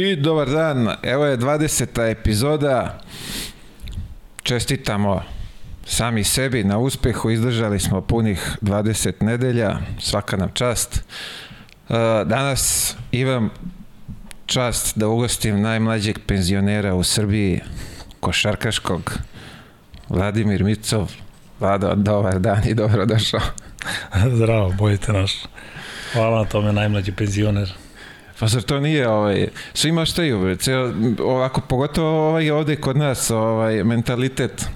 I dobar dan, evo je 20. epizoda. Čestitamo sami sebi na uspehu, izdržali smo punih 20 nedelja, svaka nam čast. E, danas imam čast da ugostim najmlađeg penzionera u Srbiji, košarkaškog, Vladimir Micov. Vlado, dobar dan i dobrodošao. Zdravo, bojite naš. Hvala na tome, najmlađi penzioner. Pa zar to nije ovaj, svi maštaju, ceo, ovako, pogotovo ovaj ovde kod nas, ovaj, mentalitet,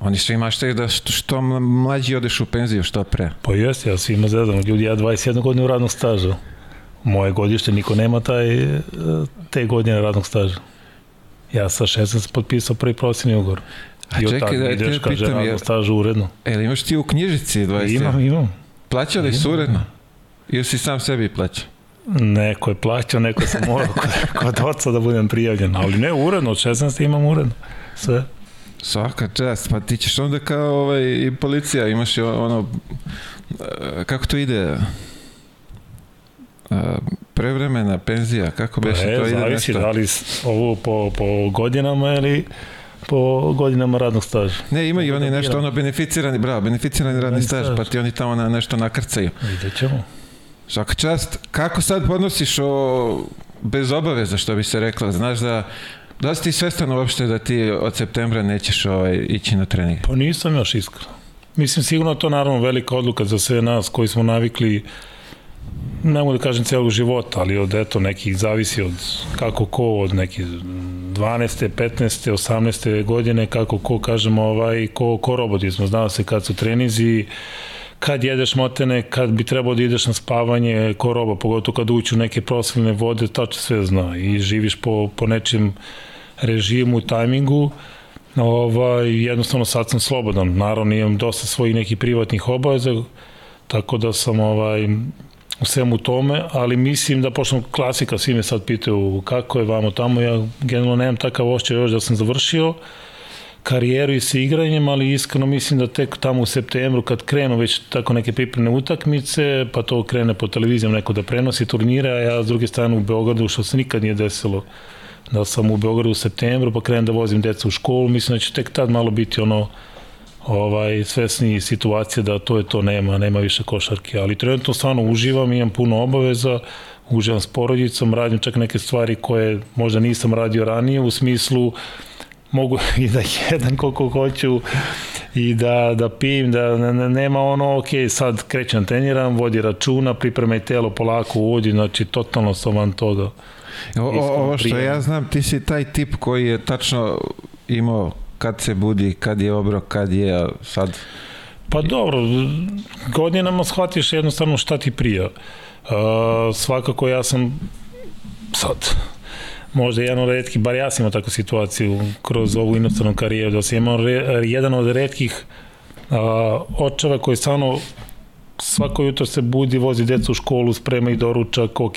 Oni svi maštaju da što, što mlađi odeš u penziju, što pre. Pa jeste, ja svima zezam. Ljudi, ja 21 godinu radnog staža. Moje godište, niko nema taj, te godine radnog staža. Ja sa 16 potpisao prvi profesionalni ugovor. A I čekaj, da ideš, kaže, pitam, radnog je, staža uredno. e, imaš ti u knjižici 20? Imam, imam. Plaćali su uredno? Ili si sam sebi plaćao? Neko je plaćao, neko sam morao kod, kod oca da budem prijavljen. Ali ne, uredno, od 16 imam uredno. Sve. Svaka čast, pa ti ćeš onda kao ovaj, i policija, imaš i ono, e, kako to ide? E, prevremena penzija, kako Pa beše to e, ide zavisi nešto? da li ovo po, po godinama ili po godinama radnog staža. Ne, ima i oni nešto, ono beneficirani, bravo, beneficirani radni Radni staž, staž. pa ti oni tamo na nešto nakrcaju. Vidjet ćemo. Svaka čast, kako sad podnosiš o, bez obaveza, što bi se reklo, znaš da, da si ti svestan uopšte da ti od septembra nećeš ovaj, ići na trening? Pa nisam još iskreno. Mislim, sigurno to naravno velika odluka za sve nas koji smo navikli ne mogu da kažem celog života, ali od eto nekih zavisi od kako ko od nekih 12. 15. 18. godine kako ko kažemo ovaj ko, ko roboti smo znao se kad su trenizi kad jedeš motene, kad bi trebao da ideš na spavanje, ko roba, pogotovo kad ući u neke prosveljne vode, tačno sve zna i živiš po, po nečem režimu, tajmingu, ovaj, jednostavno sad sam slobodan, naravno imam dosta svojih nekih privatnih obaveza, tako da sam ovaj, u svemu tome, ali mislim da, pošto klasika, svi me sad pitaju kako je vamo tamo, ja generalno nemam takav ošćaj još da sam završio karijeru i sa igranjem, ali iskreno mislim da tek tamo u septembru kad krenu već tako neke pripremne utakmice, pa to krene po televizijom neko da prenosi turnire, a ja s druge strane u Beogradu, što se nikad nije desilo, da sam u Beogradu u septembru, pa krenem da vozim deca u školu, mislim da će tek tad malo biti ono ovaj svesni situacije da to je to nema, nema više košarke, ali trenutno stvarno uživam, imam puno obaveza, uživam s porodicom, radim čak neke stvari koje možda nisam radio ranije u smislu mogu i da jedem koliko hoću i da, da pijem, da ne, ne, nema ono, ok, sad krećem treniram, vodi računa, pripremaj telo polako uvodi, znači totalno sam van toga. O, ovo što ja znam, ti si taj tip koji je tačno imao kad se budi, kad je obrok, kad je sad... Pa dobro, godinama shvatiš jednostavno šta ti prija. Uh, svakako ja sam sad možda jedan od redkih, bar ja sam imao takvu situaciju kroz ovu inostranu karijeru, da sam imao re, jedan od redkih uh, očeva koji stvarno svako jutro se budi, vozi decu u školu, sprema i doručak, ok,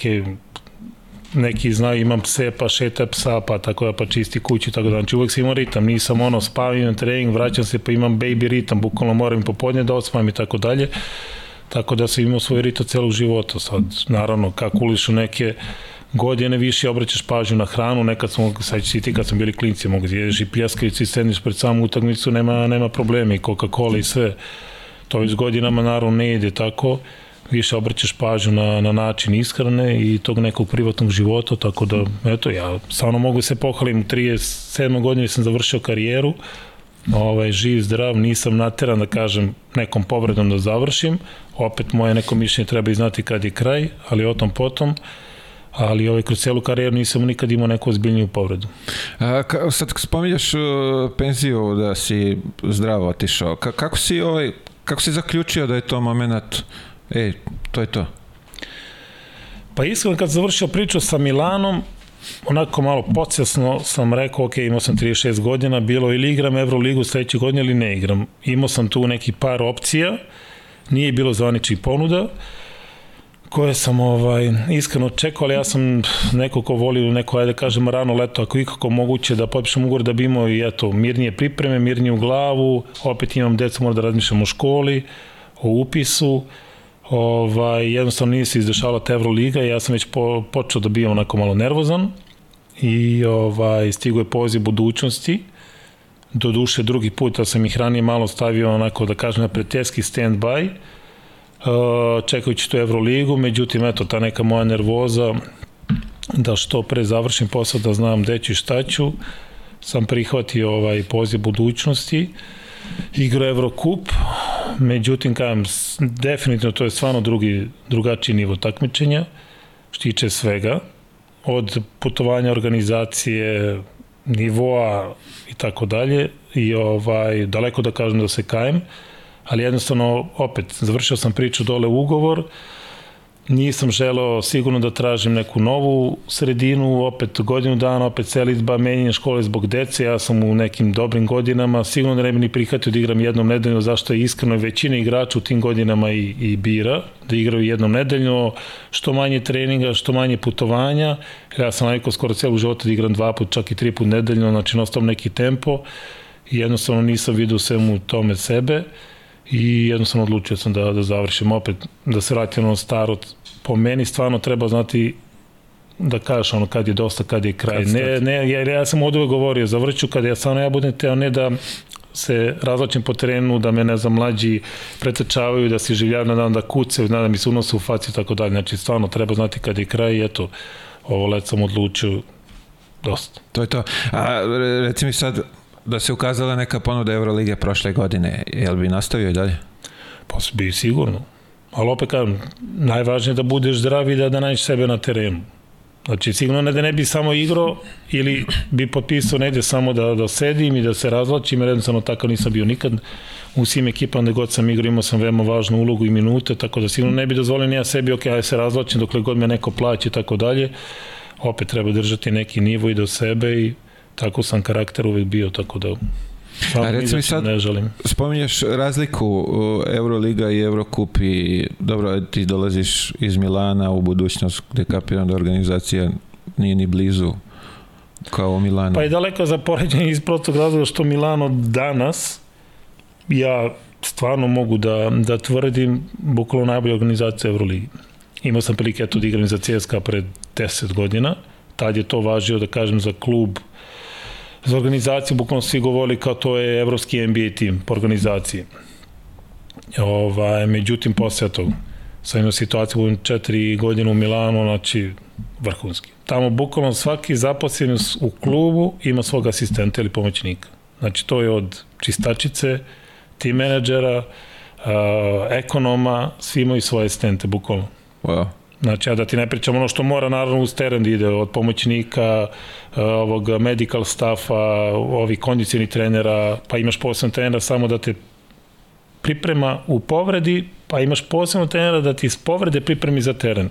neki znaju imam pse pa šeta psa pa tako da pa čisti kuću tako da znači uvek sam imao ritam nisam ono spavam imam trening vraćam se pa imam baby ritam bukvalno moram i popodne da odspavam i tako dalje tako da sam imao svoj ritam celog života sad naravno kako ulišu neke godine više obraćaš pažnju na hranu, nekad smo, sad si ti kad smo bili klinci, mogu da jedeš i pljeskavicu i sedniš pred samu utakmicu, nema, nema problema i Coca-Cola i sve. To već godinama naravno ne ide tako, više obraćaš pažnju na, na način ishrane i tog nekog privatnog života, tako da, eto, ja stvarno mogu se pohvalim, 37. godine sam završio karijeru, ovaj, živ, zdrav, nisam nateran da kažem nekom povredom da završim, opet moje neko mišljenje treba i znati kad je kraj, ali o tom potom, ali ovaj, kroz celu karijeru nisam nikad imao neku ozbiljniju povredu. A, ka, sad spominjaš uh, penziju da si zdravo otišao. Ka, kako si ovaj, kako si zaključio da je to moment ej, to je to? Pa iskreno kad završio priču sa Milanom, onako malo podsjesno sam rekao, ok, imao sam 36 godina, bilo ili igram Euroligu sledeće godine ili ne igram. Imao sam tu neki par opcija, nije bilo zvaničih ponuda, koje sam ovaj, iskreno čekao, ali ja sam neko ko voli neko, ajde da kažem, rano leto, ako ikako moguće da potpišem ugovor da bi imao i eto, mirnije pripreme, mirnije u glavu, opet imam deca, moram da razmišljam o školi, o upisu, ovaj, jednostavno nije se izdešala ta i ja sam već po, počeo da bio onako malo nervozan i ovaj, stigo je poziv budućnosti do duše drugi put, a sam ih ranije malo stavio onako da kažem na pretjeski stand-by uh, čekajući tu Euroligu, međutim eto ta neka moja nervoza da što pre završim posao da znam gde ću i šta ću sam prihvatio ovaj poziv budućnosti igra Evrokup međutim kažem definitivno to je stvarno drugi, drugačiji nivo takmičenja štiče svega od putovanja organizacije nivoa i tako dalje i ovaj daleko da kažem da se kajem ali jednostavno opet završio sam priču dole ugovor. Nisam želeo sigurno da tražim neku novu sredinu, opet godinu dana, opet selitba, menjanje škole zbog dece, ja sam u nekim dobrim godinama, sigurno da ne bi ni prihvatio da igram jednom nedeljno, zašto je iskreno većina igrača u tim godinama i, i bira, da igraju jednom nedeljno, što manje treninga, što manje putovanja, ja sam navikao skoro celu života da igram dva put, čak i tri put nedeljno, znači nostom neki tempo. Jednostavno nisam vidio svemu tome sebe i jednostavno odlučio sam da, da završim opet, da se vratim na staro po meni stvarno treba znati da kažeš ono kad je dosta, kad je kraj. Kad ne, ne, jer ja sam od uvek govorio, zavrću kad ja stvarno ja budem teo ne da se razlačim po terenu, da me, ne znam, mlađi pretečavaju, da se življaju na dan da kuce, da mi se unose u faci i tako dalje. Znači, stvarno treba znati kad je kraj i eto, ovo let sam odlučio dosta. To je to. A reci mi sad, da se ukazala neka ponuda Eurolige prošle godine, jel bi nastavio i dalje? Pa bi sigurno. Ali opet kažem, najvažnije je da budeš zdrav i da, da nađeš sebe na terenu. Znači, sigurno ne da ne bi samo igrao ili bi potpisao negde samo da, da sedim i da se razlačim, jer jednostavno tako nisam bio nikad u svim ekipama gde god sam igrao, imao sam veoma važnu ulogu i minute, tako da sigurno ne bi dozvolio ja sebi, ok, aj se razlačim dokle god me neko plaće i tako dalje. Opet treba držati neki nivo i do sebe i tako sam karakter uvek bio, tako da Samo A recimo sad, ne želim. spominješ razliku Euroliga i Eurokup i dobro, ti dolaziš iz Milana u budućnost gde kapiram da organizacija nije ni blizu kao u Milanu. Pa je daleko za poređenje iz prostog razloga što Milano danas ja stvarno mogu da, da tvrdim bukvalno najbolja organizacija Euroligi. Imao sam prilike eto da igram za CSKA pred 10 godina, tad je to važio da kažem za klub za organizaciju, bukvalno svi govorili kao to je evropski NBA tim po organizaciji. Ovaj, međutim, posle toga, sam imao situaciju u četiri godine u Milanu, znači vrhunski. Tamo bukvalno svaki zaposlen u klubu ima svog asistenta ili pomoćnika. Znači to je od čistačice, tim menadžera, uh, ekonoma, svi imaju svoje asistente, bukvalno. Wow. Znači, ja da ti ne pričam ono što mora naravno uz teren da ide od pomoćnika, eh, ovog medical staffa, ovih kondicijni trenera, pa imaš posebno trenera samo da te priprema u povredi, pa imaš posebno trenera da ti iz povrede pripremi za teren.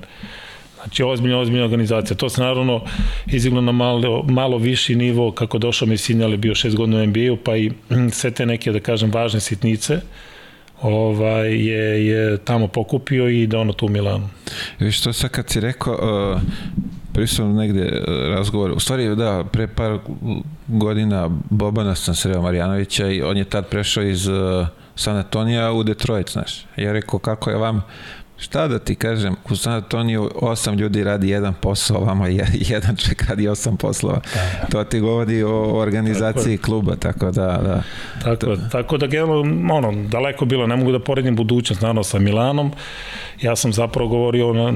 Znači, ozbiljna, ozbiljna organizacija. To se naravno iziglo na malo, malo viši nivo, kako došao mi sinjal je bio šest godina u NBA-u, pa i sve te neke, da kažem, važne sitnice. Uh, ovaj, je, je tamo pokupio i da ono tu u Milanu. Viš to sad kad si rekao, uh, prisutno negde uh, razgovor, u stvari da, pre par godina Bobana sam sreo Marjanovića i on je tad prešao iz uh, San Antonija u Detroit, znaš. Ja rekao kako je vam Šta da ti kažem, u San Antoniju osam ljudi radi jedan posao, ovamo jedan čovjek radi osam poslova. Da. To ti govori o organizaciji tako, kluba, tako da... da tako, to... tako da generalno, ono, daleko bilo, ne mogu da poredim budućnost, naravno, sa Milanom. Ja sam zapravo govorio na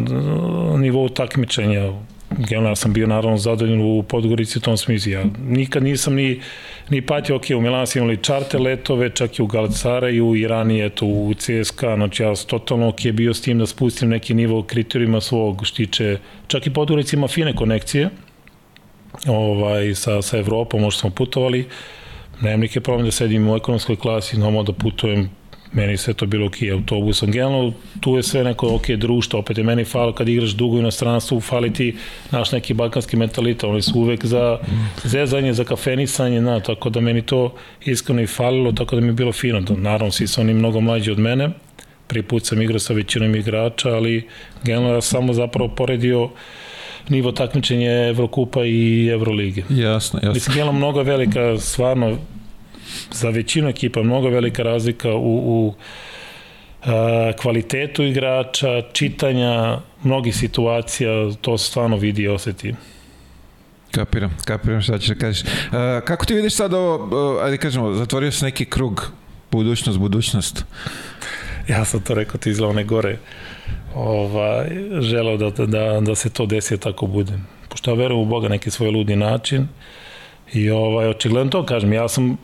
nivou takmičenja, generalno sam bio naravno zadovoljan u Podgorici u tom smislu. Ja nikad nisam ni, ni patio, ok, u Milanu sam imali čarte letove, čak i u Galatasaray, i ranije to u CSKA, znači ja totalno ok bio s tim da spustim neki nivo kriterijima svog štiče, čak i Podgorici ima fine konekcije, ovaj, sa, sa Evropom, možda smo putovali, nemam neke problem da sedim u ekonomskoj klasi, normalno da putujem meni sve to bilo ok, autobusom. Generalno, tu je sve neko ok društvo, opet je meni falo kad igraš dugo inostranstvu, fali ti naš neki balkanski mentalitet, oni su uvek za zezanje, za kafenisanje, na, tako da meni to iskreno i falilo, tako da mi je bilo fino. Da, naravno, svi su oni mnogo mlađi od mene, prvi put sam igrao sa većinom igrača, ali generalno ja samo zapravo poredio nivo takmičenja Evrokupa i Evrolige. Jasno, jasno. Mislim, generalno mnogo velika, stvarno, za većinu ekipa mnogo velika razlika u, u kvalitetu igrača, čitanja mnogih situacija, to se stvarno vidi i oseti. Kapiram, kapiram šta ćeš da kažeš. Uh, kako ti vidiš sad ovo, ajde kažemo, zatvorio se neki krug budućnost, budućnost? Ja sam to rekao ti iz one gore. Ovaj, želeo da, da, da se to desi tako bude. Pošto ja verujem u Boga neki svoj ludi način i ovaj, očigledno to kažem. Ja sam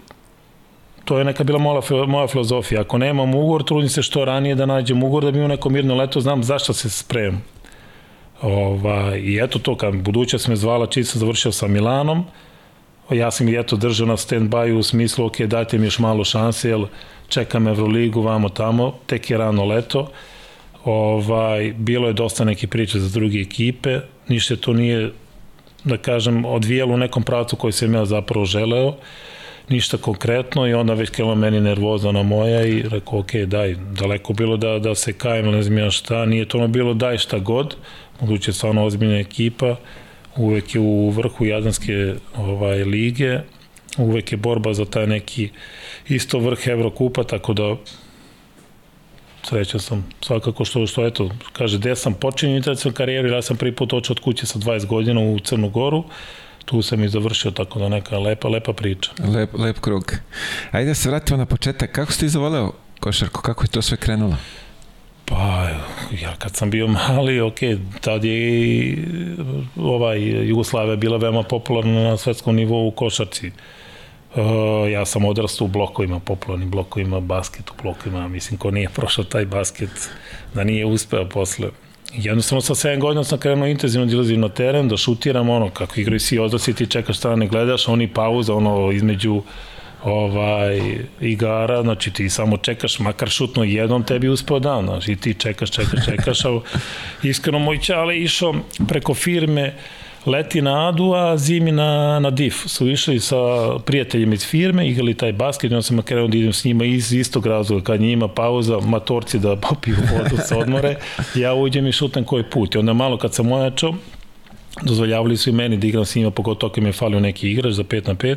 to je neka bila moja, moja filozofija. Ako nemam ugovor, trudim se što ranije da nađem ugovor, da bi imao neko mirno leto, znam zašto se spremam. Ova, I eto to, kad budućnost me zvala, čisto završio sa Milanom, ja sam i eto držao na stand-by u smislu, ok, dajte mi još malo šanse, jer čekam Evroligu, vamo tamo, tek je rano leto. Ovaj, bilo je dosta neke priče za druge ekipe, ništa to nije, da kažem, odvijalo u nekom pravcu koji sam ja zapravo želeo ništa konkretno i onda već krenula meni nervoza na moja i rekao, ok, daj, daleko bilo da, da se kajem, ne znam ja šta, nije to ono bilo daj šta god, budući je stvarno ozbiljna ekipa, uvek je u vrhu Jadranske ovaj, lige, uvek je borba za taj neki isto vrh Evrokupa, tako da srećan sam svakako što, što eto, kaže, gde sam počinio internacionalnu karijeru, ja sam prvi put očeo od kuće sa 20 godina u Crnu Goru, tu sam i završio, tako da neka lepa, lepa priča. Lep, lep krug. Ajde da se vratimo na početak. Kako si ti zavoleo košarku? Kako je to sve krenulo? Pa, ja kad sam bio mali, ok, tad je ovaj, Jugoslavia bila veoma popularna na svetskom nivou u košarci. Uh, ja sam odrastao u blokovima, popularnim blokovima, basket u blokovima, mislim, ko nije prošao taj basket, da nije uspeo posle jednostavno sa 7 godina sam krenuo intenzivno da ilazim na teren, da šutiram ono, kako igraju svi odrasli, ti čekaš strane, gledaš, oni pauza, ono, između ovaj, igara, znači ti samo čekaš, makar šutno jednom tebi uspeo dan, znači ti čekaš, čekaš, čekaš, a iskreno moj čale išao preko firme, leti na Adu, a zimi na, na DIF. Su išli sa prijateljima iz firme, igrali taj basket, ja sam krenuo da idem s njima iz istog razloga, kad njima pauza, matorci da popiju vodu sa odmore, ja uđem i šutam koji put. I onda malo kad sam ojačao, dozvoljavali su i meni da igram s njima, pogotovo kad mi je falio neki igrač za 5 na 5,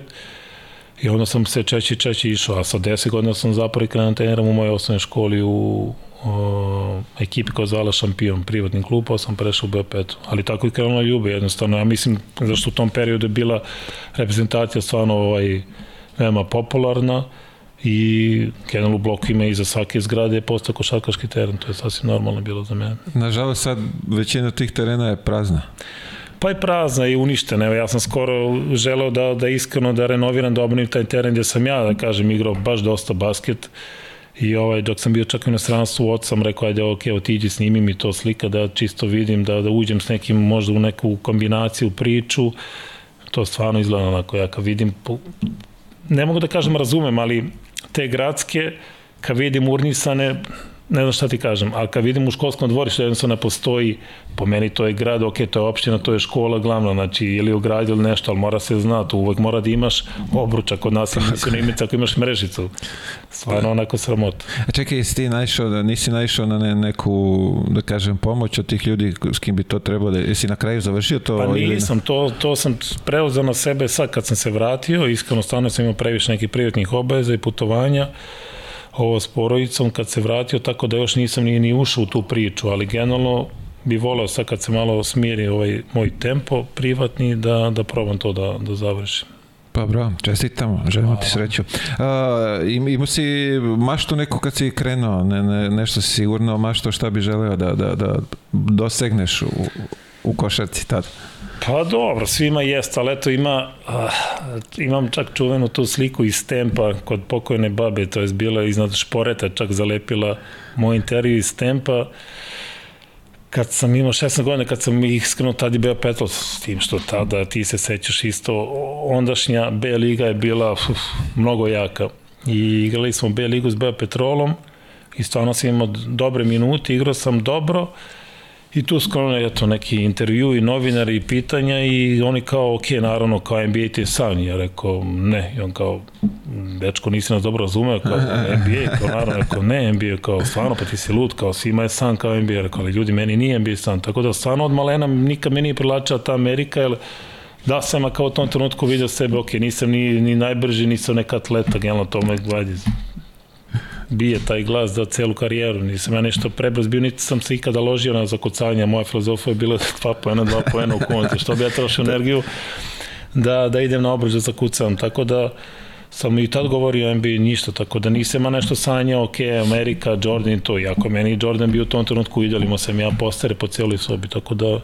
I onda sam se čeći čeći išao, a sa 10 godina sam zapravo krenuo treniram u mojoj osnovnoj školi u, o, ekipi koja zvala šampion, privatni klub, pa sam prešao u B5. Ali tako i krenula ljube, jednostavno. Ja mislim, zašto u tom periodu je bila reprezentacija stvarno ovaj, veoma popularna i Kenel u bloku ima iza svake zgrade je postao košarkaški teren, to je sasvim normalno bilo za mene. Nažalost sad većina tih terena je prazna. Pa je prazna i uništena. Evo, ja sam skoro želeo da, da iskreno da renoviram, da obnovim taj teren gde sam ja, da kažem, igrao baš dosta basket. I ovaj, dok sam bio čak u inostranstvu, od sam rekao, ajde, ok, otiđi, snimi mi to slika, da čisto vidim, da, da uđem s nekim, možda u neku kombinaciju, priču. To stvarno izgleda onako, ja kad vidim, ne mogu da kažem razumem, ali te gradske, kad vidim urnisane, ne znam šta ti kažem, ali kad vidim u školskom dvorištu jednostavno postoji, po meni to je grad, ok, to je opština, to je škola glavno, znači ili u gradu ili nešto, ali mora se znati, uvek mora da imaš obručak kod nas, na imica ako imaš mrežicu. Stvarno onako sramota. A čekaj, jesi ti naišao, da nisi naišao na ne, neku, da kažem, pomoć od tih ljudi s kim bi to trebalo da, jesi na kraju završio to? Pa nisam, ili... to, to sam preuzeo na sebe sad kad sam se vratio, iskreno stvarno sam imao previše nekih privatnih obaveza i putovanja, ovo s porodicom kad se vratio, tako da još nisam ni, ni ušao u tu priču, ali generalno bi voleo sad kad se malo smiri ovaj moj tempo privatni da, da probam to da, da završim. Pa bravo, čestitamo, želimo ti sreću. A, imao si maštu neku kad si krenuo, ne, ne, nešto si sigurno mašto šta bi želeo da, da, da dosegneš u, u košarci tada? Pa dobro, svima jest, ali eto ima, uh, imam čak čuvenu tu sliku iz Tempa kod pokojne babe, to je bila iznad šporeta, čak zalepila moj intervju iz Tempa, kad sam imao 16 godina, kad sam iskreno tada je bio petlo s tim što tada ti se sećaš isto, ondašnja B liga je bila uf, mnogo jaka. I igrali smo B ligu s B Petrolom i stvarno sam imao dobre minute, igrao sam dobro, I tu skrono je to neki intervju i novinari i pitanja i oni kao, ok, naravno, kao NBA ti je san. Ja rekao, ne. I on kao, dečko, nisi nas dobro razumeo, kao NBA, kao naravno, rekao, ne, NBA, kao stvarno, pa ti si lud, kao svima je san kao NBA, rekao, ali ljudi, meni nije NBA san. Tako da stvarno od malena nikad me nije prilačila ta Amerika, jer da sam kao u tom trenutku vidio sebe, ok, nisam ni, ni najbrži, nisam neka atleta, generalno to me gledaj bije taj glas za celu karijeru. Nisam ja nešto prebrz bio, niti sam se ikada ložio na zakucavanje. Moja filozofija je bila 2 poena, 2 poena u konti. Što bi ja trošio energiju da, da idem na obrž da zakucam. Tako da sam i tad govorio NBA ništa, tako da nisam nešto sanjao, ok, Amerika, Jordan to, iako meni Jordan bio u tom trenutku, idolimo sam ja postere po cijeloj sobi, tako da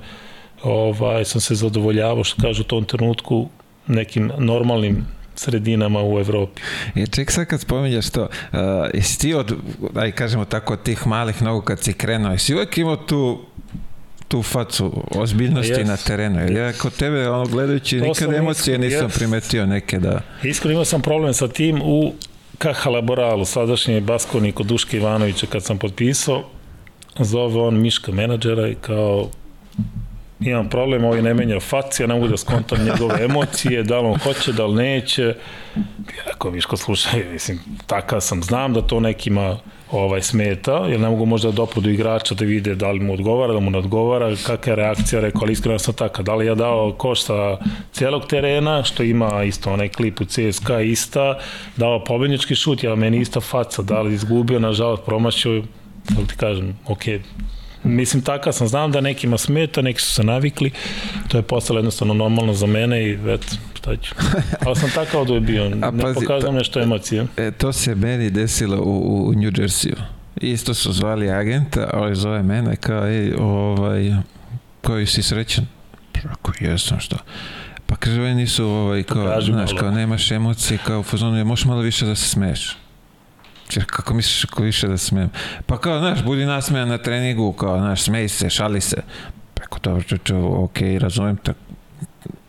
ovaj, sam se zadovoljavao, što kažu u tom trenutku, nekim normalnim sredinama u Evropi. I ček sad kad spominjaš to, uh, jesi ti od, aj kažemo tako, od tih malih nogu kad si krenuo, jesi uvek imao tu tu facu ozbiljnosti yes. na terenu. Jer ja kod tebe, ono, gledajući, to nikad emocije nisam yes. primetio neke da... Iskreno imao sam problem sa tim u KH Laboralu, sadašnji Baskoni kod Duške Ivanovića kad sam potpisao, zove on Miška menadžera i kao imam problem, ovaj ne menja faci, ja ne mogu da skontam njegove emocije, da li on hoće, da li neće. Ja rekao, Miško, slušaj, mislim, takav sam, znam da to nekima ovaj smeta, jer ne mogu možda da dopru do igrača da vide da li mu odgovara, da mu ne odgovara, kakva je reakcija, rekao, ali iskreno sam taka, da li ja dao koš sa cijelog terena, što ima isto onaj klip u CSKA ista, dao pobednički šut, ja meni ista faca, da li izgubio, nažalost, promašio, da ti kažem, ok, mislim takav sam, znam da nekima smeta, neki su se navikli, to je postalo jednostavno normalno za mene i eto, šta ću. Ali sam takav da je bio, ne pazi, pokazam nešto emocije. E, to se meni desilo u, u New Jersey-u. Isto su zvali agenta, ali zove mene kao, ej, ovaj, koji si srećan? Ako jesam, što? Pa kaže, oni nisu, ovaj, kao, znaš, kao, nemaš emocije, kao, fazonu, možeš malo više da se smeješ. Kako misliš ako više da smem? Pa kao, znaš, budi nasmejan na treningu, kao, znaš, smej se, šali se. Preko dobro, čuču, ok, razumem, tako,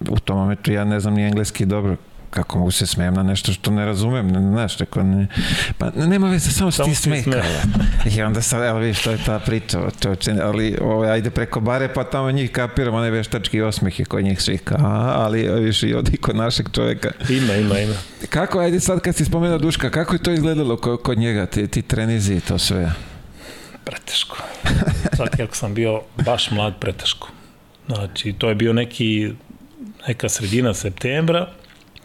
u tom momentu ja ne znam ni engleski dobro, kako mogu se smijem na nešto što ne razumem, ne, znaš, tako ne, pa nema veze, samo, samo ti smej. I onda sad, evo vidiš, to je ta priča, čoče, ali ovo, ajde preko bare, pa tamo njih kapiramo, ne veštački osmeh je kod njih svih, a, ali viš i odi kod našeg čoveka. Ima, ima, ima. Kako, ajde sad kad si spomenuo Duška, kako je to izgledalo kod, kod njega, ti, ti trenizi i to sve? Preteško. Čak ako sam bio baš mlad, preteško. Znači, to je bio neki, neka sredina septembra,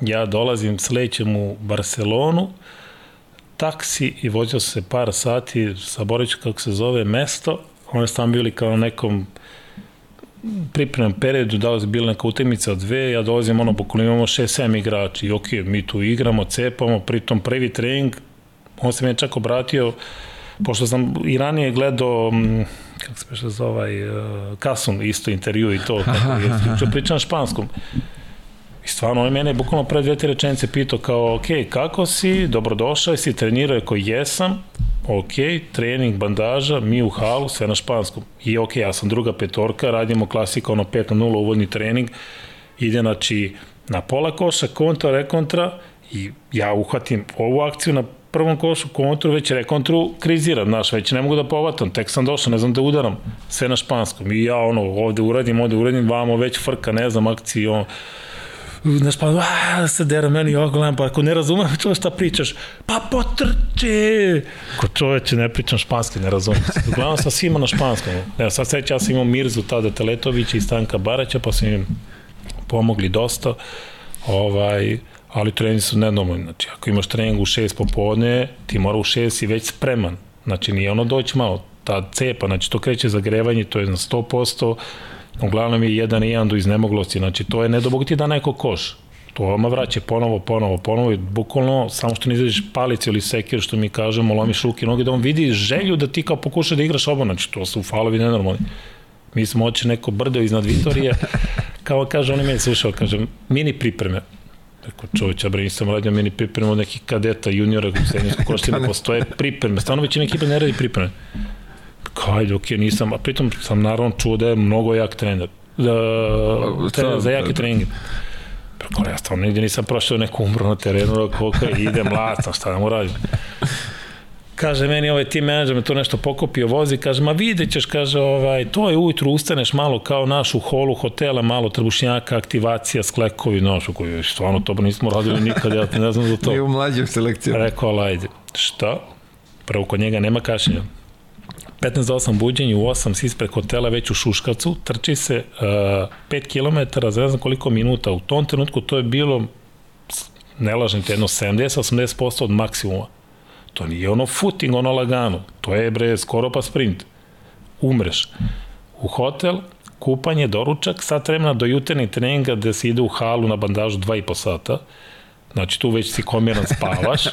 ja dolazim, slećem u Barcelonu, taksi i vozio se par sati, saboreću kako se zove, mesto, oni su tamo bili kao na nekom pripremnom periodu, da li bila neka utakmica od dve, ja dolazim ono, bukvalno imamo 6-7 igrači i ok, mi tu igramo, cepamo, pritom prvi trening, on se mi je čak obratio, pošto sam i ranije gledao, kako se peša za ovaj, uh, Kasun, isto intervju i to, kako je, pričam španskom, I stvarno, on mene bukvalno pre dve, tri rečenice pitao kao, ok, kako si, dobrodošao, si trenirao ako jesam, ok, trening, bandaža, mi u halu, sve na španskom. I ok, ja sam druga petorka, radimo klasika, ono 5 na 0, uvodni trening, ide, znači, na pola koša, kontra, rekontra, i ja uhvatim ovu akciju na prvom košu, kontru, već rekontru kriziram, znaš, već ne mogu da povatam, tek sam došao, ne znam da udaram, sve na španskom. I ja, ono, ovde uradim, ovde uradim, vamo već frka, ne znam, akciji, ono, znaš, pa, a, da se dera meni ogledam, pa ako ne razumem čo šta pričaš, pa potrči! Ko čoveče, ne pričam španski, ne razumem. Uglavnom sam svima na španskom. Evo, sad sveća, ja sam imao Mirzu tada Teletovića i Stanka Baraća, pa sam im pomogli dosta, ovaj, ali treningi su nenormalni. Znači, ako imaš trening u 6 popodne, ti mora u 6 i već spreman. Znači, nije ono doći malo, ta cepa, znači to kreće zagrevanje, to je na 100%, uglavnom je jedan i jedan do iznemoglosti, znači to je ne da ti da neko koš, to vama vraća ponovo, ponovo, ponovo i bukvalno samo što ne izađeš palicu ili sekir što mi kažemo, lomiš ruke noge, da on vidi želju da ti kao pokuša da igraš oba, znači to su falovi nenormalni. Mi smo oči neko brdo iznad Vitorije, kao kaže, on je meni slušao, kaže, mini pripreme. Rekao, čovjeća, bre, nisam radio mini pripreme od nekih kadeta, juniora, u srednjskoj košti ne postoje pripreme. Stvarno većina ekipa ne radi pripreme kao, ajde, ok, nisam, a pritom sam naravno čuo da je mnogo jak trener, da, trener za jake treninge. Preko, ja stvarno nigde nisam prošao neku umru na terenu, koliko je, idem, lastam, šta da mu radim. Kaže meni ovaj team manager me to nešto pokopio, vozi, kaže, ma vidjet ćeš, kaže, ovaj, to je ujutru, ustaneš malo kao naš u holu hotela, malo trbušnjaka, aktivacija, sklekovi, znaš, koji stvarno to nismo radili nikad, ja ne znam za to. Nije u mlađim selekcijama. Rekao, ajde, šta? Prvo, kod njega nema kašenja. 15 za 8 buđenje, u 8 si ispred hotela već u Šuškavcu, trči se uh, 5 km za ne znam koliko minuta. U tom trenutku to je bilo, ne lažem te, jedno 70-80% od maksimuma. To nije ono footing, ono lagano. To je, bre, skoro pa sprint. Umreš. U hotel, kupanje, doručak, sat vremena do jutarnjeg treninga gde se ide u halu na bandažu 2,5 sata. Znači tu već si komiran spavaš,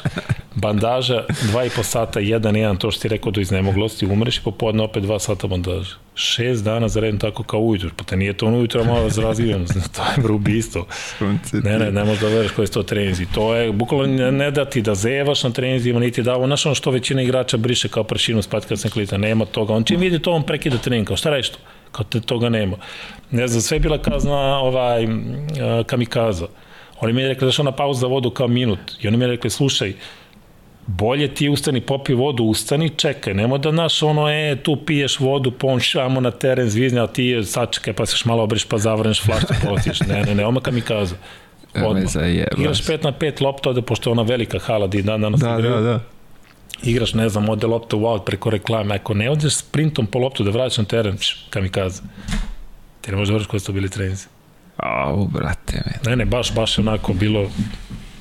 bandaža 2,5 sata, 1-1, to što ti rekao do iznemoglosti, umreš i popodne opet 2 sata bandaža. Šest dana za redom tako kao ujutro, pa te nije to ono ujutro malo razrazivano, to je bro ubistvo. Ne, ne, ne možeš da veriš koji su to treninzi. To je, bukvalno ne, ne da ti da zevaš na treninzima, niti da ovo, znaš ono što većina igrača briše kao pršinu spat kad sam klita, nema toga. On čim vidi to, on prekida trening, kao šta radiš to? Kao te toga nema. Ne znam, sve je bila kazna ovaj, kamikaza. Oni mi je rekli, zašto na pauzu za vodu kao minut. I oni mi je rekli, slušaj, bolje ti ustani, popi vodu, ustani, čekaj, nemo da naš ono, e, tu piješ vodu, ponšamo na teren, zvizne, a ti je, sačekaj, pa seš malo obriš, pa zavrneš flaštu, poletiš. Ne, ne, ne, omaka mi kaza. Odmah. Igraš 5 na 5 lopta, ovde, pošto je ona velika hala di dan danas da, igraju. Da, da. Igraš, ne znam, ode lopta u out preko reklame. Ako ne odeš sprintom po loptu da vraćaš na teren, kamikaza. Ti ne možeš da vrš koji su bili treninzi. Au, brate. Me. Ne, ne, baš, baš onako bilo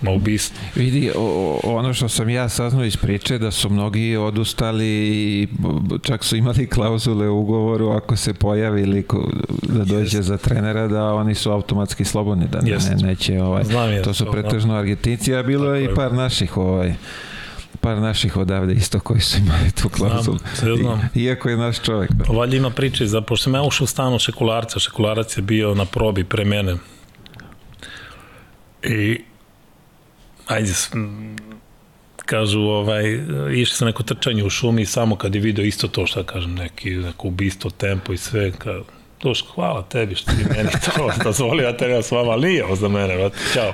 ma ubistvo. Vidi, o, ono što sam ja saznao iz priče da su mnogi odustali i čak su imali klauzule u ugovoru ako se pojavi ili da dođe Jest. za trenera da oni su automatski slobodni da ne, ne, neće ovaj Znam to su pretežno Argentinci a bilo je i par naših ovaj par naših odavde isto koji su imali tu klauzulu. Znam, znam. Iako je naš čovjek. Da. Valjda ima priče, za, pošto sam ja ušao u stanu šekularca, šekularac je bio na probi pre mene. I ajde, kažu, ovaj, išli sa neko trčanje u šumi samo kad je video isto to, šta kažem, neki, neko ubistvo, tempo i sve, kao, Duško, hvala tebi što ti meni to dozvolio, ja s vama, ovo za mene, vrati, čao.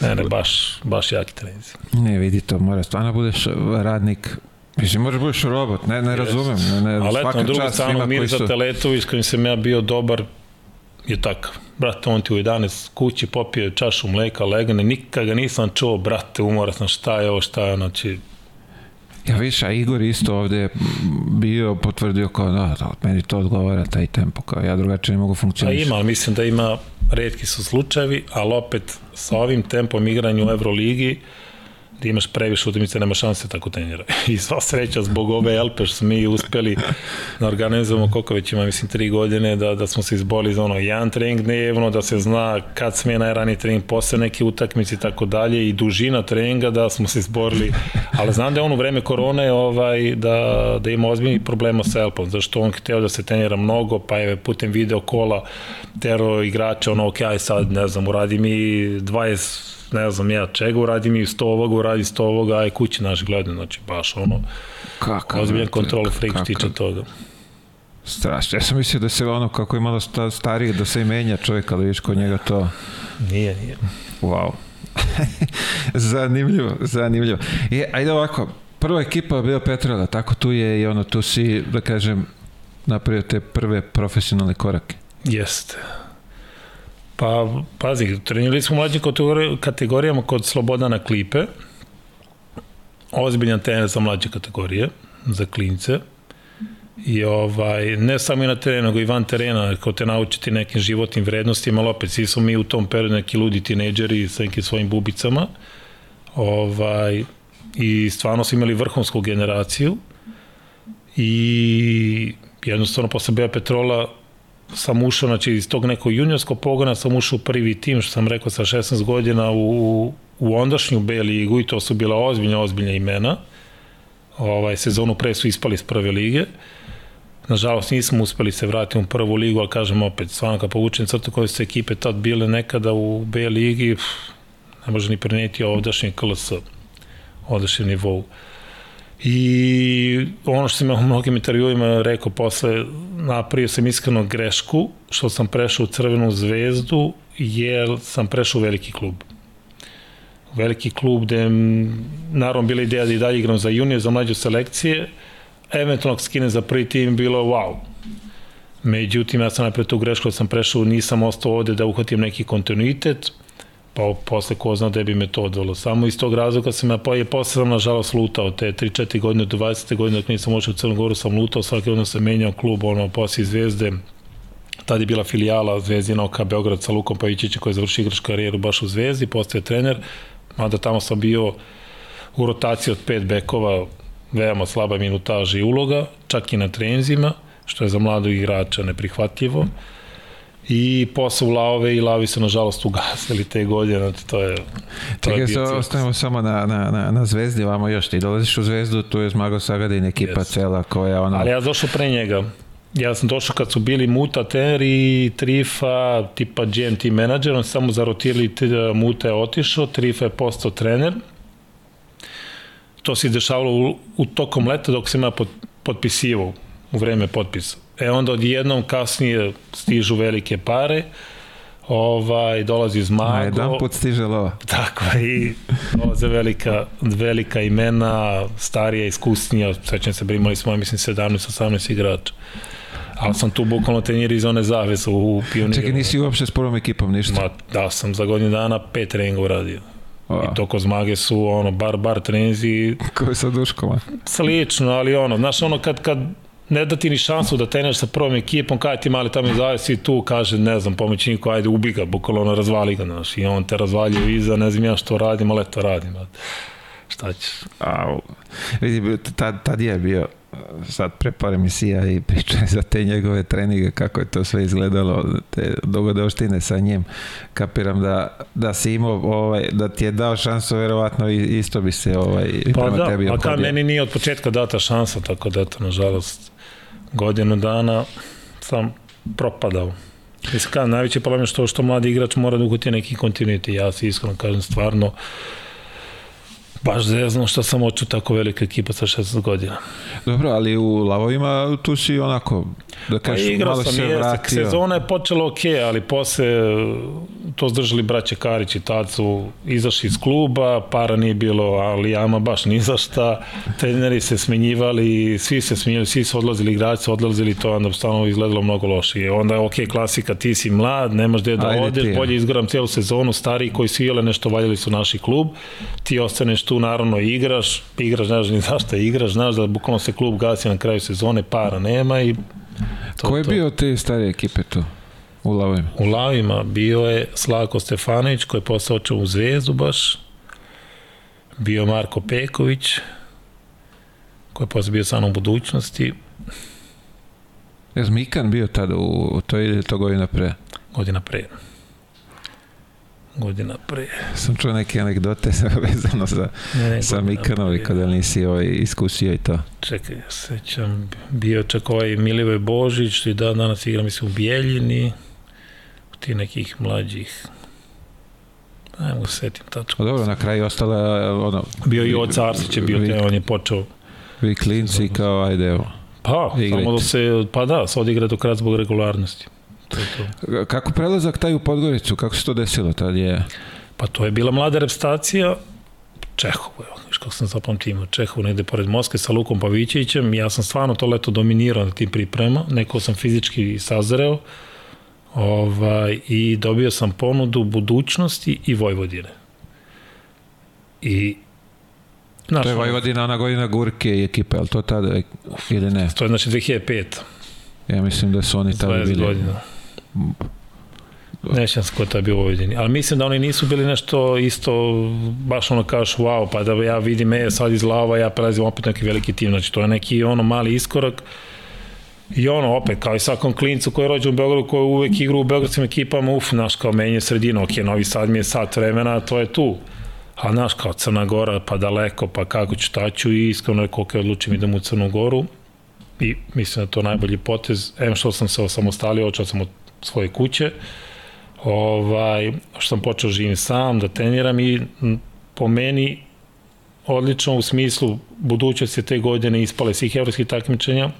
Ne, ne, baš, baš jaki treninzi. Ne, vidi to, mora stvarno budeš radnik Mislim, možeš budeš robot, ne, ne razumem. Ne, ne, Ali eto, na drugu stranu, Mirza su... Teletović, kojim sam ja bio dobar, je takav. Brate, on ti u 11 kući popije čašu mleka, legne, nikad ga nisam čuo, brate, umora sam šta je ovo, šta je, znači, Ja viš, a Igor isto ovde bio potvrdio kao da, da meni to odgovara taj tempo, kao ja drugačije ne mogu funkcionisati. Pa ima, ali mislim da ima, redki su slučajevi, ali opet sa ovim tempom igranja u Euroligi, da imaš previše utakmice, nema šanse tako trenira. I sva sreća zbog ove Elpe što smo mi uspeli da organizujemo koliko već ima, mislim, tri godine, da, da smo se izboli za ono jedan trening dnevno, da se zna kad sme najraniji trening posle neke utakmice i tako dalje i dužina treninga da smo se izborili. Ali znam da je on u vreme korone ovaj, da, da ima ozbiljni problema sa Elpom, zašto on hteo da se trenira mnogo, pa je putem video kola tero igrača, ono, ok, aj sad, ne znam, uradi mi 20 ne znam ja čega, uradi mi 100 ovoga, uradi 100 ovoga, aj kući naš gledam, znači baš ono, kakav, ozbiljan kontrol freak tiče toga. Strašno. Ja sam mislio da se ono, kako je malo stariji, da se i menja čovjek, ali viš kod njega to... Nije, nije. Wow. zanimljivo, zanimljivo. I, ajde ovako, prva ekipa je bio Petrola, tako tu je i ono, tu si, da kažem, napravio te prve profesionalne korake. Jeste. Pa, pazi, trenirali smo mlađim kategorijama kod Slobodana Klipe, ozbiljan trener za mlađe kategorije, za klince, i ovaj, ne samo i na terenu, nego i van terena, kao te naučiti nekim životnim vrednostima, ali opet svi smo mi u tom periodu neki ludi tineđeri sa nekim svojim bubicama, ovaj, i stvarno smo imali vrhunsku generaciju. I jednostavno posle Beja Petrola sam ušao, znači iz tog nekog juniorskog pogona sam ušao u prvi tim, što sam rekao, sa 16 godina u, u ondašnju B ligu i to su bila ozbiljna, ozbiljna imena. Ovaj, sezonu pre su ispali iz prve lige. Nažalost, nismo uspeli se vratiti u prvu ligu, ali kažem opet, stvarno kad povučem crtu koje su ekipe tad bile nekada u B ligi, pff, ne može ni preneti ovdašnji KLS, ovdašnji nivou. I ono što sam u mnogim intervjuima rekao posle, napravio sam iskreno grešku što sam prešao u Crvenu zvezdu jer sam prešao u veliki klub. Veliki klub gde naravno bila ideja da i dalje igram za junior, za mlađe selekcije, eventualno skine za prvi tim bilo wow. Međutim, ja sam napravio tu grešku da sam prešao, nisam ostao ovde da uhvatim neki kontinuitet, pa posle ko zna gde bi me to odvelo. Samo iz tog razloga sam ja, pa je posle sam nažalost lutao, te 3-4 godine do 20. godine dok nisam ušao u Crnu Goru sam lutao, svaki godin sam menjao klub, ono, posle Zvezde, tad je bila filijala Zvezdina OK Beograd sa Lukom Pavićićem koji je završio igrač karijeru baš u Zvezdi, postaje trener, mada tamo sam bio u rotaciji od pet bekova veoma slaba minutaža i uloga, čak i na trenzima, što je za mladog igrača neprihvatljivo. I posao u Laove i Lavi su nažalost ugasili te godine, to je... To Čekaj, se ostavimo samo na, na, na, na Zvezdi, vamo još ti dolaziš u Zvezdu, tu je Zmago Sagadin, ekipa yes. cela koja ona... Ali ja došao pre njega. Ja sam došao kad su bili Muta, Tener i Trifa, tipa GMT menadžer, on samo zarotirali, Muta je otišao, Trifa je postao trener. To se dešavalo u, u tokom leta dok sam ja pot, potpisivao u vreme potpisa. E onda odjednom kasnije stižu velike pare, ovaj, dolazi iz Mago. Na jedan put stiže lova. Tako, i dolaze velika, velika imena, starija, iskusnija, sećam se, primali smo, mislim, 17-18 igrača. Ali sam tu bukvalno trenir iz one zavese u pioniru. Čekaj, nisi uopšte s prvom ekipom ništa? Ma, da, sam za godinu dana pet treninga uradio. I to ko zmage su ono, bar, bar treninzi. Koji sa duškoma? Slično, ali ono, znaš, ono kad, kad ne da ti ni šansu da teneš sa prvom ekipom, kada ti mali tamo zavesi tu, kaže, ne znam, pomoćniku, ajde, ubi ga, bukvalno ono, razvali ga, znaš, i on te razvaljuje iza, ne znam ja što radim, ali to radim. Šta ćeš? A, vidi, tad, tad je bio sad pre par emisija i pričaju za te njegove treninge, kako je to sve izgledalo, te dogodoštine sa njim. Kapiram da, da si imao, ovaj, da ti je dao šansu, verovatno isto bi se ovaj, pa prema da, tebi. Pa da, meni nije od početka data šansa, tako da eto, nažalost, godinu dana sam propadao. Mislim, najveći problem je što, što mladi igrač mora da uhoti neki kontinuiti. Ja se iskreno kažem, stvarno, baš zezno što sam oču tako velika ekipa sa 16 godina. Dobro, ali u lavovima tu si onako, da pa kažeš, pa malo sam, se jeste, vratio. Sezona je počela ok, ali posle to zdržali braće Karić i tad su izašli iz kluba, para nije bilo, ali ama baš ni za šta. Treneri se smenjivali, svi se smenjivali, svi su odlazili, igrači su odlazili, to onda stano izgledalo mnogo loše. I onda je ok, klasika, ti si mlad, nemaš gde da odeš, bolje izgoram cijelu sezonu, stari koji su jele nešto valjali su naši klub, ti ostaneš tu naravno igraš, igraš, znaš ni zašto igraš, znaš da bukvalno se klub gasi na kraju sezone, para nema i to, Ko je to. bio te stare ekipe tu? U Lavima? U Lavima bio je Slavko Stefanović koji je postao u Zvezdu baš, bio Marko Peković koji je posle bio sa mnom u budućnosti. Je Mikan bio tada u, u toj to godina pre? Godina pre godina pre. Sam čuo neke anegdote vezano za, ne, ne, sa Mikanovi kada nisi ovaj iskusio i to. Čekaj, ja sećam, bio čak ovaj Milivoj Božić, i da danas igra mislim u Bijeljini, u ti nekih mlađih Ne mogu se setim tačno. O, dobro, na kraju ostala ono... Bio i Oca Arsić je bio, te, on je počeo... Vi klinci kao, ajde evo. Pa, igrajte. samo da se, pa da, se odigra do krat zbog regularnosti. To je to. Kako prelazak taj u Podgoricu? Kako se to desilo? Tad je... Pa to je bila mlada repstacija Čehov, evo, viš kako sam zapamtio, Čehov negde pored Moskve sa Lukom Pavićevićem, ja sam stvarno to leto dominirao na tim priprema, neko sam fizički sazreo, ovaj, i dobio sam ponudu budućnosti i Vojvodine. I Znaš, to je Vojvodina, ona godina Gurke i ekipa, je li to tada ili ne? To je znači 2005. Ja mislim da su oni tada bili... Godina. Nećem se ko je bio u. Ali mislim da oni nisu bili nešto isto, baš ono kažeš, wow, pa da ja vidim, e, sad iz lava, ja prelazim opet neki veliki tim. Znači, to je neki ono mali iskorak. I ono, opet, kao i svakom klincu koji je rođen u Beogradu, koji uvek igra u beogradskim ekipama, uf, znaš, kao meni je sredina, ok, Novi Sad mi je sat vremena, to je tu. A znaš, kao Crna Gora, pa daleko, pa kako ću taću i iskreno je koliko odlučim idem u Crnu Goru i mislim da to najbolji potez. Em što sam se osamostalio, očeo sam od svoje kuće, ovaj, što sam počeo živim sam, da treniram i po meni odlično u smislu budućnosti te godine ispale svih evropskih takmičenja.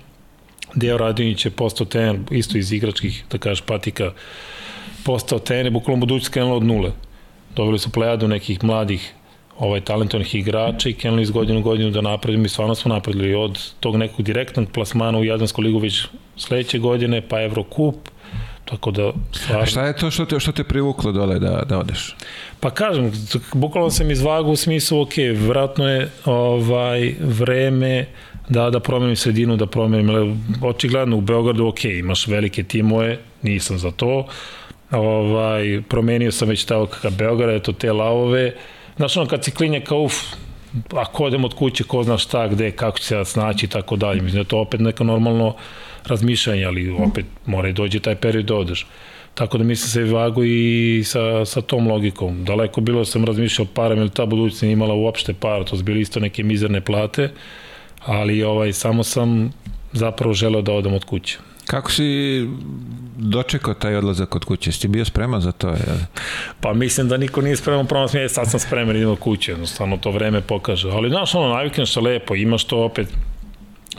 Deo Radinić je postao trener isto iz igračkih, da kažeš, patika, postao trener, bukvalno budućnost krenula od nule. Doveli su plejadu nekih mladih ovaj talentovnih igrača i krenuli iz godinu godinu da napredimo i stvarno smo napredili od tog nekog direktnog plasmana u Jadransku ligu već sledeće godine, pa Evrokup, tako da stvarno... A šta je to što te, što te privuklo dole da, da odeš? Pa kažem, bukvalno sam izvagao u smislu, ok, vratno je ovaj, vreme da, da promenim sredinu, da promenim, očigledno u Beogradu, ok, imaš velike timove, nisam za to, ovaj, promenio sam već tako kakav Beograd, eto te lavove, Znaš, ono, kad si klinje kao uf, ako odem od kuće, ko zna šta, gde, kako će se snaći i tako dalje. Mislim da to opet neka normalno razmišljanje, ali opet mora i dođe taj period da odeš. Tako da mislim se vagu i sa, sa tom logikom. Daleko bilo sam razmišljao parama, ili ta budućnost nije imala uopšte para, to su bili isto neke mizerne plate, ali ovaj, samo sam zapravo želeo da odem od kuće. Kako si dočekao taj odlazak od kuće? Jesi bio spreman za to? Je? Pa mislim da niko nije spreman pravo smije, sad sam spreman idem od kuće, jednostavno to vreme pokaže. Ali znaš, ono, navikneš se lepo, imaš to opet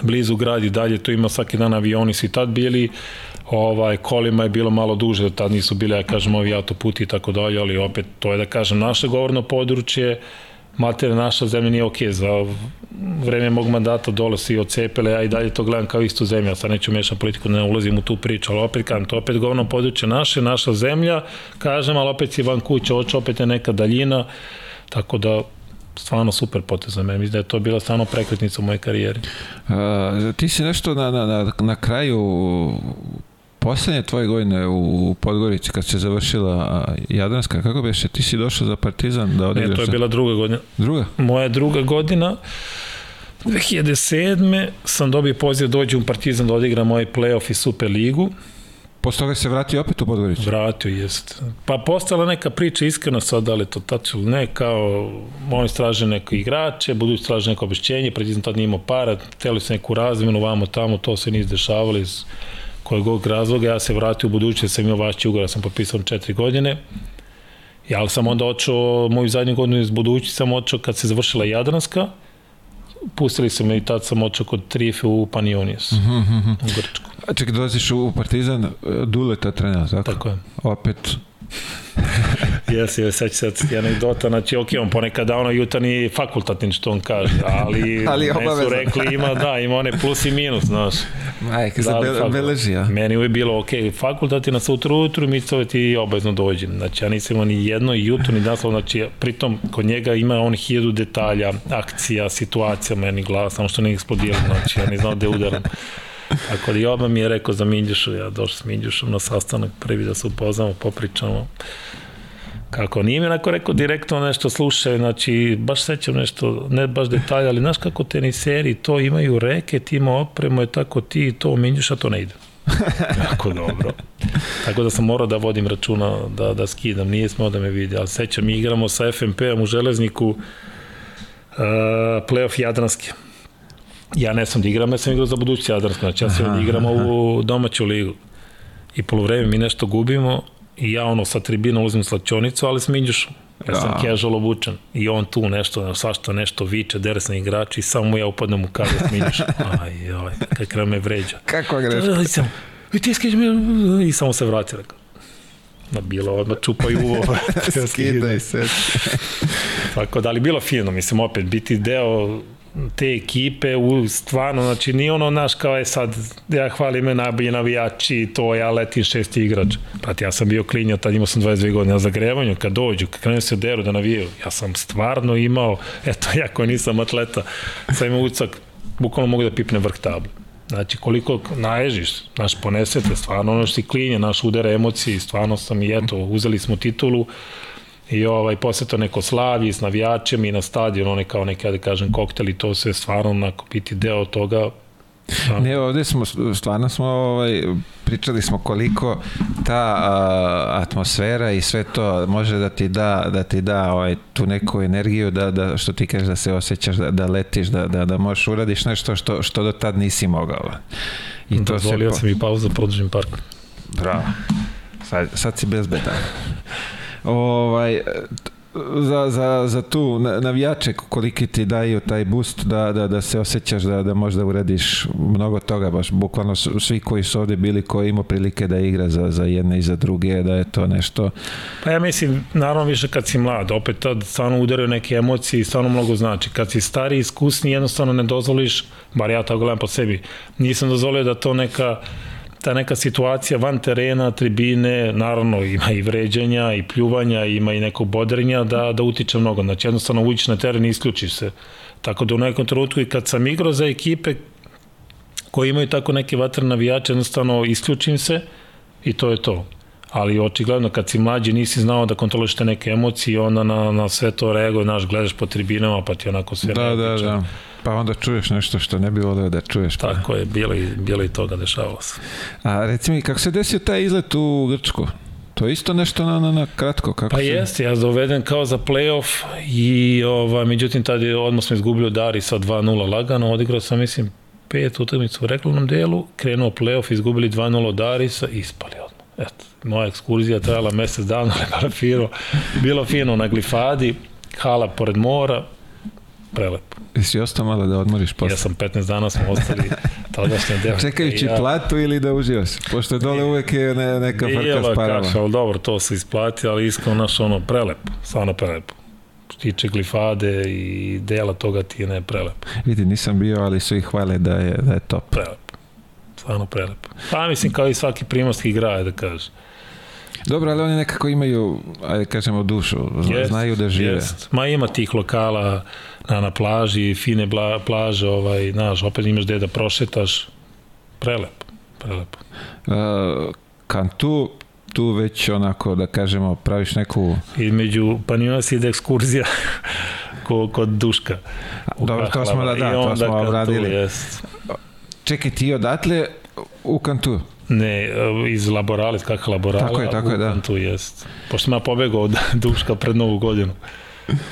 blizu grad i dalje, tu ima svaki dan avioni, svi tad bili, ovaj, kolima je bilo malo duže, tad nisu bile, ja kažem, ovi autoputi i tako dalje, ali opet to je da kažem naše govorno područje, materija naša zemlja nije okej, okay. za vreme mog mandata dole svi ocepele, ja i dalje to gledam kao istu zemlju, sad neću mešam politiku, ne ulazim u tu priču, ali opet kažem, to opet govorno područje naše, naša zemlja, kažem, ali opet si van kuće, oče, opet je neka daljina, tako da stvarno super potez za mene. Mislim da je to bila stvarno prekretnica u mojej karijeri. Uh, ti si nešto na, na, na, na kraju poslednje tvoje godine u Podgorici kad se završila Jadranska, kako beše, ti si došao za Partizan da odigraš? Ne, to je bila druga godina. Druga? Moja druga godina, 2007. sam dobio poziv da dođem u Partizan da odigram moj playoff i Super ligu. Posle toga se vratio opet u Podgoricu? Vratio, jest. Pa postala neka priča iskreno sad, da li to tačno ili ne, kao oni straže neko igrače, budu straže neko obešćenje, Partizan tad nije imao para, hteli su neku razmenu, vamo tamo, to se nije izdešavalo iz kojeg god razloga, ja se vratio u buduće, sam imao vašći ugovor, sam potpisao četiri godine, ja sam onda očeo, moju zadnju godinu iz budući sam očeo kad se završila Jadranska, pustili su me i tad sam očeo kod Trife u Panionius, uh -huh, uh -huh. u Grčku. A čekaj, dolaziš u Partizan, Duleta trener, tako? Tako je. Opet Jes, jes, seća se ti anegdota, znači, ok, on ponekad ono jutarnji fakultatin što on kaže, ali, ali ne su rekli ima, da, ima one plus i minus, znaš. Majke, da, be, beleži, ja. Meni uvijek bilo, ok, fakultatina sa utru, utru, mi se ti obavezno dođem. Znači, ja nisam imao ni jedno jutro, ni danas, znači, pritom, kod njega ima on hiljadu detalja, akcija, situacija, meni glava, samo što ne eksplodirao, znači, ja ne znam gde udaram. Ako li Joba mi je rekao za Minđušu, ja došao s Minđušom na sastanak, prvi da se upoznamo, popričamo. Kako nije mi onako rekao direktno nešto slušaj, znači baš sećam nešto, ne baš detalja, ali znaš kako teniseri to imaju reket, ima opremu, je tako ti to Minđuša, to ne ide. jako dobro. Tako da sam morao da vodim računa da, da skidam, nije smao da me vidi, ali sećam, igramo sa FNP-om u Železniku uh, playoff Jadranske ja ne sam da igram, ja sam igrao za budućnost Jadransko, znači ja sam da igramo u domaću ligu. I polovreme mi nešto gubimo i ja ono sa tribina ulazim u slačonicu, ali s Minđušom. Ja sam da. casual obučen i on tu nešto, svašta nešto viče, dere se igrač i samo ja upadnem u kazu s Minđušom. Aj, aj, kraj me vređa. Kako greška? I sam, i ti skađe me, i samo se vrati, rekao. Ma bilo odmah čupaju uvo. Skidaj se. Tako da, ali bilo fino, mislim, opet biti deo te ekipe u stvarno, znači nije ono naš kao je sad, ja hvalim me najbolji navijači, to ja letim šesti igrač. Prati, ja sam bio klinja, tad imao sam 22 godine na zagrevanju, kad dođu, kad krenu se deru da navijaju, ja sam stvarno imao, eto, ja koji nisam atleta, sam imao ucak, bukvalno mogu da pipne vrh tablu. Znači, koliko naježiš, naš ponesete, stvarno ono što si klinja, naš udara emocije, stvarno sam i eto, uzeli smo titulu, i ovaj, posle to neko slavi s navijačem i na stadion, one kao neke, da kažem, kokteli, to sve stvarno onako biti deo toga Da. Ne, ovde smo, stvarno smo, ovaj, pričali smo koliko ta a, atmosfera i sve to može da ti da, da ti da ovaj, tu neku energiju, da, da, što ti kažeš da se osjećaš, da, da letiš, da, da, da možeš uradiš nešto što, što do tad nisi mogao. I to Dozvolio se... sam i pauzu da produžim park. Bravo. Sad, sad si bezbedan ovaj, za, za, za tu navijače koliki ti daju taj boost da, da, da se osjećaš da, da možda uradiš mnogo toga baš bukvalno svi koji su ovde bili koji imao prilike da igra za, za jedne i za druge da je to nešto pa ja mislim naravno više kad si mlad opet tad stvarno udaraju neke emocije i stvarno mnogo znači. Kad si stari iskusni jednostavno ne dozvoliš bar ja tako gledam po sebi nisam dozvolio da to neka ta neka situacija van terena, tribine, naravno ima i vređanja i pljuvanja, ima i nekog bodrenja da, da utiče mnogo. Znači jednostavno uđeš na teren i isključiš se. Tako da u nekom trenutku i kad sam igrao za ekipe koji imaju tako neke vatre navijače, jednostavno isključim se i to je to. Ali očigledno kad si mlađi nisi znao da kontroliš te neke emocije, onda na, na sve to reaguje, znaš, gledaš po tribinama, pa ti onako sve Da, da, da. Pa onda čuješ nešto što ne bi volio da čuješ. Pa. Tako je, bilo i, bilo i toga dešavalo se. A reci mi, kako se desio taj izlet u Grčku? To je isto nešto na, na, na kratko. Kako pa se... jeste, ja doveden kao za playoff i ova, međutim tad je odmah smo izgubili Dari sa 2-0 lagano, odigrao sam mislim pet utakmica u reklamnom delu, krenuo playoff, izgubili 2-0 od Darisa i ispali odmah. Eto, moja ekskurzija trajala mesec dana, ali fino, bilo fino na glifadi, hala pored mora, prelepo. Jesi ostao malo da odmoriš posle? Ja sam 15 dana smo ostali tadašnje devojke. Čekajući ja... platu ili da uživaš? Pošto je dole uvek je ne, neka frka s parama. Kaša, ali dobro, to se isplati, ali iskreno naš ono prelepo, stvarno prelepo tiče glifade i dela toga ti je ne prelepo. Vidi, nisam bio, ali svi hvale da je, da je top. Prelepo. Stvarno prelepo. Pa mislim kao i svaki primorski grad, da kažeš. Dobro, ali oni nekako imaju, ajde kažemo, dušu, jest, znaju da žive. Jest. Ma ima tih lokala na, na plaži, fine bla, plaže, ovaj, znaš, opet imaš gde da prošetaš. Prelepo, prelepo. Uh, Kantu, tu već onako, da kažemo, praviš neku... Između, pa nima si ide ekskurzija kod, kod Duška. Dobro, to smo, da, da, to smo obradili. Čekaj, ti odatle u Kantu? Ne, iz Laboralis, kakva Laborala. Tako je, tako je, da. Tu jest. Pošto sam ja pobegao od Duška pred novu godinu.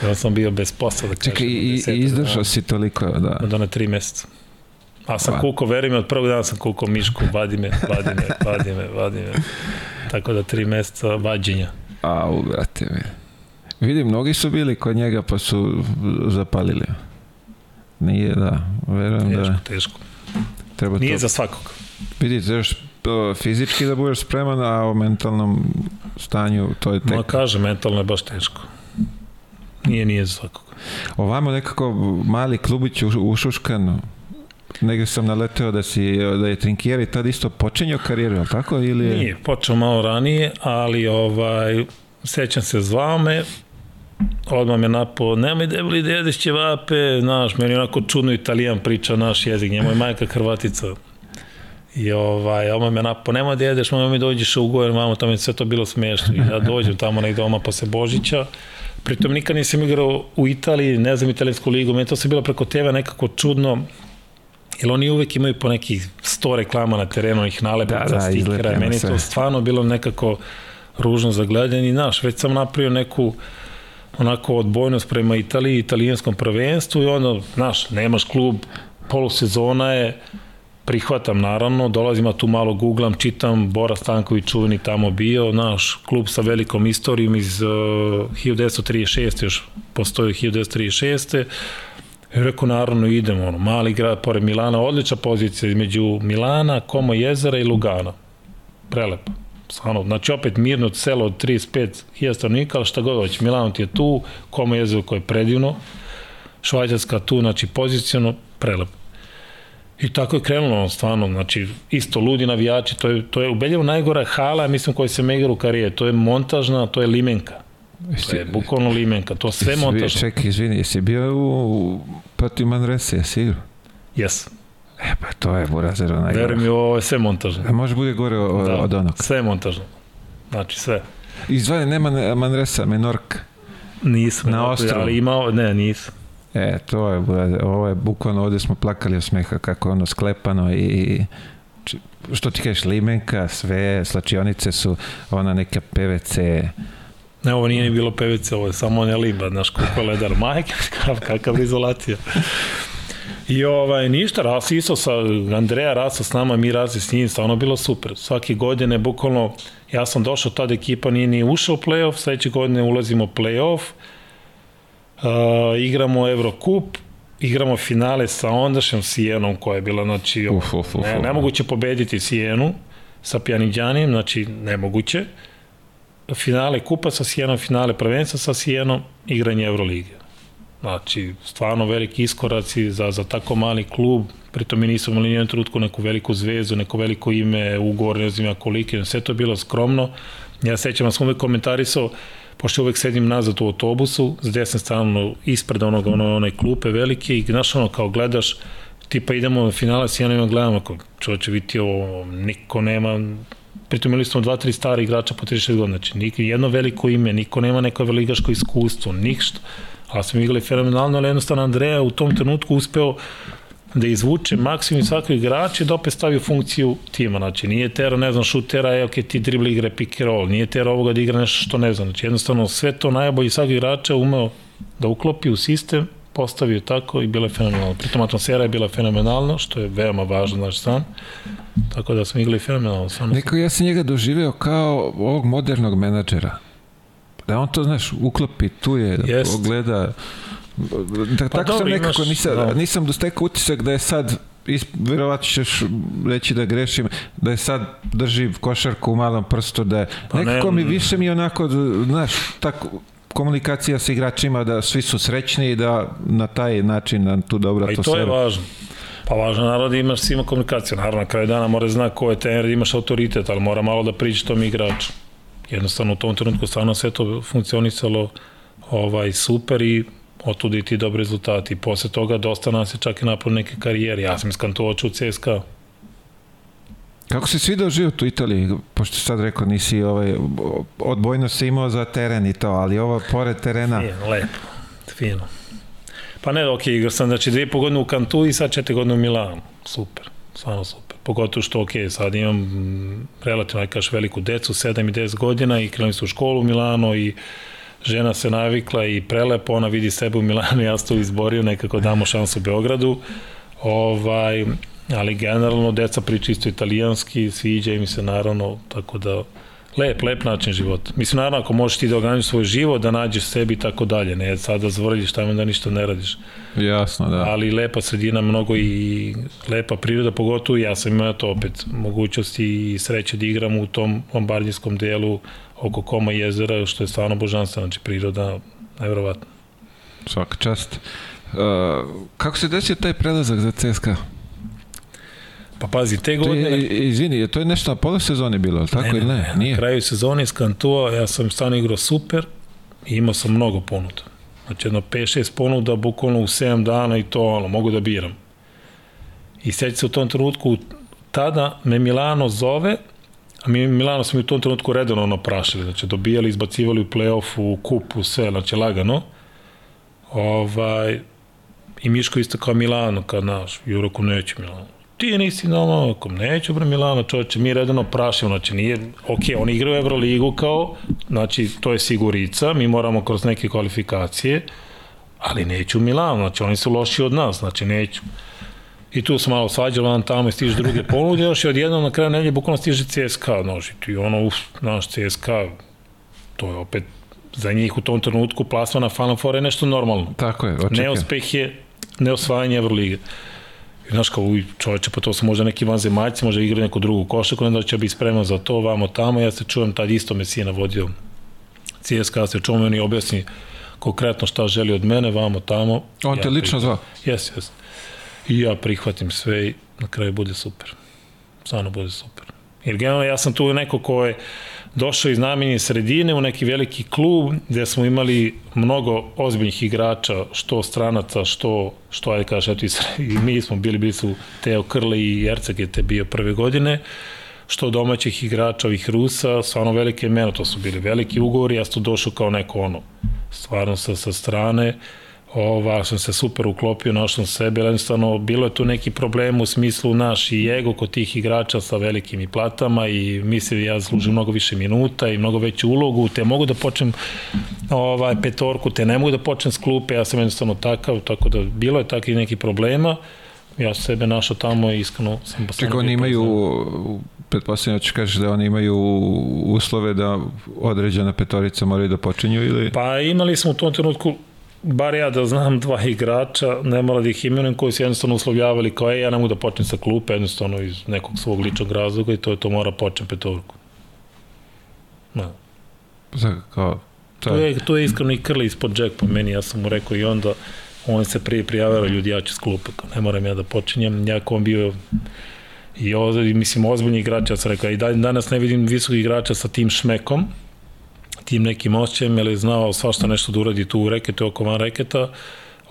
Ja sam bio bez posla, da kažem. Čekaj, i, i izdržao si toliko, da. Da na tri meseca. A sam kuko, veri me, od prvog dana sam kuko Mišku, vadi me, vadi me, vadi me, vadi me. Tako da tri meseca vađenja. A, brate mi. Vidi, mnogi su bili kod njega pa su zapalili. Nije, da, verujem teško, da... Teško, Treba Nije to... za svakog. Vidi, trebaš fizički da budeš spreman, a o mentalnom stanju to je tek... Ma kaže, mentalno je baš teško. Nije, nije za svakog. Ovamo nekako mali klubić ušuškan, negde sam naleteo da si da je Trinkieri tad isto počinjao karijeru, al tako ili je... Nije, počeo malo ranije, ali ovaj sećam se zvao me odmah me napo, nemoj debeli dede ćevape, znaš, meni onako čudno italijan priča naš jezik, njemu je majka Hrvatica. I ovaj, odmah me napo, nemoj da jedeš, mama mi dođeš u Gojen, mamo, tamo je sve to bilo smešno. I ja dođem tamo negde doma posle Božića, pritom nikad nisam igrao u Italiji, ne znam italijansku ligu, meni to se bilo preko TV nekako čudno, Jer oni uvek imaju po nekih 100 reklama na terenu, ih nalepnica, da, da, stikera. Meni to stvarno bilo nekako ružno za gledanje i znaš, već sam napravio neku onako odbojnost prema Italiji, italijanskom prvenstvu i onda, znaš, nemaš klub, polusezona je, prihvatam naravno, dolazim tu malo googlam, čitam, Bora Stanković čuveni tamo bio, naš klub sa velikom istorijom iz uh, 1936, još postoji 1936. I rekao, naravno, idemo, ono, mali grad, pored Milana, odlična pozicija između Milana, Komo jezera i Lugana. Prelepo. Stvarno, znači opet mirno selo od 35.000 stanovnika, ali šta god hoće, Milano ti je tu, Komo jezero koje je predivno, Švajcarska tu, znači pozicijno, prelepo. I tako je krenulo, stvarno, znači, isto ludi navijači, to je, to je u Beljevu najgora hala, mislim, koji se igra u karijere, to je montažna, to je limenka. To je bukvalno limenka, to sve montažno. Čekaj, izvini, jesi bio u, u protiv Manrese, jesi igrao? Jes. E pa to je Burazero najgore. Verujem mi, ovo je sve montažno. A može bude gore o, da, od onog. Sve montažno. Znači sve. Izvane, nema Manresa, Menorka. Nisam. Na ostrovu. Ali imao, ne, nisam. E, to je, ovo je bukvalno, ovde smo plakali od smeha kako je ono sklepano i što ti kažeš, limenka, sve, slačionice su ona neka PVC, Ne, ovo nije ni bilo PVC, ovo je samo ne limba, znaš, kako je ledar. Majke, kakav, kakav izolacija. I ovaj, ništa, Ras isto sa Andreja Rasa s nama, mi razi s njim, stvarno bilo super. Svake godine, bukvalno, ja sam došao, tada ekipa nije ni ušao u playoff, sledeće godine ulazimo u playoff, uh, igramo Eurocup, igramo finale sa ondašnjom Sijenom koja je bila, znači, uf, uf, uf, ne, nemoguće pobediti Sijenu sa Pjaniđanim, znači, nemoguće. Finale kupa sa Sijenom, finale prvenstva sa Sijenom, igranje Euroligije. Znači, stvarno veliki iskoraci za, za tako mali klub, pritom mi nismo imali nijednu trutku neku veliku zvezu, neko veliko ime, ugovor, ne znam ja koliki, sve to je bilo skromno. Ja sećam, da sam uvek komentarisao, pošto uvek sedim nazad u autobusu, s desne strane ispred onog, ono, onaj klupe velike i znaš ono kao gledaš, tipa idemo na finale s jednom gledamo, ako čovječe vidi ovo, niko nema pritom imali smo dva, tri stari igrača po 36 godina, znači nik, jedno veliko ime, niko nema neko veligaško iskustvo, ništa, ali smo igrali fenomenalno, ali jednostavno Andreja u tom trenutku uspeo da izvuče maksimum svakog igrača i da opet stavi u funkciju tima. Znači, nije tero, ne znam, šutera, je, ok, ti dribli igre pick and roll, nije tero ovoga da igra nešto što ne znam. Znači, jednostavno, sve to najbolji svakog igrača umeo da uklopi u sistem, postavio tako i bilo je fenomenalno. Pritom atmosfera je bila fenomenalna, što je veoma važno, znaš sam. Tako da smo igrali fenomenalno. Samo Neko, ja sam njega doživeo kao ovog modernog menadžera. Da on to, znaš, uklopi, tu je, Jest. pogleda. Da, Pa tako dobro, sam nekako, imaš, nisam, da. nisam dostekao utisak da je sad verovatno ćeš reći da grešim, da je sad drži košarku u malom prstu, da je, Pa ne, nekako mi mm. više mi onako, znaš, tako, komunikacija sa igračima da svi su srećni i da na taj način na tu dobro Pa i to je važno. Pa važno naravno da imaš svima komunikaciju. Naravno, na kraju dana mora zna ko je trener, imaš autoritet, ali mora malo da priđe tom igraču. Jednostavno u tom trenutku stvarno sve to funkcionisalo ovaj, super i otuda i ti dobri rezultati. I posle toga dosta nas je čak i napravio neke karijere. Ja sam iskantovaču u CSKA. Kako si svidao život u Italiji, pošto sad rekao nisi ovaj, odbojno si imao za teren i to, ali ovo pored terena, Fino, lepo. Fino. Pa ne, ok, igrao sam, znači dvije po godine u Kantu i sad četiri godine u Milanu. Super, stvarno super. Pogotovo što, ok, sad imam mm, relativno, kaš, veliku decu, 7 i 10 godina i krenuli su u školu u Milano i žena se navikla i prelepo, ona vidi sebe u Milanu, ja sam to izborio, nekako damo šansu Beogradu. Ovaj, ali generalno deca priča isto italijanski, sviđa im se naravno, tako da lep, lep način života. Mislim, naravno, ako možeš ti da organizuješ svoj život, da nađeš sebi i tako dalje, ne sad da zvrljiš tamo da ništa ne radiš. jasno, da. Ali lepa sredina, mnogo i lepa priroda, pogotovo ja sam imao to opet mogućnosti i sreće da igram u tom lombardijskom delu oko Koma jezera, što je stvarno božanstvo, znači priroda, nevjerovatno. Svaka čast. Uh, kako se desio taj prelazak za CSKA? Pa pazi, te godine... je, izvini, to je nešto na pola sezone bilo, ali tako ili ne? Nije. Na kraju sezone iz Kantua ja sam stvarno igrao super i imao sam mnogo ponuda. Znači jedno 5-6 ponuda, bukvalno u 7 dana i to ono, mogu da biram. I seća se u tom trenutku, tada me Milano zove, mi Milano smo u tom trenutku redano ono prašili, znači dobijali, izbacivali u play-offu, u kupu, sve, znači lagano. Ovaj, I Miško isto kao Milano, kad naš, roku neću Milano ti nisi normalno, kom neću bre Milano, čoveče, mi redano prašimo, znači nije, ok, oni igraju Euroligu kao, znači to je sigurica, mi moramo kroz neke kvalifikacije, ali neću Milano, znači oni su loši od nas, znači neću. I tu se malo svađalo vam tamo i stiže druge ponude, još i odjednom na kraju nedelje bukvalno stiže CSKA, znači ti ono, uf, naš CSKA, to je opet za njih u tom trenutku plasma na Final Four je nešto normalno. Tako je, očekaj. Neuspeh je neosvajanje Euroliga. I znaš kao, uj, čoveče, pa to su možda neki vanzemaljci, možda igra neku drugu košaku, onda će biti spreman za to, vamo tamo, ja se čujem, tad isto me sina vodio CSKA, se čujem, oni objasni konkretno šta želi od mene, vamo tamo. On ja te lično zvao? Jes, jes. I ja prihvatim sve i na kraju bude super. Stvarno bude super. Jer generalno ja sam tu neko ko je došao iz namenje sredine u neki veliki klub gde smo imali mnogo ozbiljnih igrača, što stranaca, što, što ajde kažeš, eto i, i mi smo bili, bili su Teo Krle i Erceg je te bio prve godine, što domaćih igrača, ovih Rusa, stvarno velike imena, to su bili veliki ugovori, ja sam tu došao kao neko ono, stvarno sa, sa strane, ova, sam se super uklopio, našao sam sebe, jednostavno bilo je tu neki problem u smislu naš i ego kod tih igrača sa velikim i platama i mislim ja služim mnogo više minuta i mnogo veću ulogu, te mogu da počnem ovaj, petorku, te ne mogu da počnem s klupe, ja sam jednostavno takav, tako da bilo je takvih nekih problema, ja sam sebe našao tamo i iskreno sam Čekaj, oni imaju, pretpostavljam da ću kažeš da oni imaju uslove da određena petorica moraju da počinju ili... Pa imali smo u tom trenutku bar ja da znam dva igrača, ne mora da ih imenujem, koji su jednostavno uslovljavali kao, ej, ja ne mogu da počnem sa klupe, jednostavno iz nekog svog ličnog razloga i to je to mora počnem petorku. No. Za, kao, To je, to je iskreno i krli ispod džek po meni, ja sam mu rekao i onda on se prije prijavio, ljudi, ja ću s klupe, kao, ne moram ja da počinjem, jako on bio i ovde, mislim, ozbiljni igrač, ja sam rekao, i danas ne vidim visokih igrača sa tim šmekom, tim nekim osjećajem, jer je znao svašta nešto da uradi tu u reketu oko van reketa,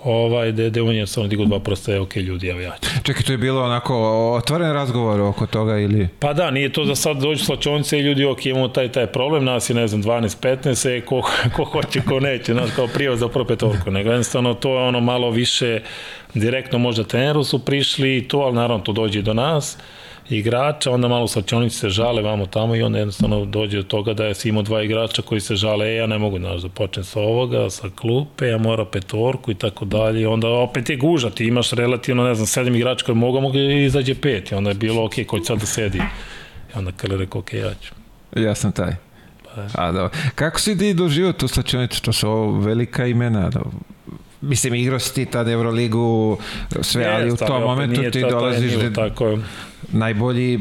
ovaj, da je on je samo digo dva prosta, je ok, ljudi, evo ja ću. Čekaj, to je bilo onako otvoren razgovor oko toga ili... Pa da, nije to da sad dođu slačonice i ljudi, ok, imamo taj, taj problem, nas je, ne znam, 12-15, e, ko, ko hoće, ko neće, znaš, kao prijevo za propetorku, nego jednostavno to je ono malo više direktno možda treneru su prišli i to, ali naravno to dođe i do nas igrača, onda malo slačionici se žale vamo tamo i onda jednostavno dođe do toga da je si imao dva igrača koji se žale, e, ja ne mogu znaš, da počnem sa ovoga, sa klupe, ja mora petorku i tako dalje, onda opet je guža, ti imaš relativno, ne znam, sedam igrača koji mogu, mogu izađe pet i onda je bilo, ok, ko će sad da sedi? I onda kada rekao, ok, ja ću. Ja sam taj. Pa, A, da. Kako si ti doživio tu slačionicu? To su velika imena. Da. Mislim, igrao si ti tad Euroligu, sve, je, ali u tom momentu ti dolaziš da... Tako najbolji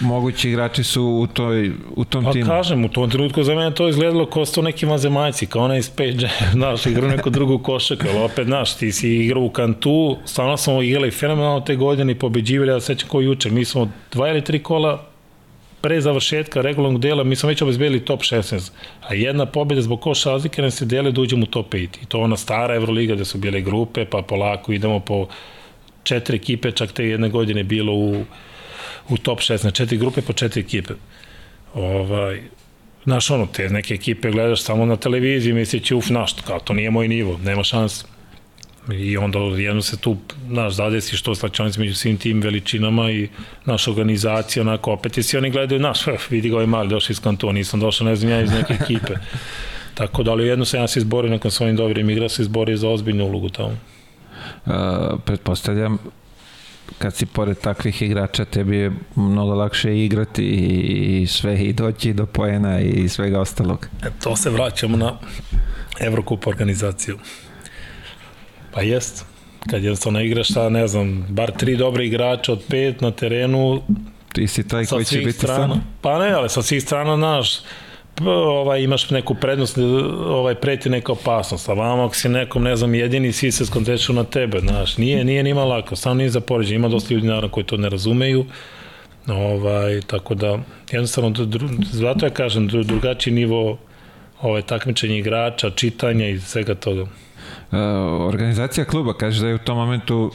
mogući igrači su u, toj, u tom pa, timu. Pa kažem, u tom trenutku za mene to izgledalo kao sto neki mazemajci, kao onaj Space Jam, znaš, igrao neku drugu košak, ali opet, znaš, ti si igrao u kantu, stvarno smo igrali fenomenalno te godine i pobeđivali, ja sećam kao juče, mi smo dva ili tri kola pre završetka regularnog dela mi smo već obezbedili top 16, a jedna pobjeda zbog koš razlike nas se dele da uđemo u top 5. I to ona stara Euroliga gde su bile grupe, pa polako idemo po četiri ekipe, čak te jedne godine bilo u, u top 16, četiri grupe po četiri ekipe. Ovaj, znaš, ono, te neke ekipe gledaš samo na televiziji, mislići, uf, naš, kao, to nije moj nivo, nema šanse. I onda jedno se tu, znaš, zadesi što slačanic među svim tim veličinama i naša organizacija, onako, opet i svi oni gledaju, naš, vidi ga ovaj mali, došao iz kantona, nisam došao, ne znam, ja iz neke ekipe. Tako da, ali jedno se ja se izborio nakon svojim dobrim igra, se izborio za ozbiljnu ulogu tamo. Uh, pretpostavljam, kad si pored takvih igrača, tebi je mnogo lakše igrati i sve i doći do poena i svega ostalog. E, to se vraćamo na Evrokup organizaciju. Pa jest. Kad jednostavno igraš sa, ne znam, bar tri dobre igrača od pet na terenu, ti si taj koji će biti strana. sam? Pa ne, ali sa svih strana, znaš, ovaj, imaš neku prednost, ovaj, preti neka opasnost, a vama ako si nekom, ne znam, jedini, svi se skoncentrišu na tebe, znaš, nije, nije nima lako, samo nije za poređenje, ima dosta ljudi, naravno, koji to ne razumeju, ovaj, tako da, jednostavno, zato ja kažem, drugačiji nivo ovaj, takmičenja igrača, čitanja i svega toga. Uh, organizacija kluba kaže da je u tom momentu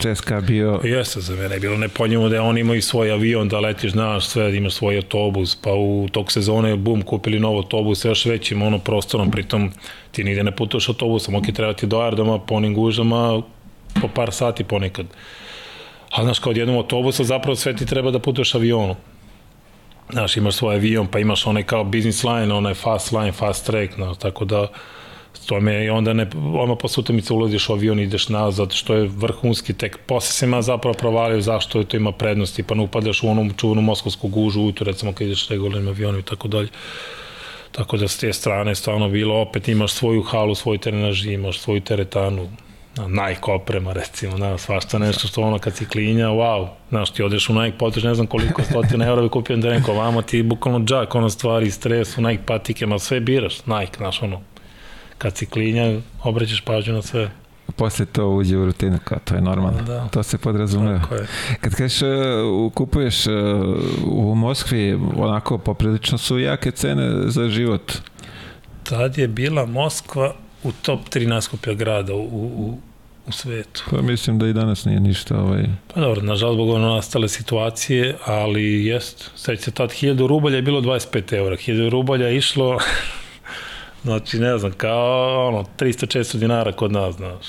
CSKA bio... Jeste, za mene je bilo nepojnjivo da oni imaju svoj avion, da letiš, znaš, sve, da imaš svoj autobus, pa u tog sezone, bum, kupili nov autobus, još većim ono prostorom, pritom ti nigde ne putuješ autobusom, ok, treba ti do aerodoma po onim gužama po par sati ponekad. Ali, znaš, kao od jednom autobusa zapravo sve ti treba da putuješ avionom. Znaš, imaš svoj avion, pa imaš onaj kao business line, onaj fast line, fast track, znaš, tako da me i onda ne, ono posle utakmice ulaziš u avion i ideš nazad, što je vrhunski tek. Posle se ima zapravo provalio zašto to ima prednosti, pa ne upadaš u onom čuvanu moskovsku gužu ujutru, recimo kad ideš regularnim avionom i tako dalje. Tako da s te strane stvarno bilo, opet imaš svoju halu, svoj trenaži, imaš svoju teretanu, Nike oprema recimo, da, svašta nešto što ono kad si klinja, wow, znaš, ti odeš u Nike, potiš ne znam koliko stotina eura bi kupio da neko vamo ti bukvalno džak, ono stvari, stres, u Nike patike, ma sve biraš, Nike, znaš, ono, kad si klinja, obraćaš pažnju na sve. Posle to uđe u rutinu, kao to je normalno. Da. To se podrazumeva. Kad kažeš, uh, kupuješ uh, u Moskvi, onako poprilično su jake cene za život. Tad je bila Moskva u top 3 naskupja grada u, u, u svetu. Pa mislim da i danas nije ništa ovaj... Pa dobro, nažalost, zbog ono nastale situacije, ali jest, sveća se tad 1000 rubalja je bilo 25 eura. 1000 rubalja je išlo Znači, ne znam, kao ono, 300-400 dinara kod nas, znaš.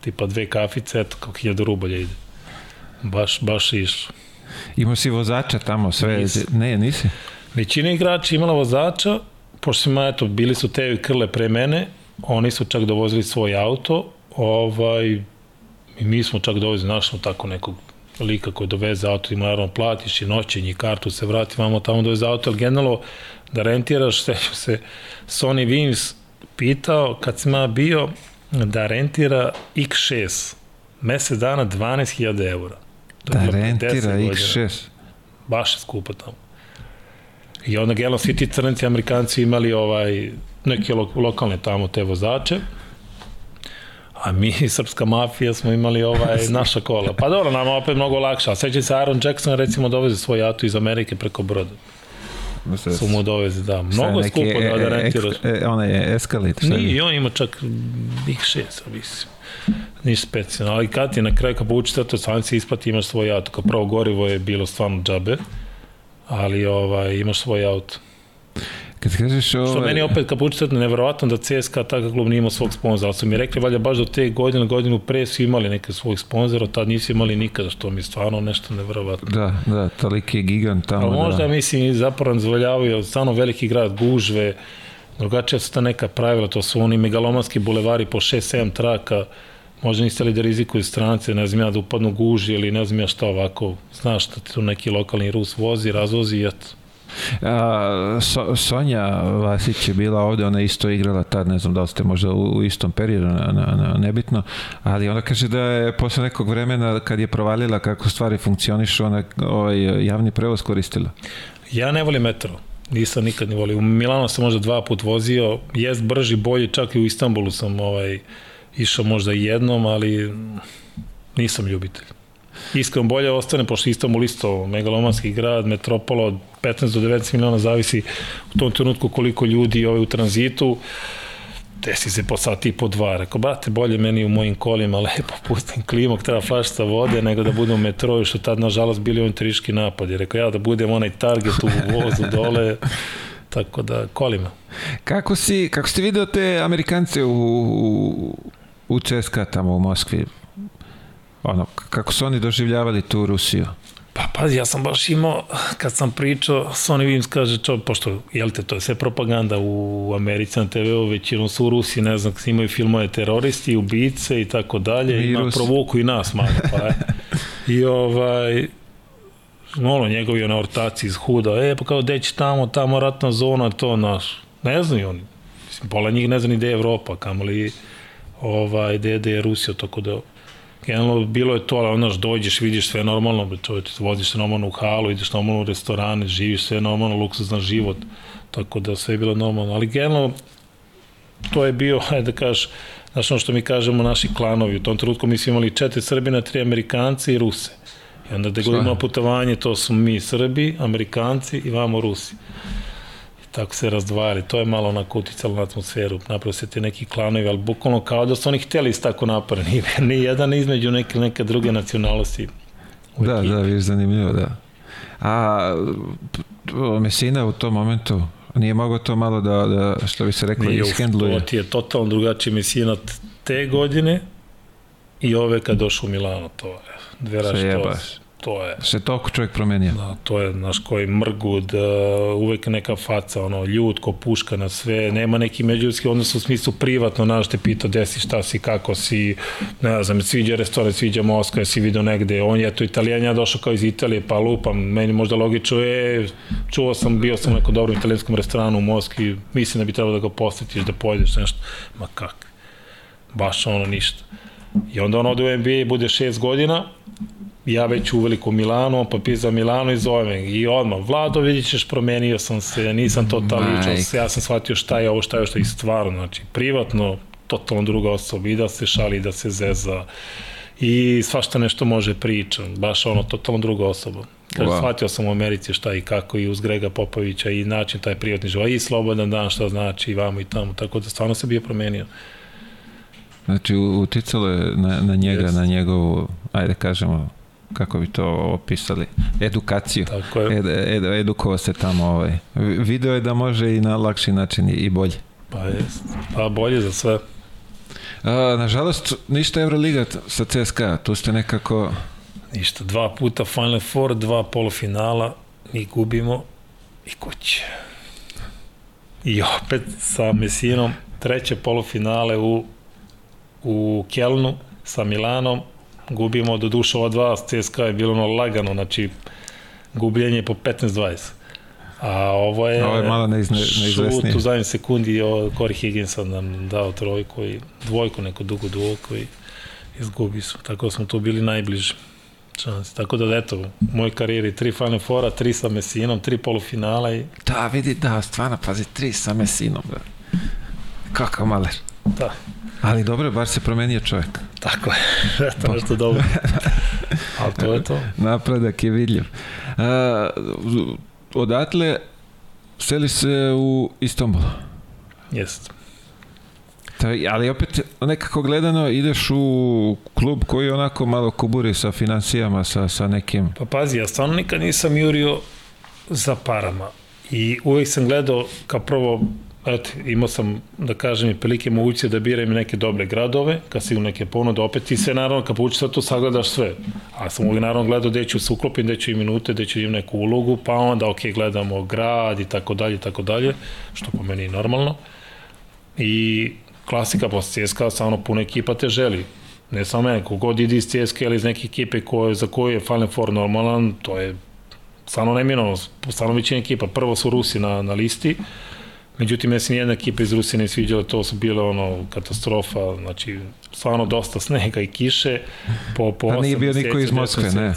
Tipa dve kafice, eto, kao 1000 rubalja ide. Baš, baš išlo. Imao si vozača tamo, sve? Nisi. Ne, nisi? Većina igrača imala vozača, pošto ima, eto, bili su Teo i Krle pre mene, oni su čak dovozili svoj auto, ovaj, i mi smo čak dovozili, našli tako nekog lika koji doveze auto, ima naravno platiš i noćenji kartu, se vrati, vamo tamo doveze auto, ali generalno da rentiraš, sećam se, Sony Wims pitao kad sam ja bio da rentira X6 mesec dana 12.000 eura. To da rentira X6? Baš je skupo tamo. I onda gledam svi ti crnci amerikanci imali ovaj neke lo, lokalne tamo te vozače a mi, srpska mafija, smo imali ovaj, naša kola. Pa dobro, nama opet mnogo lakše. A sećaj se Aaron Jackson, recimo, doveze svoj auto iz Amerike preko broda. Su mu dovezi, da. Mnogo je skupo da, da rentiraš. E, e, ona je Escalade. Nije, i on ima čak Big 6, mislim. Ništa specijalno, ali kad ti na kraju kad to sam se isplati imaš svoj auto, kao prvo gorivo je bilo stvarno džabe, ali ovaj, imaš svoj auto. Kad kažeš ovo... Što meni opet kad poučite nevjerovatno da CSKA takav klub nije imao svog sponzora, ali su mi rekli valjda baš do te godine, godinu pre su imali neke svojih sponzora, tad nisu imali nikada, što mi je stvarno nešto nevjerovatno. Da, da, toliki gigant tamo. Ali možda, da. mislim, zapravo zvoljavaju, stvarno veliki grad, gužve, drugačija su ta neka pravila, to su oni megalomanski bulevari po 6-7 traka, možda niste li da rizikuju strance, ne znam ja da upadnu guži ili ne znam ja šta ovako, znaš da tu neki lokalni Rus vozi, razvozi i eto. A, so, Sonja Vasić je bila ovde, ona isto igrala tad, ne znam da li ste možda u, u istom periodu, na, na, na, nebitno, ali ona kaže da je posle nekog vremena kad je provalila kako stvari funkcionišu, ona ovaj, javni prevoz koristila. Ja ne volim metro. Nisam nikad ne volio. U Milano sam možda dva put vozio, jest brži, bolji, čak i u Istanbulu sam ovaj, išao možda jednom, ali nisam ljubitelj. Iskreno bolje ostane, pošto isto megalomanski grad, metropola od 15 do 19 miliona, zavisi u tom trenutku koliko ljudi ove u tranzitu, desi se po sati i po dva. Rekao, brate, bolje meni u mojim kolima, lepo pustim klimok, treba flašta vode, nego da budem u metroju, što tad, nažalost, bili oni triški napadi. Rekao, ja da budem onaj target u vozu dole, tako da kolima. Kako si, kako ste video te Amerikance u, u, u CSKA tamo u Moskvi? Ono, kako su oni doživljavali tu Rusiju? Pa pazi, ja sam baš imao, kad sam pričao, Sony Wims kaže, čo, pošto, jel te, to je sve propaganda u Americi na TV-u, većinom su u Rusiji, ne znam, imaju filmove teroristi, ubice i tako dalje, ima provoku i nas malo, pa je. I ovaj, ono, njegovi ono ortaci iz Huda, e, pa kao, deći tamo, tamo ratna zona, to naš, ne znaju oni, mislim, pola njih ne zna ni gde je Evropa, kamoli, ovaj, gde je Rusija, tako da, generalno bilo je to, ali onaš dođeš, vidiš sve normalno, čovječ, voziš se normalno u halu, ideš normalno u restorane, živiš sve normalno, luksuzan život, tako da sve je bilo normalno, ali generalno to je bio, hajde da kažeš, znaš ono što mi kažemo naši klanovi, u tom trenutku mi smo imali četiri Srbina, tri Amerikanci i Ruse. I onda da govorimo putovanje, to su mi Srbi, Amerikanci i vamo Rusi tako se razdvajali. To je malo onako uticalo na atmosferu. Napravo se te neki klanovi, ali bukvalno kao da su oni hteli tako napore. Ni, ni jedan između neke, neke druge nacionalnosti. Da, ekipi. da, viš zanimljivo, da. A Mesina u tom momentu nije mogao to malo da, da što bi se reklo, ishendluje? To ti je totalno drugačiji Mesina te godine i ove kad došao u Milano, to je dve rašte to je... Se toliko čovjek promenio. Da, to je, naš koji mrgud, uh, uvek neka faca, ono, ljud, ko puška na sve, nema neki međuljudski odnos u smislu privatno, znaš, te pita gde si, šta si, kako si, ne znam, sviđa restoran, sviđa Moskva, si vidio negde, on je to italijan, ja došao kao iz Italije, pa lupam, meni možda logično je, čuo sam, bio sam u nekom dobrom italijanskom restoranu u Moskvi, mislim da bi trebalo da ga posetiš, da pojedeš nešto, ma kak, baš ono ništa. I onda on ode u NBA bude šest godina, ja već u veliko Milano, pa pisa Milano i zove me. I odmah, Vlado, vidit ćeš, promenio sam se, nisam totalno ličao ja sam shvatio šta je ovo, šta je ovo, šta je stvarno, znači, privatno, totalno druga osoba, i da se šali, da se zeza, i svašta nešto može priča, baš ono, totalno druga osoba. Kaže, wow. shvatio sam u Americi šta i kako i uz Grega Popovića i način taj privatni život, i slobodan dan šta znači i vamo i tamo, tako da stvarno se bio promenio. Znači, uticalo je na, na njega, yes. na njegovu, ajde kažemo, kako bi to opisali, edukaciju. Tako je. Ed, ed, edukovao se tamo. Ovaj. Video je da može i na lakši način i bolje. Pa je, pa bolje za sve. A, nažalost, ništa Euroliga sa CSKA, tu ste nekako... Ništa, dva puta Final Four, dva polufinala, mi gubimo i kuće. I opet sa Mesinom, treće polufinale u, u Kelnu sa Milanom, gubimo do duša ova dva, CSKA je bilo ono lagano, znači gubljenje po 15-20. A ovo je, ovo je malo neizne, neizvesnije. Šut u zadnjem sekundi Corey Higginson nam dao trojku i dvojku, neku dugu dvojku i izgubi su. Tako da smo tu bili najbliži šanse. Tako da, eto, u mojoj karijeri tri Final Fora, tri sa Mesinom, tri polufinala i... Da, vidi, da, stvarno, pazi, tri sa Mesinom, da. Kakav maler. Da. Ali dobro, bar se promenio čovjek. Tako je, eto nešto dobro. Ali to je to. Napredak je vidljiv. Uh, odatle seli se u Istanbul. Jest. Ta, ali opet nekako gledano ideš u klub koji onako malo kuburi sa financijama, sa, sa nekim... Pa pazi, ja stvarno nikad nisam jurio za parama. I uvek sam gledao kao prvo eto, imao sam, da kažem, i prilike moguće da biram neke dobre gradove, kad si u neke ponude, opet ti sve, naravno, kad pouči sad to sagledaš sve. A sam uvijek, naravno, gledao gde ću se uklopim, gde ću i minute, gde ću im neku ulogu, pa onda, ok, gledamo grad i tako dalje, tako dalje, što po meni je normalno. I klasika posle CSKA, stvarno puno ekipa te želi. Ne samo mene, kogod ide iz CSKA ili iz neke ekipe koje, za koju je Final Four normalan, to je stvarno neminovno, stvarno većina ekipa. Prvo su Rusi na, na listi, Međutim, ja se nijedna ekipa iz Rusije ne sviđala, to su bile ono katastrofa, znači stvarno dosta snega i kiše. Po, po A nije bio niko iz Moskve, ne?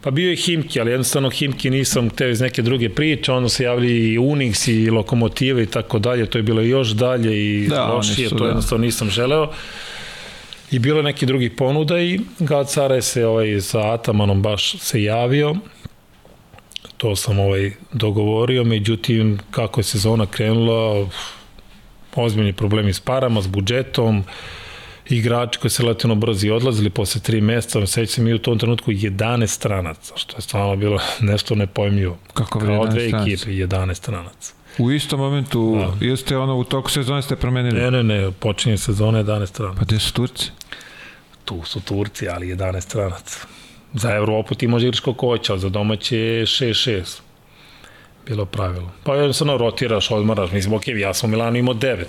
Pa bio je Himki, ali jednostavno Himki nisam teo iz neke druge priče, onda se javili i Unix i Lokomotive i tako dalje, to je bilo još dalje i da, lošije, su, to da. jednostavno nisam želeo. I bilo je neki drugi ponuda i Gad Care se ovaj, sa Atamanom baš se javio, to sam ovaj dogovorio, međutim kako je sezona krenula ozbiljni problemi s parama, s budžetom, igrači koji se leteno brzo i odlazili posle tri meseca, sećam mi u tom trenutku 11 stranaca, što je stvarno bilo nešto nepojmljivo. Kako Kao dve ekipe, 11 stranaca. U istom momentu, da. jeste ono, u toku sezone ste promenili? Ne, ne, ne, počinje sezone 11 stranaca. Pa gde su Turci? Tu su Turci, ali 11 stranaca. Za Evropu ti može igraš kako hoće, ali za domaće je 6-6. Bilo pravilo. Pa jednostavno rotiraš, odmaraš. Mislim, ok, ja sam u Milanu imao 9.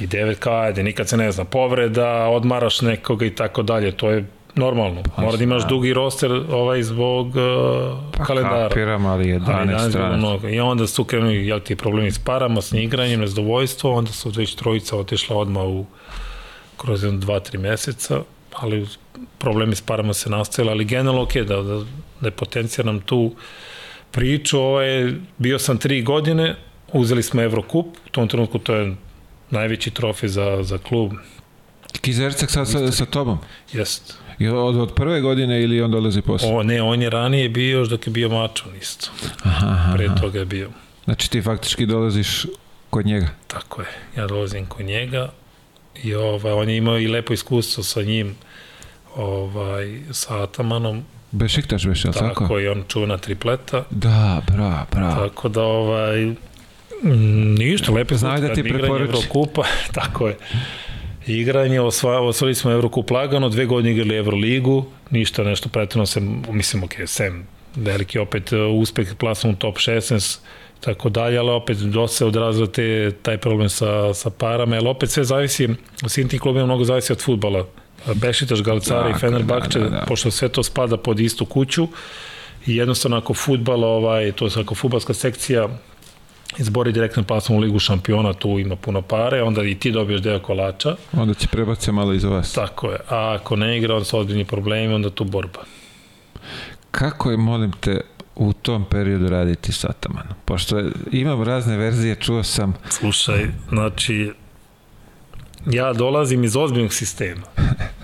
I 9 kao, ajde, nikad se ne zna, povreda, odmaraš nekoga i tako dalje. To je normalno. Pa, Mora da imaš dugi roster ovaj zbog uh, pa, kalendara. Kapiram, ali 11 stranaca. I onda su krenuli jel, ti problemi s parama, s igranjem, nezadovoljstvo, onda su već trojica otišla odmah u kroz 2-3 meseca, ali problemi s parama se nastavili, ali generalno ok, da, da, da je potencijalam tu priču, ovaj, bio sam tri godine, uzeli smo Evrokup, u tom trenutku to je najveći trofej za, za klub. Kizercak sa, sa, sa tobom? Jest. I od, od prve godine ili on dolazi posle? O, ne, on je ranije bio još dok je bio mačon isto. Aha, aha. Pre toga je bio. Znači ti faktički dolaziš kod njega? Tako je, ja dolazim kod njega i ovaj, on je imao i lepo iskustvo sa njim ovaj, sa Atamanom. Bešiktaš već, tako? Tako, i on čuna tripleta. Da, bra, bra. Tako da, ovaj, ništa, lepe Znaj da ti preporuči. Evrokupa, tako je. Igranje, osva, osvojili smo Evrokup lagano, dve godine igrali Evroligu, ništa nešto pretredno se, mislim, ok, sem veliki opet uh, uspeh plasom u top 16, tako dalje, ali opet dosta se odrazila te, taj problem sa, sa parama, ali opet sve zavisi, u svim tim klubima mnogo zavisi od futbala. Bešitaš, Galcara da, i Fenerbahče, da, da, da. pošto sve to spada pod istu kuću i jednostavno ako futbal, ovaj, to je ako futbalska sekcija izbori direktno pasom u Ligu šampiona, tu ima puno pare, onda i ti dobiješ deo kolača. Onda će prebace malo iz vas. Tako je. A ako ne igra, onda su ozbiljni problemi, onda tu borba. Kako je, molim te, u tom periodu raditi s Atamanom? Pošto imam razne verzije, čuo sam... Slušaj, znači, ja dolazim iz ozbiljnog sistema,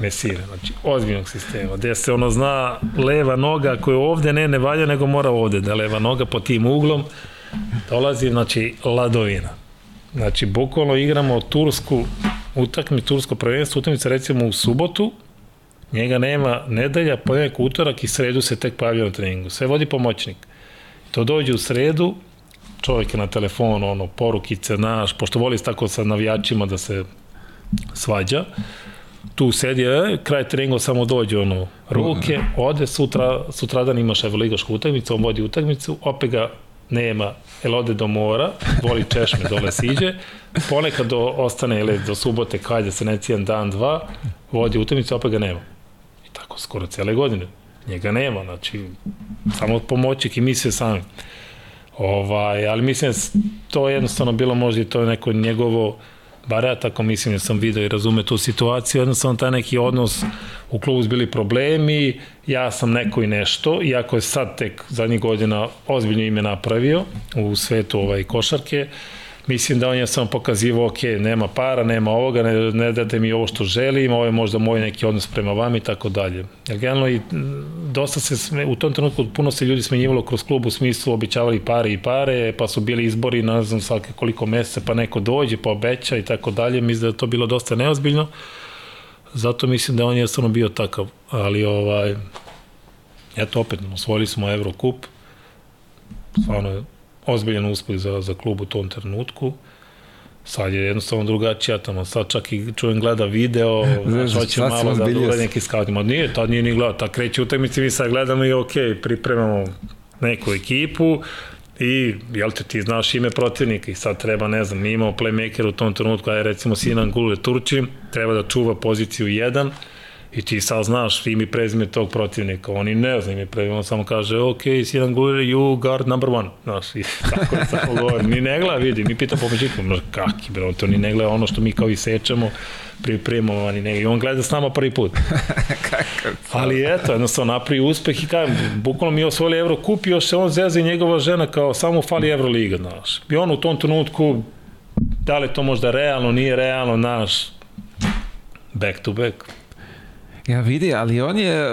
mesire, znači ozbiljnog sistema, gde se ono zna leva noga koja ovde ne, ne valja, nego mora ovde, da leva noga po tim uglom, dolazi, znači, ladovina. Znači, bukvalno igramo tursku utakmi, tursko prvenstvo, utakmica recimo u subotu, njega nema nedelja, ponedjeljak, utorak i sredu se tek pavlja na treningu. Sve vodi pomoćnik. To dođe u sredu, čovjek je na telefonu, ono, porukice, naš, pošto voli tako sa navijačima da se svađa, tu sedi, e, kraj treninga samo dođe ono, ruke, ode, sutra, sutradan imaš ligašku utakmicu, on vodi utakmicu, opet ga nema, jel ode do mora, voli češme, dole siđe, ponekad do, ostane ili do subote, kajde se necijan dan, dva, vodi utakmicu, opet ga nema. I tako skoro cele godine. Njega nema, znači, samo pomoćik i mi se sami. Ovaj, ali mislim, to je jednostavno bilo možda i to neko njegovo bar ja tako mislim da sam video i razume tu situaciju, jednostavno taj neki odnos u klubu su bili problemi, ja sam neko i nešto, iako je sad tek zadnjih godina ozbiljno ime napravio u svetu ovaj košarke, mislim da on je samo pokazivo, ok, nema para, nema ovoga, ne, ne date mi ovo što želim, ovo je možda moj neki odnos prema vam i tako dalje. Jer generalno i dosta se, sme, u tom trenutku puno se ljudi smenjivalo kroz klub u smislu običavali pare i pare, pa su bili izbori, ne znam, svake koliko meseca, pa neko dođe, pa obeća i tako dalje. Mislim da je to bilo dosta neozbiljno. Zato mislim da on je stvarno bio takav, ali ovaj, eto opet, osvojili smo Eurocup, stvarno ozbiljan uspeh za, za klub u tom trenutku. Sad je jednostavno drugačija tamo, sad čak i čujem gleda video, znaš, hoće malo da ure neki scouting. Nije, tad nije ni gleda, tad kreće utakmice, mi sad gledamo i ok, pripremamo neku ekipu, I, jel te, ti znaš ime protivnika i sad treba, ne znam, mi imamo playmaker u tom trenutku, aj recimo Sinan Gule Turčin, treba da čuva poziciju 1, I ti sad znaš ime i prezime tog protivnika. Oni ne zna ime i prezime, on samo kaže, ok, Sinan Gulir, you guard number one. Znaš, i tako je samo govori. Ni ne gleda, vidi, mi pita pomoćniku, no, kaki, bro, to ni ne gleda ono što mi kao i sečemo, pripremamo, ani ne, i on gleda s nama prvi put. Ali eto, jednostavno napravi uspeh i kajem, bukvalno mi osvojili Eurokup i još se on zeza i njegova žena kao samo fali Euroliga, znaš. I on u tom trenutku, da li to možda realno, nije realno, znaš, back to back. Ja vidi, ali on je,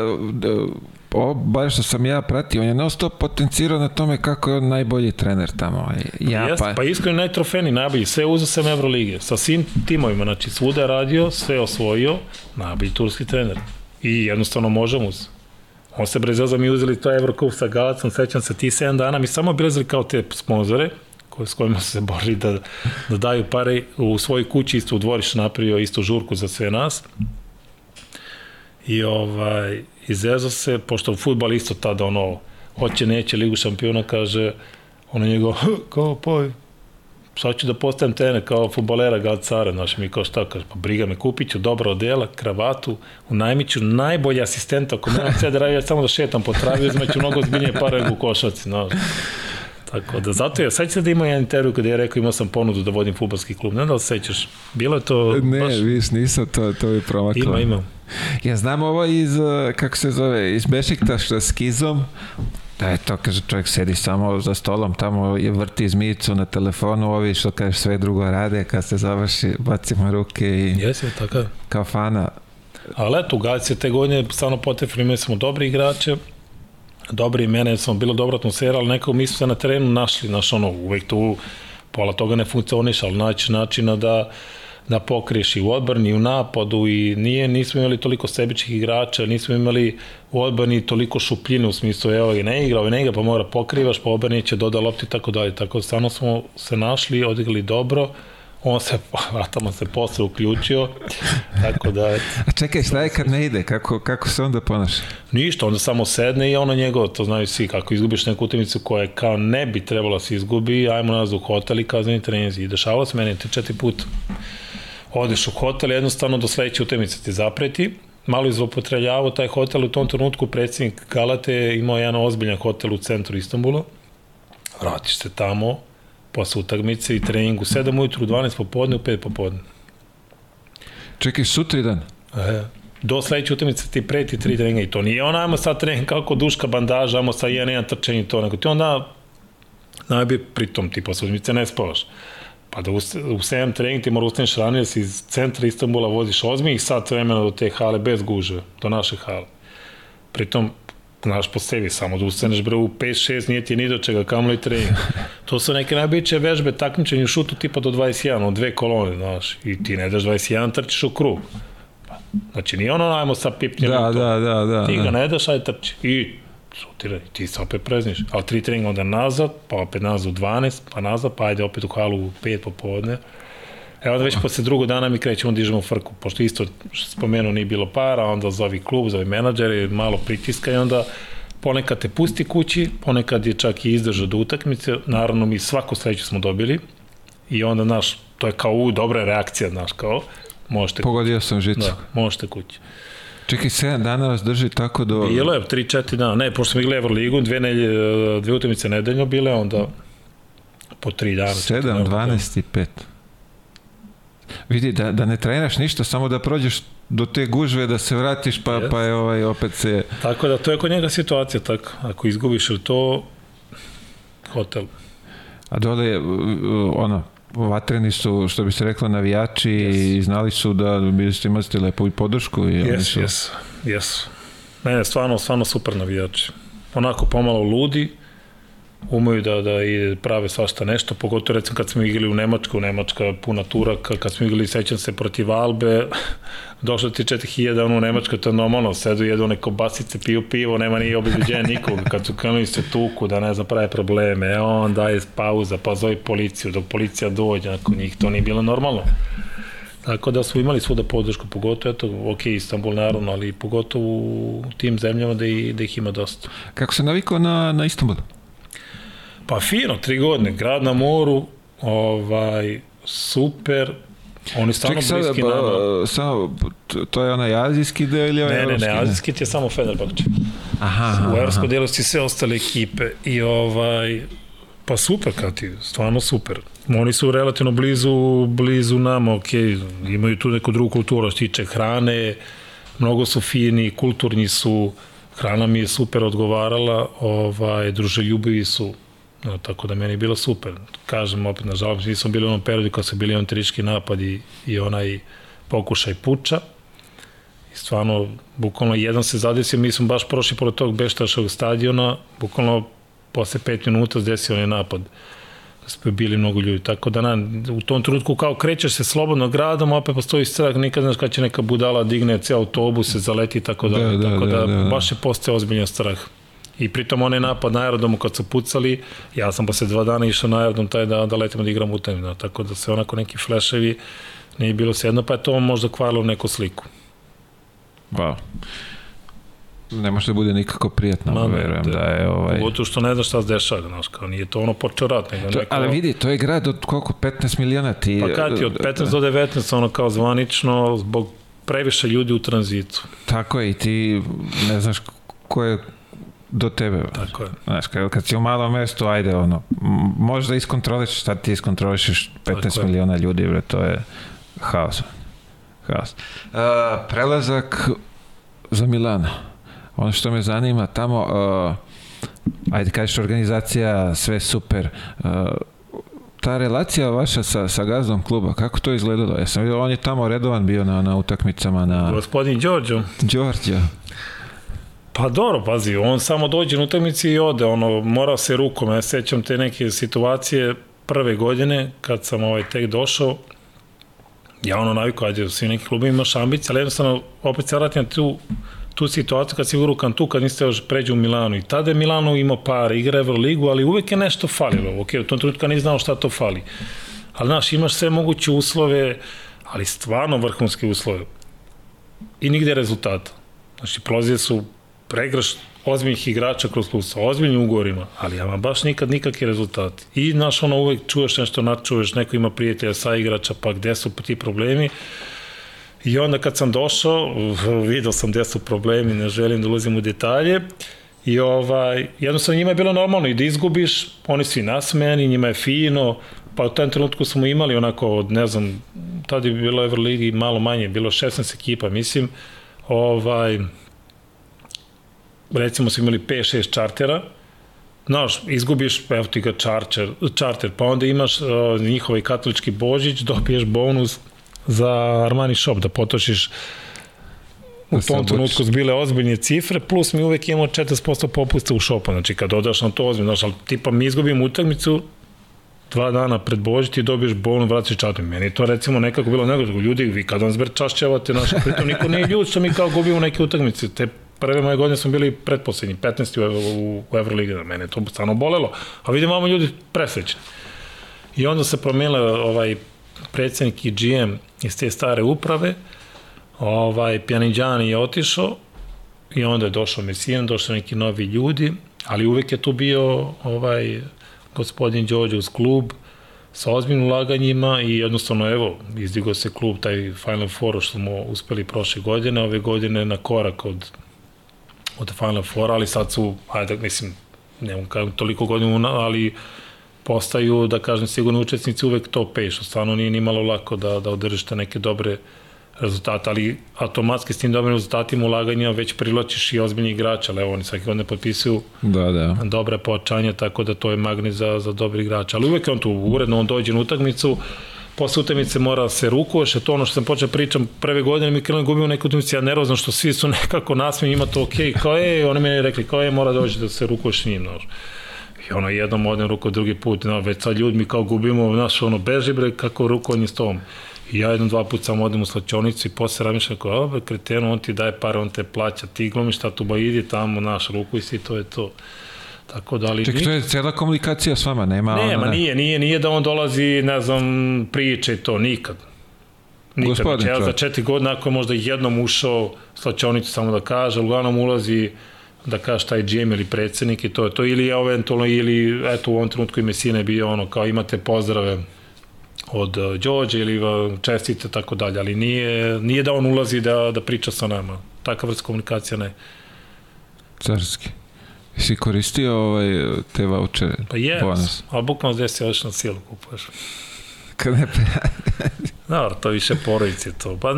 o, bar što sam ja pratio, on je non stop potencirao na tome kako je on najbolji trener tamo. Ja, Jest, pa, pa iskreno najtrofeni, najbolji, sve uzeo sam Evrolige, sa svim timovima, znači svuda radio, sve osvojio, najbolji turski trener. I jednostavno možemo uz. On se brezio mi uzeli to Evrokup sa Galacom, sećam se ti 7 dana, mi samo obilazili kao te sponzore, koje, s kojima su se borili da, da daju pare u svojoj kući, isto u dvorištu napravio isto žurku za sve nas i ovaj, izezo se, pošto futbal isto tada ono, hoće neće ligu šampiona, kaže, ono njegov, kao, pa, sad ću da postajem tene kao futbolera Galcara, znaš, mi kao šta, kaže, pa briga me, kupit ću dobro odela, kravatu, u najmiću najbolji asistenta, ako nemam sve da radim, ja samo da šetam po travi, uzmeću mnogo zbiljnije pare u košaci, znaš. Tako da, zato je, sećaš da ima jedan intervju kada je rekao imao sam ponudu da vodim futbolski klub, ne da li sećaš? Bilo je to... Ne, baš... viš, nisam, to, to je promaklo. Ima, ima. Ja znam ovo iz, uh, kako se zove, iz Bešiktaša s Kizom, Da je to, kaže, čovjek sedi samo za stolom, tamo je vrti zmicu na telefonu, ovi što kaže sve drugo rade, kad se završi, bacimo ruke i... Jesi, tako je. Kao fana. Ali eto, te godine stvarno potefili, imali smo dobri igrače, dobri mene, smo bilo dobra atmosfera, ali nekako mi smo se na terenu našli, naš ono, uvek tu pola toga ne funkcioniš, ali naći načina da da pokriješ i u odbrani i u napadu i nije, nismo imali toliko sebičnih igrača, nismo imali u odbrani toliko šupljine u smislu evo je ne igra, ovaj ne igra, pa mora pokrivaš, pa odbrani će doda lopti i tako dalje. Tako da stvarno smo se našli, odigrali dobro, on se, tamo se posle uključio, tako da... A čekaj, šta je kad ne ide? Kako, kako se onda ponaša? Ništa, onda samo sedne i ono njegovo, to znaju svi, kako izgubiš neku utakmicu koja kao ne bi trebala se izgubi, ajmo nas u hotel i kazneni treninzi. I dešavalo se meni te četiri puta odeš u hotel, jednostavno do sledeće utakmice ti zapreti, malo izlopotreljavao taj hotel u tom trenutku predsednik Galate imao jedan ozbiljan hotel u centru Istanbula vratiš se tamo posle utakmice i treningu 7 ujutru, 12 popodne, u 5 popodne. Čekaj, sutra dan? E, do sledeće utakmice ti preti tri treninga i to nije ono, ajmo sad trening kako duška bandaža, ajmo sad jedan, jedan trčenje i to, nego ti onda najbi pritom ti posle utakmice ne spavaš. Pa da u, u 7 trening ti mora ustaneš ranije, da si iz centra Istanbula voziš ozmih sat vremena do te hale bez guže, do naše hale. Pritom, znaš po sebi, samo da ustaneš bre u 5-6 nije ti ni do čega, kamo li trening. To su neke najbiće vežbe takmičenja u šutu tipa do 21, od dve kolone, znaš, i ti ne daš 21, trčiš u krug. Pa, znači nije ono najmo sa pipnjem. Da, da, da, da. Ti ga da. ne daš, aj trči. I sutira, ti se opet prezniš. Ali tri treninga onda nazad, pa opet nazad u 12, pa nazad, pa ajde opet u halu u 5 popodne. Evo onda već posle drugog dana mi krećemo, dižemo frku, pošto isto spomenuo nije bilo para, onda zovi klub, zovi menadžer, malo pritiska i onda ponekad te pusti kući, ponekad je čak i izdržao do utakmice, naravno mi svaku sreću smo dobili i onda, naš, to je kao u, dobra reakcija, znaš, kao, možete Pogodio sam žicu. Da, možete kući. Čekaj, 7 dana vas drži tako do... Bilo je, 3-4 dana, ne, pošto smo igrali Euroligu, dve, nelje, dve utakmice nedeljno bile, onda po 3 dana. 7, 12 i 5. Vidi, da, da ne treniraš ništa, samo da prođeš do te gužve, da se vratiš, pa, yes. pa je ovaj, opet se... Tako da, to je kod njega situacija, tako. Ako izgubiš ili to, hotel. A dole je, ono, vatreni su, što bi se reklo, navijači yes. i znali su da bili ste imali lepu podršku. I jes, su... jes. Ne, ne, stvarno, stvarno super navijači. Onako pomalo ludi, umeju da, da i prave svašta nešto, pogotovo recimo kad smo igrali u Nemačku, Nemačka puna turaka, kad smo igrali, sećam se, protiv Albe, došlo ti 4000 ono u Nemačku, to je normalno, sedu jedu neko basice, piju pivo, nema ni obiljeđenja nikog, kad su krenuli se tuku, da ne znam, prave probleme, e, on daje pauza, pa zove policiju, dok policija dođe nakon njih, to nije bilo normalno. Tako da smo imali svuda podršku, pogotovo, eto, ok, Istanbul naravno, ali pogotovo u tim zemljama da, i, da ih ima dosta. Kako se navikao na, na Istanbul? Pa fino, tri godine, grad na moru, ovaj, super, Oni stvarno Ček, bliski sada, nama. Samo, to je onaj azijski deo ili ovaj Ne, ne, ne, azijski ti je samo Fenerbahče. Aha, aha, U evropskom delu si sve ostale ekipe i ovaj, pa super kad ti, stvarno super. Oni su relativno blizu, blizu nama, ok, imaju tu neku drugu kulturu, što tiče hrane, mnogo su fini, kulturni su, hrana mi je super odgovarala, ovaj, druželjubivi su, No, tako da meni je bilo super. Kažem opet, nažalost, nisam bili u onom periodu kad su bili on triški napad i, i onaj pokušaj puča. I stvarno, bukvalno jedan se zadesio, mi smo baš prošli pored tog Beštašog stadiona, bukvalno posle pet minuta zdesio onaj napad da su bili mnogo ljudi. Tako da na, u tom trenutku kao krećeš se slobodno gradom, opet postoji strah, nikad znaš kada će neka budala digne cijel autobus, se zaleti i tako da, da, da, tako da, da, da, da. baš je postoje ozbiljan strah. I pritom onaj napad na aerodromu kad su pucali, ja sam posle dva dana išao na aerodrom taj da, da letimo da igram u da, tako da se onako neki fleševi nije bilo sedno, pa je to možda kvarilo neku sliku. Wow. Ne može da bude nikako prijatno, Ma, verujem da, da je ovaj... Pogotovo što ne znaš šta se dešava, znaš, kao nije to ono počeo rat, nego to, neko... Ali vidi, to je grad od koliko, 15 miliona ti... Pa kad ti, od 15 do 19, ono kao zvanično, zbog previše ljudi u tranzitu. Tako je, i ti ne znaš ko je do tebe. Tako je. Znaš, kad, kad si u malom mestu, ajde, ono, možeš da iskontroliš, šta ti iskontrolišeš 15 miliona ljudi, bre, to je haos. Haos. Uh, prelazak za Milano. Ono što me zanima, tamo, uh, ajde, kažeš organizacija, sve super, uh, ta relacija vaša sa, sa gazdom kluba, kako to izgledalo? Ja sam vidio, on je tamo redovan bio na, na utakmicama na... Gospodin Đorđo. Đorđo. Pa dobro, pazi, on samo dođe na utakmici i ode, ono, mora se rukom, ja sećam te neke situacije prve godine, kad sam ovaj tek došao, ja ono naviku, ajde, svi neki klubi imaš ambicije, ali jednostavno, opet se vratim na tu, tu situaciju kad si urukan tu, kad niste još pređe u Milanu. I tada je Milano imao par igra Euroligu, ali uvek je nešto falilo. Ok, u tom trenutku nije znao šta to fali. Ali, znaš, imaš sve moguće uslove, ali stvarno vrhunske uslove. I nigde rezultata. Znači, prolazije su pregraš ozbiljnih igrača kroz klub sa ozbiljnim ugovorima, ali vam baš nikad nikakvi rezultati. I, znaš, ono, uvek čuješ nešto, načuješ, neko ima prijatelja sa igrača, pa gde su ti problemi. I onda kad sam došao, vidio sam gde su problemi, ne želim da ulazim u detalje, I ovaj, jednostavno njima je bilo normalno i da izgubiš, oni svi nasmejani, njima je fino, pa u tom trenutku smo imali onako, od, ne znam, tada je bilo Everligi malo manje, bilo 16 ekipa, mislim, ovaj, recimo smo imali 5-6 čartera, znaš, izgubiš, evo ti ga čarter, čarter, pa onda imaš uh, njihovi katolički božić, dobiješ bonus za Armani Shop, da potošiš u tom trenutku zbile ozbiljne cifre, plus mi uvek imamo 40% popusta u šopu, znači kad dodaš na to ozbiljno, znaš, ali tipa mi izgubimo utakmicu, dva dana pred Božić ti dobiješ bonus, vraćaš čatom. Meni to recimo nekako bilo nekako, ljudi, vi kad vam zber čašćavate, znaš, pritom niko nije ljud što mi kao gubimo neke utakmice, te prve moje godine smo bili pretposlednji, 15. u, u, Euroligi, da mene to stvarno bolelo, a vidim vamo ljudi presrećni. I onda se promijenila ovaj predsednik i GM iz te stare uprave, ovaj, Pjaniđani je otišao i onda je došao Mesijan, došao neki novi ljudi, ali uvek je tu bio ovaj gospodin Đođe uz klub sa ozbiljnim ulaganjima i jednostavno evo, izdigo se klub taj Final Four što smo uspeli prošle godine, ove godine na korak od od Final Four, ali sad su, ajde, mislim, nemam kao toliko godina, ali postaju, da kažem, sigurno učesnici uvek top 5, što stvarno nije ni malo lako da, da održite neke dobre rezultata, ali automatski s tim dobrim rezultatima ulaganja već privlačiš i ozbiljni igrača, ali evo oni svaki godine potpisuju Da, da. dobre pojačanja, tako da to je magnet za, za dobri igrača. Ali uvek je on tu uredno, on dođe na utakmicu, posle utakmice mora se rukuješ, to ono što sam počeo da pričam prve godine, mi krenuli gubimo neku utakmicu, ja nervozno što svi su nekako nasmijeni, ima to okej, okay. kao je, oni mi rekli, kao je, mora doći da se rukuješ njim, znaš. I ono, jednom odem ruku, drugi put, no, već sad ljudi mi kao gubimo, znaš, ono, beži bre, kako rukovanje s tom. I ja jednom, dva puta sam odem u slačionicu i posle razmišljam kao, obe, kretenu, on ti daje pare, on te plaća, ti glumiš šta tu ba idi tamo, naš, ruku i si, to je to. Tako da li... Čekaj, to je cela komunikacija s vama, nema... Nema, ona, nije, nije, nije da on dolazi, ne znam, priče i to, nikad. Nikad. Gospodin Znači, ja za četiri godine, ako je možda jednom ušao slačionicu samo da kaže, uglavnom ulazi da kaže taj GM ili predsednik i to je to, ili je eventualno, ili eto u ovom trenutku i Mesina je bio ono, kao imate pozdrave od uh, Đođe ili uh, čestite, tako dalje, ali nije, nije da on ulazi da, da priča sa nama. Takav vrst komunikacija ne. Carski. Si koristio ovaj, te vouchere? Pa je, Bonus. ali bukvalno gde se još na silu kupuješ. Kad ne pe... Dobro, to više porodice to. Pa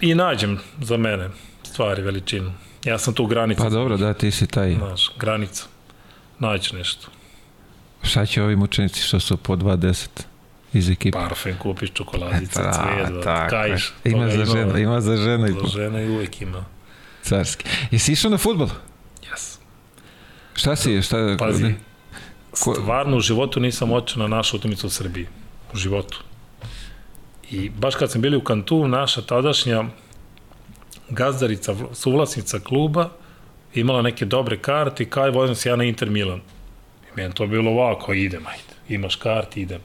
i nađem za mene stvari, veličinu. Ja sam tu granica. Pa dobro, da, ti si taj. Znaš, granica. Naći nešto. Šta će ovi mučenici što su po 2.10 iz ekipe? Parfem, kupiš čokoladice, Pa, cvijet, tako je. kajiš. Ima za ženu, ima za ženu i Za žena i uvek ima. carski. Jesi išao na futbol? Yes. Šta si, šta... Pazi? Ko- stvarno u životu nisam očeo na našu utakmicu u Srbiji. U životu. I baš kad sam bili u Kantu, naša tadašnja gazdarica, vl- suvlasnica kluba, imala neke dobre karte i kaj vozim se ja na Inter Milan. I meni to bilo ovako, idem, ajde. Imaš kart, idem.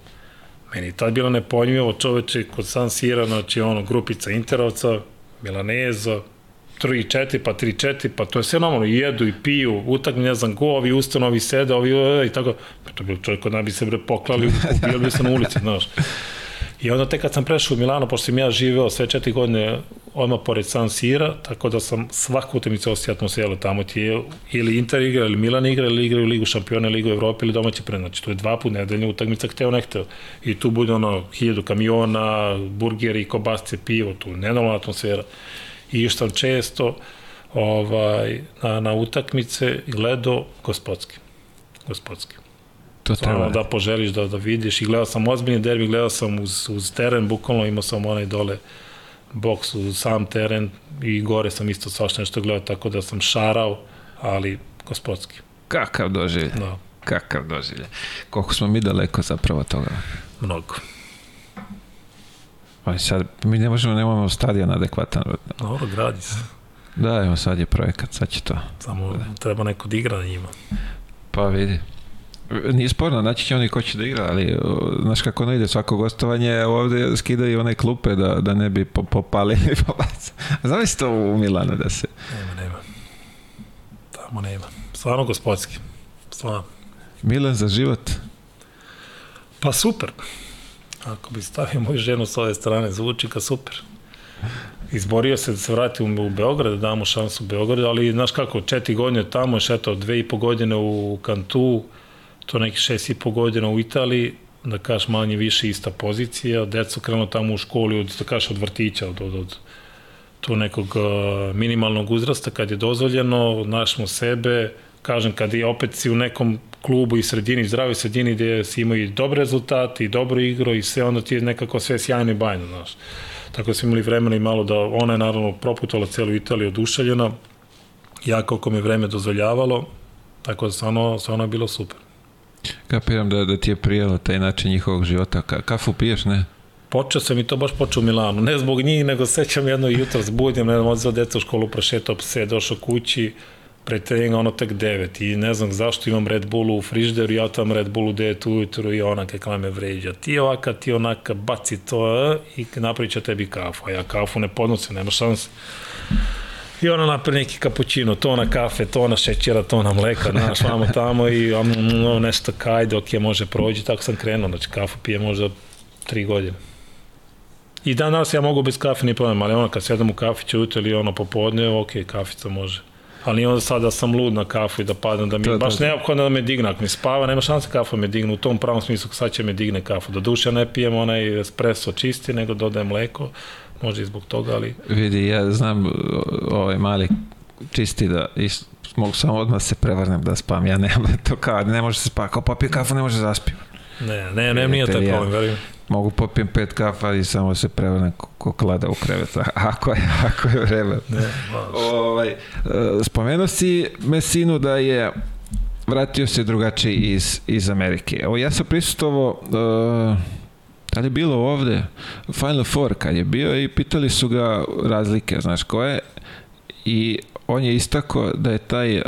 Meni je tad bilo nepojmljivo čoveče kod San Sira, znači ono, grupica Interovca, Milaneza, 3-4, pa 3-4, pa to je sve normalno, i jedu i piju, utakmi, ne znam, go, ovi ustano, ovi sede, ovi e, i tako. Pa to bilo čovjek nas bi se bre poklali, ubijali bi se na ulici, znaš. I onda tek kad sam prešao u Milano, pošto sam ja živeo sve četiri godine odmah pored San Sira, tako da sam svaku utakmicu osjetio atmosferu tamo ti je ili Inter igra, ili Milan igra, ili igraju Ligu šampiona, Ligu Evrope ili domaći. Znači, to je dva put nedeljna utakmica, hteo ne hteo. I tu bude ono, hiljadu kamiona, burgeri, kobasce, pivo, tu nenormalna atmosfera. I sam često ovaj, na, na utakmice i gledao gospodski. Gospodski. To treba. da poželiš da, da vidiš i gledao sam ozbiljni derbi, gledao sam uz, uz teren, bukvalno imao sam onaj dole boks uz sam teren i gore sam isto svašta nešto gledao, tako da sam šarao, ali gospodski. Kakav doživlje. Da, Kakav doživlje. Koliko smo mi daleko zapravo toga. mnogo. Ali sad, mi ne možemo, nemamo stadion adekvatan. Dobro, gradi se. Da, evo sad je projekat, sad će to. Samo treba neko da igra na njima. Pa vidi. Nije sporno, naći će oni ko će da igra, ali znaš kako ono ide svako gostovanje, ovde skidaju one klupe da, da ne bi po, popalili pobac. Znam li to u Milanu da se... Nema, nema. Tamo nema. Stvarno gospodski. Stvarno. Milan za život. Pa super. Ako bi stavio moju ženu s ove strane, zvuči ka super. Izborio se da se vrati u, Beograd, da damo šansu u Beogradu, ali znaš kako, četiri godine tamo, još eto, dve i po godine u Kantu, to neki šest i po godina u Italiji, da kažeš manje više ista pozicija, deca krenuo tamo u školi od, da kažeš, od vrtića, od, od, od tu nekog minimalnog uzrasta, kad je dozvoljeno, našmo sebe, kažem, kad je opet si u nekom klubu i sredini, zdravoj sredini gde si imao i dobre rezultate i dobro igro i sve, onda ti je nekako sve sjajno i bajno, znaš. Tako da smo imali vremena i malo da ona je naravno proputala celu Italiju oduševljena, ja koliko mi vreme dozvoljavalo, tako da stvarno, stvarno je bilo super. Kapiram da, da ti je prijelo taj način njihovog života. Ka, kafu piješ, ne? Počeo sam i to baš počeo u Milanu. Ne zbog njih, nego sećam jedno jutro zbudim, ne znam, odzao deca u školu, prošetao pse, došao kući, pre treninga ono tek 9 i ne znam zašto imam Red Bullu u frižderu, ja tam Red Bullu 9 ujutru i ona kakva me vređa. Ti ovaka, ti onaka, baci to i napravit će tebi kafu. A ja kafu ne podnosim, nema šanse. I ona napravi neki kapućino, to na kafe, to na šećera, to na mleka, znaš, vamo tamo i um, um, nešto kaj dok je može prođi, tako sam krenuo, znači kafu pije možda tri godine. I dan danas ja mogu bez kafe, ni problem, ali ono kad sedam u kafiću ujutro ili ono popodne, ok, kafica može. Ali onda sad da sam lud na kafu i da padam, da mi To, baš to. neophodno da me digne, ako mi spava, nema šanse kafa me digne, u tom pravom smislu sad će me digne kafu. Do duše ne pijem onaj espresso čisti, nego dodajem mleko, može i zbog toga, ali... Vidi, ja znam ovaj mali čisti da is, mogu samo odmah se prevrnem da spam, ja nemam to kao, ne može se spati, kao popije kafu, ne može da zaspio. Ne, ne, ne, nije taj problem, verujem. Mogu popijem pet kafa i samo se prevrnem ko klada u krevet, ako je, ako je vreme. Ne, ovaj, e, spomenuo si Mesinu da je vratio se drugačiji iz, iz Amerike. Evo, ja sam prisutovao uh, da li je bilo ovde Final Four kad je bio i pitali su ga razlike, znaš koje i on je istako da je taj uh,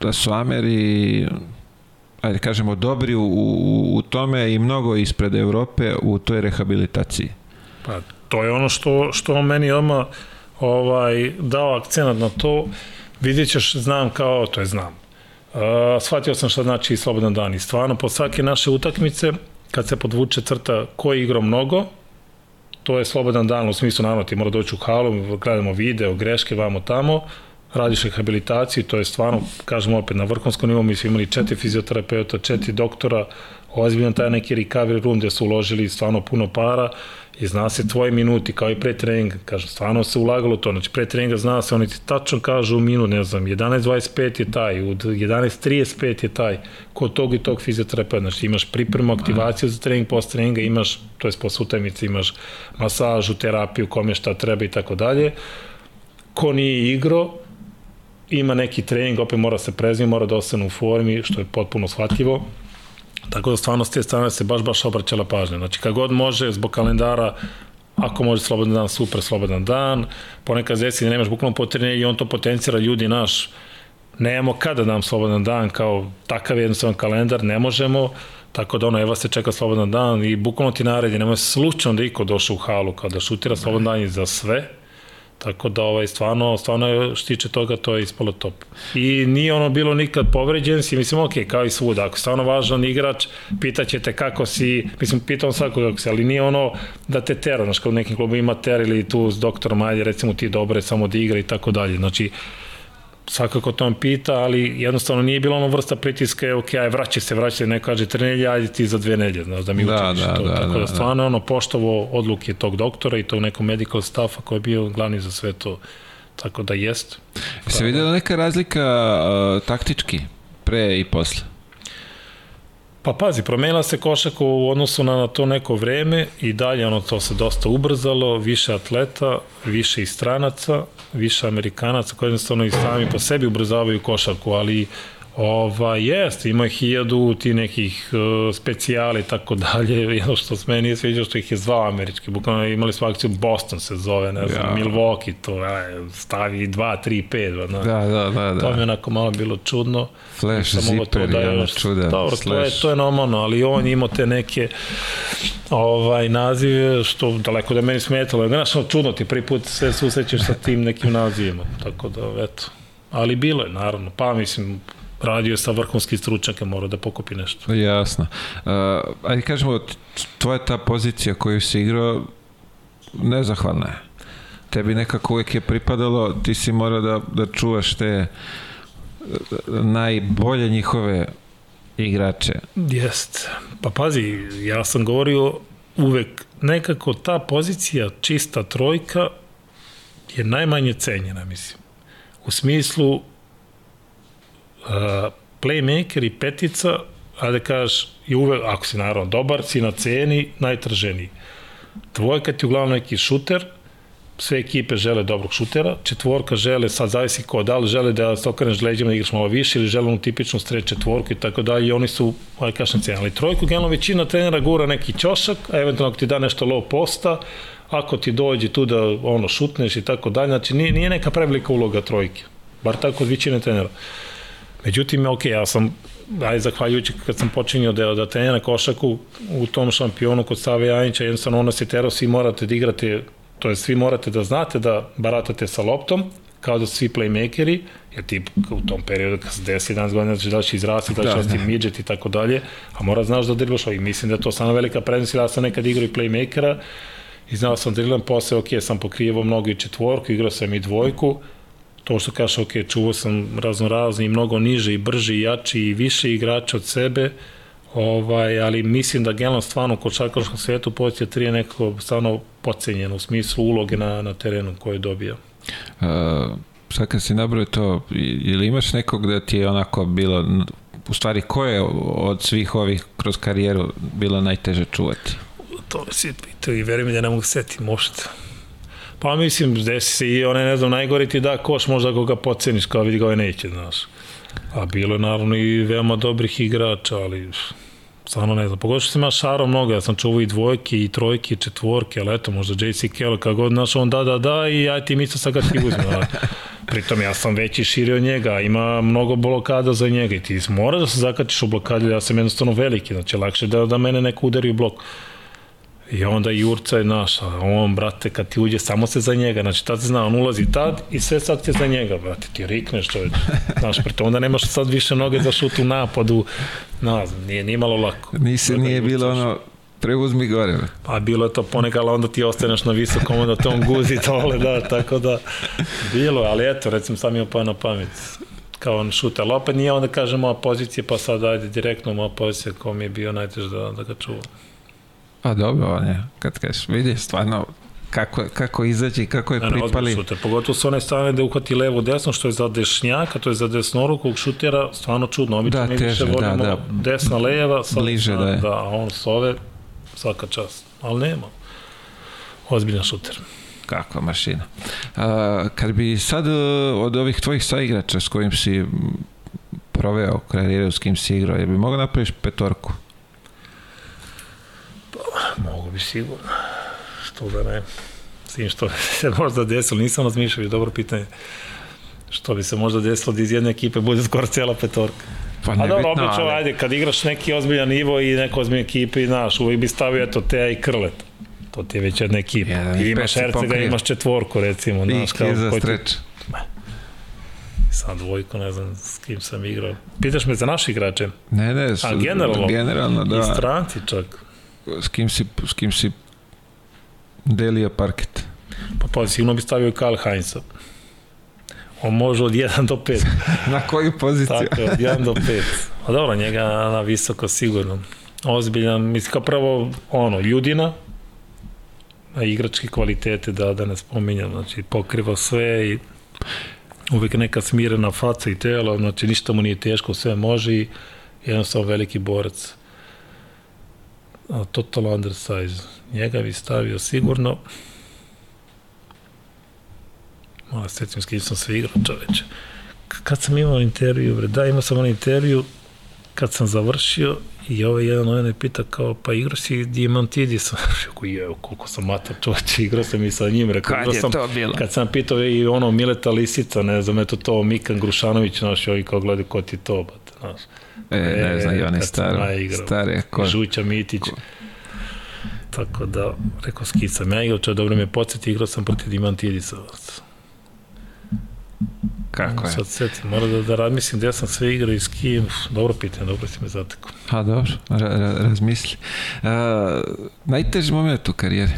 da su Ameri ajde kažemo dobri u, u, u tome i mnogo ispred Evrope u toj rehabilitaciji. Pa to je ono što, što meni odmah ovaj, dao akcenat na to. Vidjet ćeš, znam kao, to je znam. Uh, shvatio sam šta znači slobodan dan i stvarno po svake naše utakmice kad se podvuče crta ko je igrao mnogo, to je slobodan dan, u smislu naravno ti mora doći u halu, gledamo video, greške, vamo tamo, radiš rehabilitaciju, to je stvarno, kažemo opet, na vrhunskom nivou mi smo imali četiri fizioterapeuta, četiri doktora, ozbiljno taj neki recovery room gde su uložili stvarno puno para i zna se tvoji minuti kao i pre treninga, kažem, stvarno se ulagalo to, znači pre treninga zna se, oni ti tačno kažu minut, ne znam, 11.25 je taj, u 11.35 je taj, kod tog i tog fizioterapeuta, znači imaš pripremu, aktivaciju za trening, post treninga, imaš, to je posle utajmice, imaš masažu, terapiju, kome šta treba i tako dalje, ko nije igro, ima neki trening, opet mora se prezimi, mora da ostane u formi, što je potpuno shvatljivo, Tako da stvarno s te strane se baš, baš obraćala pažnja. Znači, kad god može, zbog kalendara, ako može slobodan dan, super slobodan dan, ponekad zeci nemaš bukvalno potrebne i on to potencira ljudi naš, nemamo kada da nam slobodan dan, kao takav jednostavan kalendar, ne možemo, tako da ono, evo se čeka slobodan dan i bukvalno ti naredi, nemoj slučajno da iko došao u halu kao da šutira slobodan dan i za sve, Tako da ovaj stvarno stvarno što tiče toga to je ispalo top. I nije ono bilo nikad povređen si, mislim ok, kao i svuda, ako stvarno važan igrač, pitaćete kako si, mislim pitam svakog kako si, ali nije ono da te tera, znaš, kao u nekim klubu ima ter ili tu s doktorom, ajde recimo ti dobre samo da igra i tako dalje. Znači, svakako to on pita, ali jednostavno nije bilo ono vrsta pritiska, je, ok, aj vraća se, vraća se, neko kaže tri nedelje, ajde ti za dve nedelje, znaš, da mi da, učiniš da, to. Da, Tako da, da stvarno da. ono poštovo odluke tog doktora i tog nekog medical staffa koji je bio glavni za sve to. Tako da jest. Se videla neka razlika uh, taktički pre i posle? Pa pazi, promenila se košaka u odnosu na, na to neko vreme i dalje ono to se dosta ubrzalo, više atleta, više i stranaca, više Amerikanaca koji jednostavno i sami po sebi ubrzavaju košarku, ali Ova, jest, ima hiljadu ti nekih uh, specijali i tako dalje, jedno što se meni nije sviđa što ih je zvao američki, bukvalno imali smo akciju Boston se zove, ne znam, ja. Milwaukee, to aj, stavi 2, 3, 5, da, da, da, da. To mi je onako malo bilo čudno. Flash, zipper, da je čudan. Dobro, to je, to je normalno, ali on imao te neke ovaj, nazive, što daleko da meni smetalo. Znaš, čudno ti prvi put se susrećeš sa tim nekim nazivima, tako da, eto. Ali bilo je, naravno, pa mislim, radio sa vrhunskim stručnjaka, mora da pokupi nešto. Jasno. Uh, ajde kažemo, tvoja ta pozicija koju si igrao, nezahvalna je. Tebi nekako uvek je pripadalo, ti si mora da, da čuvaš te najbolje njihove igrače. Jest. Pa pazi, ja sam govorio uvek nekako ta pozicija čista trojka je najmanje cenjena, mislim. U smislu uh, playmaker i petica, a da kažeš, i uvek, ako si naravno dobar, si na ceni najtraženiji. Dvojka ti uglavnom neki šuter, sve ekipe žele dobrog šutera, četvorka žele, sad zavisi ko, da li žele da se okreneš leđima da igraš malo više ili žele onu tipičnu stres četvorku i tako dalje i oni su, aj kažem cena, ali trojku generalno većina trenera gura neki ćošak, a eventualno ako ti da nešto low posta, ako ti dođe tu da ono šutneš i tako dalje, znači nije, nije neka prevelika uloga trojke, bar tako od većine trenera. Međutim, ok, ja sam, aj zahvaljujući kad sam počinio da, da trenira košaku u tom šampionu kod Save Janića, jednostavno ono se tero, svi morate da igrate, to je svi morate da znate da baratate sa loptom, kao da svi playmakeri, jer ti u tom periodu kad se 10 11 godina znači da će izrasti, da će da, da. midget i tako dalje, a mora znaš da driblaš, i mislim da je to samo velika prednost, ja sam nekad igrao i playmakera, i znao sam da driblam posle, ok, sam pokrijevo mnogo i četvorku, igrao sam i dvojku, to što kažeš, ok, čuvao sam razno razni, mnogo niže i brži i jači i više igrača od sebe, Ovaj, ali mislim da generalno stvarno u košarkaškom svetu pozicija 3 je nekako stvarno pocenjeno u smislu uloge na, na terenu koje dobija. Uh, sad kad si nabrao to, ili imaš nekog da ti je onako bilo, u stvari ko je od svih ovih kroz karijeru bilo najteže čuvati? To si pitao i verujem da ne mogu setiti možda. Pa mislim, desi se i onaj, ne znam, najgori ti da koš, možda ako ga poceniš, kao vidi ga ovaj neće, znaš. A bilo je naravno i veoma dobrih igrača, ali stvarno ne znam. Pogotovo što sam ima šaro mnogo, ja sam čuvao i dvojke, i trojke, i četvorke, ali eto, možda JC Kelly, kako god, znaš, on da, da, da, i ja ti misle sad ga ti uzme. Ali, pritom ja sam veći širio njega, ima mnogo blokada za njega i ti moraš da se zakačiš u blokadu, ja sam jednostavno veliki, znači lakše da, da mene neko udari u blok. I onda Jurca je naš, a on, brate, kad ti uđe, samo se za njega, znači tad se zna, on ulazi tad i sve sad ti za njega, brate, ti rikneš čovječ, znaš, preto onda nemaš sad više noge za šut u napadu, ne znam, nije, nije malo lako. Nisi, nije bilo ono, preuzmi gore. Pa bilo je to ponekad, ali onda ti ostaneš na visokom, onda to on guzi tole, da, tako da, bilo, ali eto, recimo sam imao pa na pamet, kao on šut, ali opet nije onda kaže moja pozicija, pa sad ajde direktno moja pozicija ko mi je bio najtež da, da ga čuvam. Pa dobro, on je, kad kažeš, vidi, stvarno, kako, kako izađe i kako je ne, pripali. Ne, šuter, pogotovo s one strane da uhvati levo desno, što je za dešnjaka, to je za desnorukog šutera, stvarno čudno. Obično da, mi teže, da, da. desna lejeva, sad Bliže, da, je. da, a on s ove, svaka čast. Ali nema. Ozbiljan šuter. Kako mašina. A, kad bi sad e, od ovih tvojih saigrača s kojim si proveo karijeru, s kim si igrao, je bi mogao napraviš petorku? Mogu bi sigurno. Što da ne. S tim što se možda desilo, nisam razmišljao, dobro pitanje. Što bi se možda desilo da iz jedne ekipe bude skoro cijela petorka. Pa ne A dobro, obično, ali... ajde, kad igraš neki ozbiljan nivo i neko ozbiljan ekipa i znaš, uvijek bi stavio eto Teja i Krlet. To ti je već jedna ekipa. Jedan, I imaš Hercega, imaš četvorku, recimo. Znaš, I kao, za streč. Sad dvojku, ne znam s kim sam igrao. Pitaš me za naše igrače? Ne, ne, A, generalno, generalno da. I stranci čak s kim si, s kim si delio parket? Pa, pa sigurno bi stavio Karl Heinza. On može od 1 do 5. na koju poziciju? Tako, od 1 do 5. A dobro, njega na visoko sigurno. Ozbiljan, mislim kao prvo, ono, ljudina, a igračke kvalitete, da, da ne spominjam, znači pokriva sve i uvek neka smirena faca i telo, znači ništa mu nije teško, sve može i jednostavno veliki borac total undersize. Njega bi stavio sigurno. Malo sećam s kim sam sve igrao, čoveče. Kad sam imao intervju, bre, da, imao sam onaj intervju kad sam završio i ovaj jedan ovaj pita kao, pa igrao si Diamantidis? Rekao, je, koliko sam matar čoveče, igrao sam i sa njim. Rekao, kad je sam, to bilo? Kad sam pitao i ono Mileta Lisica, ne znam, eto to, Mikan Grušanović, znaš, ovi kao gledaju ko ti to, bate, znaš. E, ne znam, i oni stari, stari, ko... Žuća Mitić. Ko... Tako da, rekao skicam, ja igrao, čo dobro me podsjeti, igrao sam protiv Dimantidisa. Kako je? Sad setim, mora da, da razmislim gde sam sve igrao i s kim. Dobro pitanje, dobro si me zatekao. Ha, dobro, ra, ra, razmisli. Uh, najteži moment u karijeri?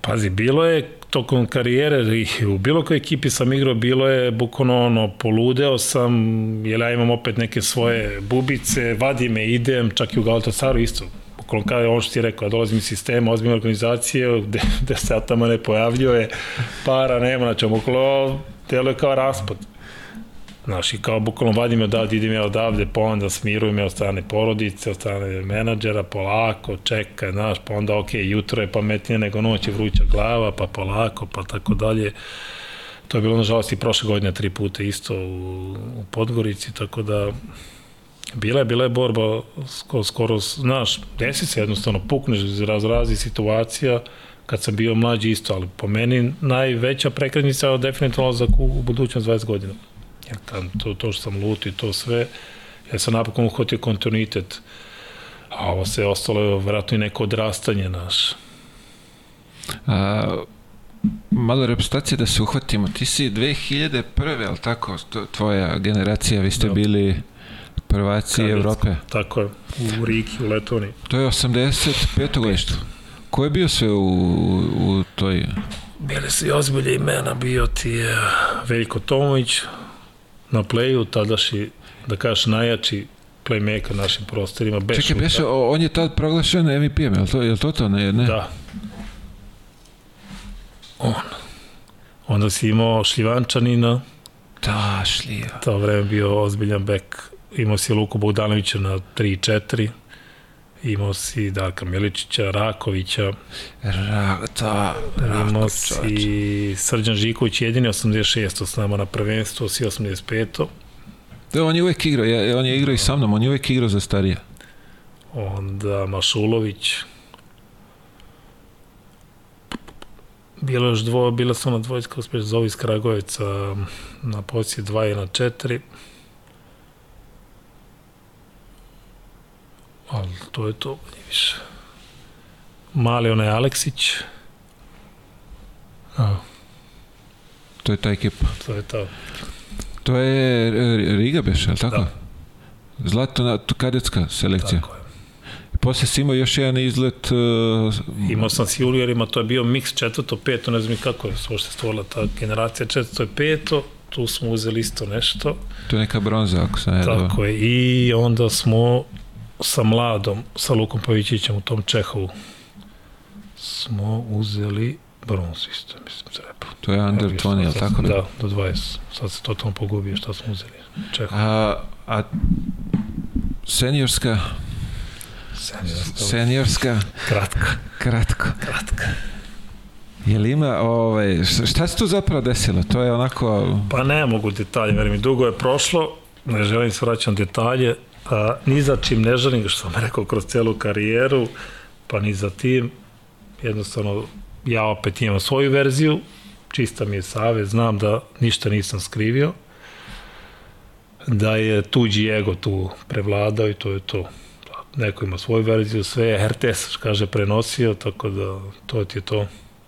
Pazi, bilo je tokom karijere i u bilo kojoj ekipi sam igrao, bilo je bukvalno ono, poludeo sam, jer ja imam opet neke svoje bubice, vadi me, idem, čak i u Galatasaru isto. Bukvalno kada on što ti rekao, ja dolazim iz sistema, ozbiljne organizacije, gde, gde se ja tamo ne pojavljuje, para nema, znači, bukvalno, delo je kao raspad Znaš, i kao bukvalno vadim je odavde, idem ja odavde, pa onda smirujem ja od strane porodice, od strane menadžera, polako, čekaj, znaš, pa onda, ok, jutro je pametnije nego noć je vruća glava, pa polako, pa tako dalje. To je bilo, nažalost, i prošle godine tri puta isto u, u Podgorici, tako da bila je, bila je borba skoro, skoro znaš, desi se jednostavno, pukneš iz razrazi situacija, kad sam bio mlađi isto, ali po meni najveća prekrednica je definitivno za u budućnost 20 godina. Ja, to, to što sam luti, to sve, ja sam napokon uhvatio kontinuitet. A ovo se ostalo je vjerojatno i neko odrastanje naš. A, malo reprezentacije da se uhvatimo. Ti si 2001. ali tako, tvoja generacija, vi ste da. bili prvaci Kadetsko, Evrope. Tako je, u Riki, u Letoni. To je 85. godište. Ko je bio sve u, u toj... Bili su i ozbilje imena, bio ti je Veljko Tomović, na playu, tadašnji da kažeš, najjači playmaker našim prostorima. Bez Čekaj, beše, on je tad proglašen MVP-em, je li to, je li to to? Ne, ne? Da. On. Onda si imao Šljivančanina, Da, šlija. to vreme bio ozbiljan bek. Imao si Luku Bogdanovića na 3-4. Imao si Darka Miličića, Rakovića, Ra, da, imao si Srđan Žiković jedini 86. s nama na prvenstvu, si 85. Da, on je uvek igrao, ja, on je igrao i sa mnom, on je uvek igrao za starije. Onda Mašulović. Bilo još dvo, bila su ona dvojska uspeš zove iz Kragujevca na poziciji 2 i na 4. Ali to je to, manje više. Mali onaj Aleksić. A, To je ta ekipa. to je to. To je e, Riga beš, ali tako? Da. Zlatna kadetska selekcija. Tako je. Posle si imao još jedan izlet uh, Imao sam s juniorima, to je bio miks četvrto, peto, ne znam kako je uopšte stvorila ta generacija četvrto i peto, tu smo uzeli isto nešto, to je neka bronza ako sam dobro. tako je, i onda smo sa mladom, sa Lukom Pavićićem u tom Čehovu, smo uzeli bronzu isto, mislim, za repu. To je under 20, je li tako? Da, do 20. Sad se totalno pogubio šta smo uzeli. Čehov. A, a seniorska, seniorska, Kratka, kratko. kratka. Je li ima, ovaj, šta- se tu zapravo desilo? To je onako, Pa ne mogu detalje, verujem mi, dugo je prošlo, ne želim se vraćam detalje, a, ni za čim ne želim, što sam rekao, kroz celu karijeru, pa ni za tim, jednostavno, ja opet imam svoju verziju, čista mi je save, znam da ništa nisam skrivio, da je tuđi ego tu prevladao i to je to. Neko ima svoju verziju, sve je RTS, kaže, prenosio, tako da to ti je to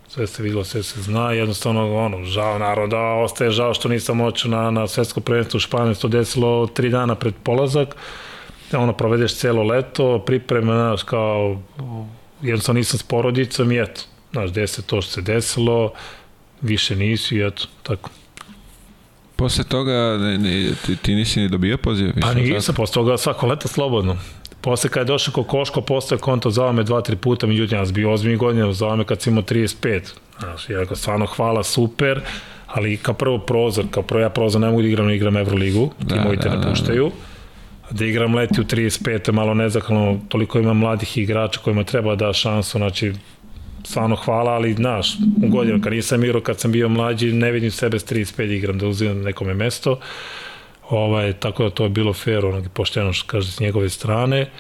sve se videlo, sve se zna, jednostavno, ono, žao naroda, ostaje žao što nisam moću na, na svetsko prvenstvo u Španiji, to desilo tri dana pred polazak, ono, provedeš celo leto, pripreme, znaš, kao, jednostavno nisam s porodicom i eto, znaš, desi to što se desilo, više nisi i eto, tako. posle toga ne, ne, ti, ti nisi ni dobio poziv? Pa nisam, posle toga svako leto slobodno. Posle kad je došao Kokoško, postoje konto, zvao me dva, tri puta, međutim, ja sam bio ozbiljnih godina, zvao me kad sam imao 35. Znaš, ja rekao, stvarno hvala, super, ali kao prvo prozor, kao prvo ja prozor ne mogu da igram, igram Euroligu, ti Da, moji te da, ne da, puštaju. Da igram leti u 35. malo nezahvalno, toliko ima mladih igrača kojima treba da šansu, znači stvarno hvala, ali znaš, u godinu kad nisam igrao, kad sam bio mlađi, ne vidim sebe s 35 da igram, da uzimam nekome mesto. Ovaj, tako da to je bilo fair, onog pošteno što kaže s njegove strane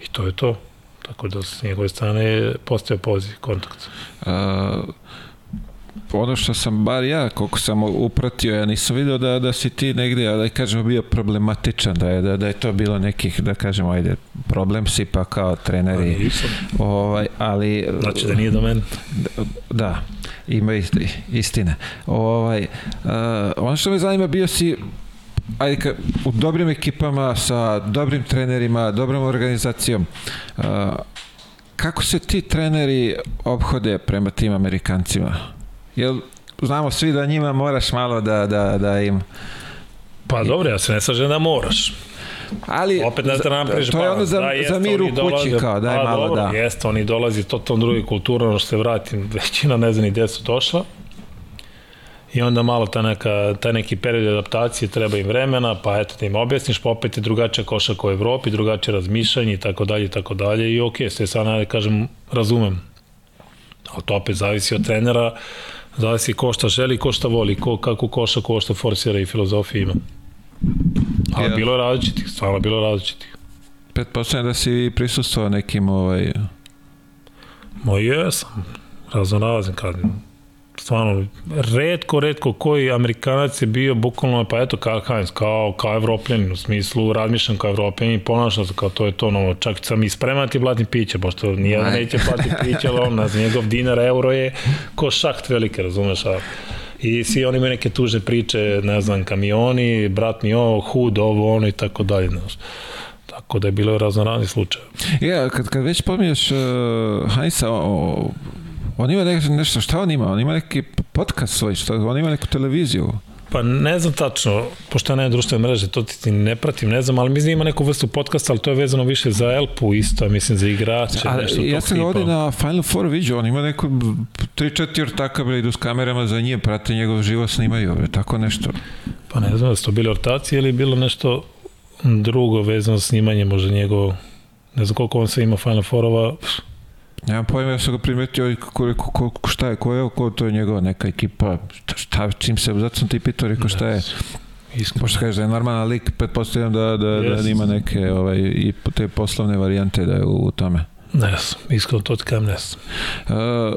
i to je to. Tako da s njegove strane postoje poziv, kontakt. A, ono što sam bar ja, koliko sam upratio, ja nisam video da, da si ti negde, a da kažemo, bio problematičan, da je, da, da je to bilo nekih, da kažemo, ajde, problem si pa kao treneri, Nisam. ovaj, ali... Znači da nije do mene. Da, ima isti, istine. Ovaj, uh, ono što me zanima, bio si ajde, ka, u dobrim ekipama, sa dobrim trenerima, dobrom organizacijom. Uh, kako se ti treneri obhode prema tim Amerikancima? Jel znamo svi da njima moraš malo da, da, da im... Pa dobro, ja se ne slažem da moraš. Ali, Opet ne da nam priš to je ono za, za mir u kući, kao, daj pa, malo dobro, da. Jeste, oni dolazi totalno drugi kultura, ono što se vratim, većina ne zna ni gde su došla. I onda malo ta neka, taj neki period adaptacije treba im vremena, pa eto da im objasniš, pa opet je drugačija košaka u Evropi, drugačije razmišljanje i tako dalje i tako dalje i okej, sve sad ne kažem, razumem. Ali to opet zavisi od trenera, zavisi ko šta želi, ko šta voli, ko, kako koša, ko šta forsira i filozofija ima. Ali Ja. bilo je različitih, stvarno je bilo različitih. Pretpostavljam da si prisustvovao nekim ovaj, Ma jesam, razno razim kad stvarno, redko, redko koji Amerikanac je bio bukvalno, pa eto, kao Heinz, kao, kao evropljanin, u smislu razmišljam kao evropljanin i ponašam se kao to je to, no, čak sam i spreman ti platim piće, pošto nijedan Aj. neće platiti piće, ali on, za njegov dinar, euro je ko šaht velike, razumeš, a I svi oni imaju neke tužne priče, ne znam, kamioni, brat mi ovo, hud, ovo, ono i tako dalje, znaš. Tako da je bilo razno razni slučaje. Ja, kad, kad već pominješ uh, o, o, on ima nešto, nešto, šta on ima? On ima neki podcast svoj, šta, on ima neku televiziju. Pa ne znam tačno, pošto ja ne društvene mreže, to ti ne pratim, ne znam, ali mislim da ima neku vrstu podcasta, ali to je vezano više za Elpu isto, mislim za igrače, Ali, nešto ja sam ga ovde na Final Four vidio, on ima neko 3-4 ortaka bre, idu s kamerama za njim, prate njegov život, snimaju, bre, tako nešto. Pa ne znam, da su to bili ortaci ili bilo nešto drugo vezano za snimanje, možda njegovo, ne znam koliko on sve ima Final Fourova, Nemam pojma, ja sam ga primetio i koliko, koliko, šta je, ko je, ko to je njegova neka ekipa, šta, čim se, zato sam ti pitao, rekao šta je, iskreno. pošto kažeš da je normalan lik, pretpostavljam da, da, da Jeste. ima neke ovaj, i te poslovne varijante da je u, u tome. Ne znam, iskreno to kajem ne znam. Uh,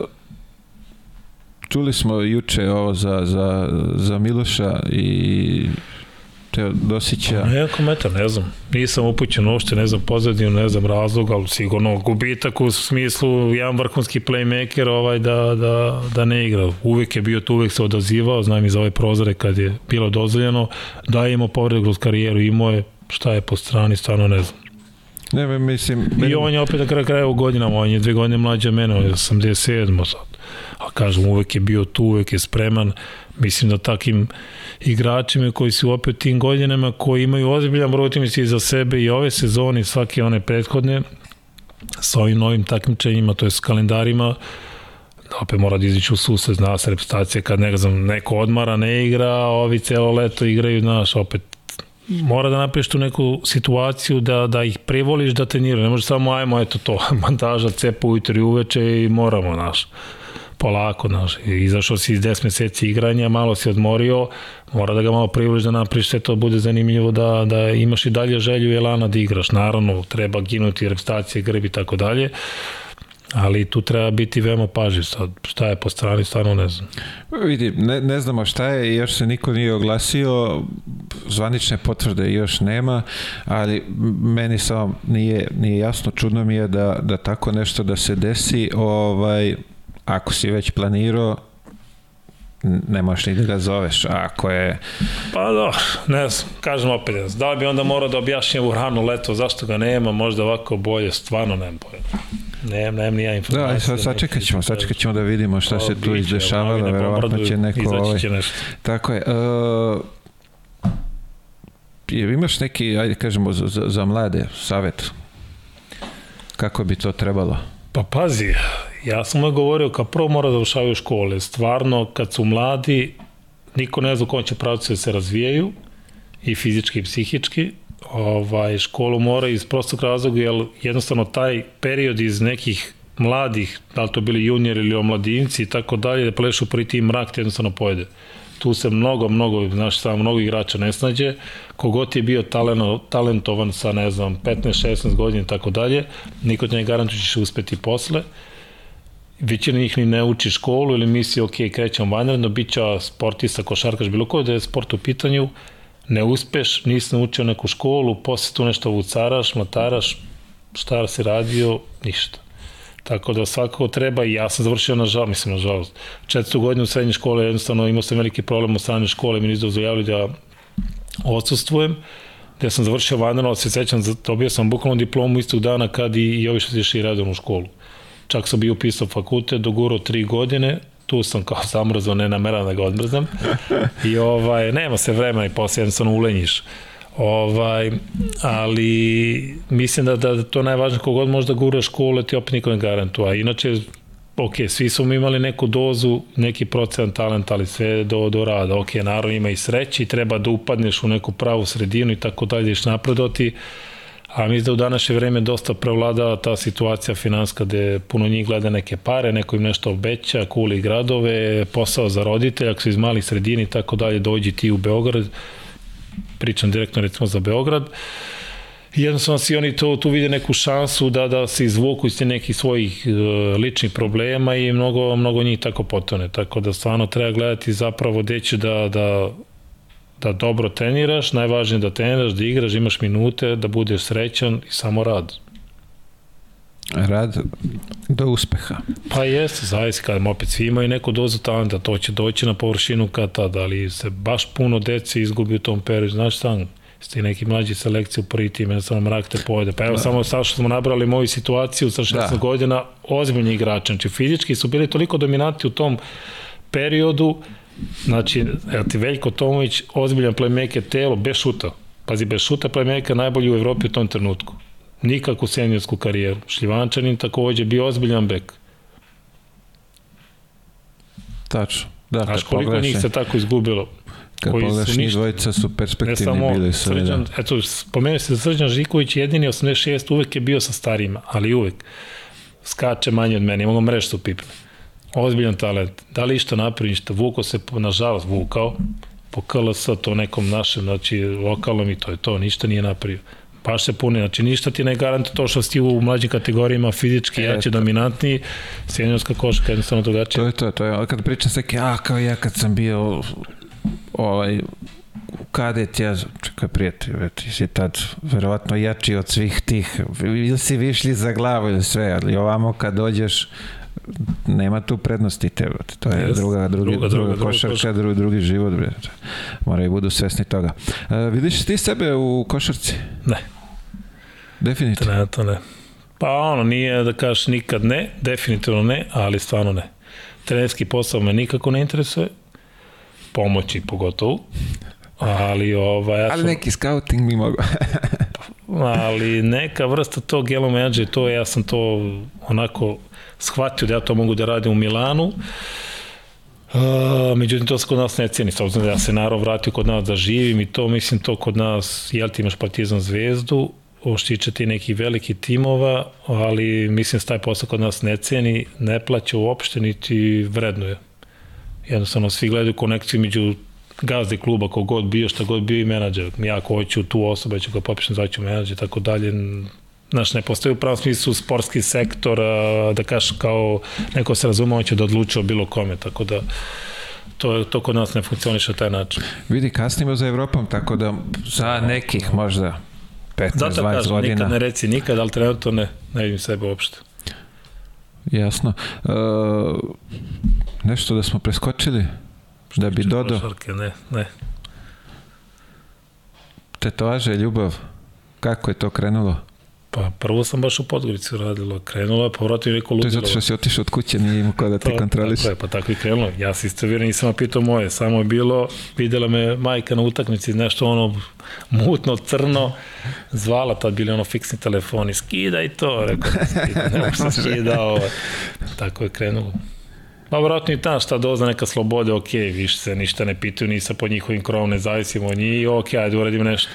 čuli smo juče ovo za, za, za Miloša i Teodosića. Ne, komentar, ne znam. Nisam upućen uopšte, ne znam pozadinu, ne znam razlog, ali sigurno gubitak u smislu jedan vrhunski playmaker ovaj da, da, da ne igra. Uvek je bio tu, uvek se odazivao, znam i za ove prozore kad je bilo dozvoljeno, da je imao povred kroz karijeru, imao je šta je po strani, stvarno ne znam. Ne, mislim... I on je opet na kraju kraja u godinama, on je dve godine mlađe od mene, on je 87 sad. A kažem, uvek je bio tu, uvek je spreman. Mislim da takim igračima koji su opet tim godinama, koji imaju ozbiljan broj utakmica za sebe i ove sezone i svake one prethodne, sa ovim novim takmičenjima, to je s kalendarima, da opet mora da izići u susret, zna se reputacija kad ne znam, neko odmara, ne igra, a ovi celo leto igraju, znaš, opet mora da napraviš tu neku situaciju da, da ih privoliš da treniraju. Ne može samo, ajmo, eto to, montaža, cepa ujutro i uveče i moramo, znaš polako, znaš, izašao si iz 10 meseci igranja, malo si odmorio, mora da ga malo privoliš da napriš sve to bude zanimljivo, da, da imaš i dalje želju i elana da igraš. Naravno, treba ginuti repstacije, grbi i tako dalje, ali tu treba biti veoma pažljiv sad. Šta je po strani, stvarno ne znam. Vidi, ne, ne znamo šta je, još se niko nije oglasio, zvanične potvrde još nema, ali meni samo nije, nije jasno, čudno mi je da, da tako nešto da se desi, ovaj, ako si već planirao, ne možeš ni da ga zoveš, a ako je Pa da, ne znam, kažem opet, da li bi onda morao da objašnjam u rano leto zašto ga nema, možda ovako bolje, stvarno nemam pojma. Nemam, nemam ni ja Da, informacije. aj, sad sačekat ćemo, sačekat ćemo da vidimo šta se tu izdešavalo, verovatno će neko... Izaći Ovaj, će nešto. tako je. Uh, je, imaš neki, ajde kažemo, za, za, za mlade savjet? Kako bi to trebalo? Pa pazi, ja sam mu govorio kao prvo mora da ušavaju škole. Stvarno, kad su mladi, niko ne zna u će pravcu da se razvijaju, i fizički i psihički. Ovaj, školu mora iz prostog razloga, jer jednostavno taj period iz nekih mladih, da li to bili junior ili omladinci i tako dalje, da plešu prvi tim mrak, te jednostavno pojede. Tu se mnogo, mnogo, znaš, samo mnogo igrača ne snađe. Kogod je bio taleno, talentovan sa, ne znam, 15-16 godina i tako dalje, niko te ne garantuje da ćeš uspeti posle. Većina njih ni ne uči školu ili misli, ok, krećem vanredno, bit će sportista, košarkaš, bilo ko da je sport u pitanju, ne uspeš, nisi naučio neku školu, posle tu nešto vucaraš, mlataraš, šta si radio, ništa. Tako da svakako treba i ja sam završio nažalost, mislim nažalost, četvrtu godinu srednje škole, jednostavno imao sam veliki problem u srednje škole, mi nisu dozvoljavali da odsustvujem, gde sam završio vanredno, se sećam, dobio sam bukvalno diplomu istog dana kad i, i ovi što redovno u školu. Čak sam bio upisao fakultet, dogurao tri godine, tu sam kao zamrzao, ne nameram da ga odmrznem. I ovaj, nema se vremena i posle jednostavno ulenjiš. Ovaj, ali mislim da, da to najvažnije kogod može da gura škole ti opet niko ne garantuje. Inače, ok, svi smo imali neku dozu, neki procent talenta, ali sve do, do rada. Ok, naravno ima i sreći, treba da upadneš u neku pravu sredinu i tako dalje, iš napredoti. A mislim da u današnje vreme dosta prevlada ta situacija finanska gde puno njih gleda neke pare, neko im nešto obeća, kuli gradove, posao za roditelja, ako su iz malih sredini i tako dalje, dođi ti u Beograd, pričam direktno recimo za Beograd, jednostavno si oni to, tu vide neku šansu da, da se izvuku iz nekih svojih uh, ličnih problema i mnogo, mnogo njih tako potone. Tako da stvarno treba gledati zapravo gde će da, da, da dobro treniraš, najvažnije da treniraš, da igraš, da imaš minute, da budeš srećan i samo rad. Rad do uspeha. Pa jeste, zaista, kad opet svi imaju neku dozu talenta, to će doći na površinu kad tad, ali se baš puno dece izgubi u tom periodu, znaš sam, ste neki mlađi selekciji u prvi tim, jednostavno mrak te pojede. Pa evo, da. samo sa što smo nabrali moju situaciju sa 16 da. godina, ozbiljni igrači, znači fizički su bili toliko dominanti u tom periodu Znači, evo ti Veljko Tomović, ozbiljan playmaker telo, bez šuta. Pazi, bez šuta playmaker najbolji u Evropi u tom trenutku. Nikakvu seniorsku karijeru. Šljivančanin takođe bio ozbiljan bek. Tačno. Da, Znaš koliko njih se tako izgubilo? Kad pogledaš njih dvojica su perspektivni bili sve. Srđan, da. Eto, spomenuo se da Srđan Žiković jedini 86 uvek je bio sa starijima, ali uvek skače manje od mene, imamo mrež su pipne. Ozbiljan talent. Da li išta napravi, ništa. Vuko se, nažalost, vukao po KLS, to nekom našem, znači lokalnom i to je to, ništa nije napravio baš se puni, znači ništa ti ne garantuje to što si u mlađim kategorijama fizički e, jače, dominantniji, seniorska koška jednostavno drugačija. To je to, to je, kad pričam sve, a kao ja kad sam bio ovaj, kadet, ja, čekaj prijatelj, ti si tad verovatno jači od svih tih, ili si višli za glavu ili sve, ali ovamo kad dođeš, nema tu prednosti te, to je yes. druga, drugi, druga, druga, druga košarka, drugi, drugi život, bre. moraju budu svesni toga. Uh, vidiš ti sebe u košarci? Ne. Definitivno? Ne, to ne. Pa ono, nije da kažeš nikad ne, definitivno ne, ali stvarno ne. Trenerski posao me nikako ne interesuje, pomoći pogotovo, ali ovaj... Ja sam, ali neki scouting mi mogu. ali neka vrsta tog yellow manager, to ja sam to onako shvatio da ja to mogu da radim u Milanu, Uh, međutim, to se kod nas ne cijeni, s obzirom da ja se naravno vratio kod nas da živim i to, mislim, to kod nas, jel ti imaš Partizan zvezdu, oštičati neki veliki timova, ali mislim da taj posao kod nas ne ceni, ne plaća uopšte, niti vrednuje. Jednostavno, svi gledaju konekciju među gazde kluba, kogod bio, šta god bio i menadžer. Ja ako hoću tu osobu, ja ću ga popišem, zvaću menadžer, tako dalje. Znaš, ne postoji u pravom smislu sportski sektor, da kažeš kao neko se razume, on će da odluči o bilo kome, tako da to, to kod nas ne funkcioniše taj način. Vidi, kasnimo za Evropom, tako da za nekih možda 15-20 godina. Nikad ne reci nikad, ali trenutno ne, ne vidim sebe uopšte. Jasno. E, nešto da smo preskočili? Da bi dodao? Ne, ne. Tetovaže, ljubav. Kako je to krenulo? Pa prvo sam baš u Podgorici radilo, krenulo je, povratio neko ludilo. To je zato što si otišao od kuće, nije imao ko da ti kontroliš. Tako je, pa tako i krenulo. Ja se isto vjerujem, nisam pitao moje, samo je bilo, videla me majka na utakmici, nešto ono mutno, crno, zvala, tad bili ono fiksni telefoni, skidaj to, rekao, skidaj, ne možda skida ovo. Tako je krenulo. Pa vratno i ta šta doza neka slobode, ok, više se ništa ne pitaju, nisam po njihovim krovom, ne zavisimo od njih, ok, ajde uradim nešto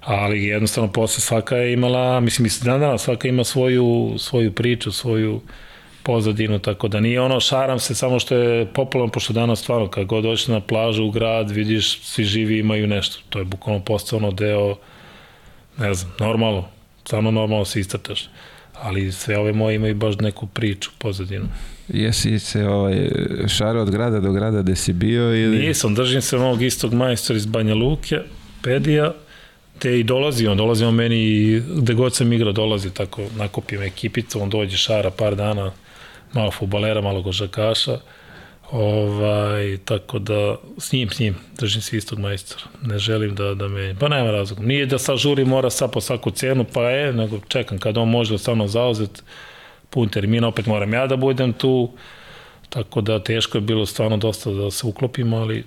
ali jednostavno posle svaka je imala, mislim, mislim, dan dana svaka ima svoju, svoju priču, svoju pozadinu, tako da nije ono šaram se samo što je popularno, pošto danas stvarno kad god dođeš na plažu u grad, vidiš svi živi imaju nešto, to je bukvalno postao deo, ne znam, normalno, samo normalno se istrtaš, ali sve ove moje imaju baš neku priču, pozadinu. Jesi se ovaj, šaro od grada do grada gde si bio ili? Nisam, držim se onog istog majstora iz Banja Luke, Pedija, te i dolazi, on dolazi on meni i gde god sam igrao dolazi, tako nakupim ekipicu, on dođe šara par dana, malo futbalera, malo gožakaša, ovaj, tako da s njim, s njim, držim se istog majstora, ne želim da, da me, pa nema razloga, nije da sa žuri mora sa po svaku cenu, pa je, nego čekam kad on može stvarno zauzet pun termina, opet moram ja da budem tu, tako da teško je bilo stvarno dosta da se uklopimo, ali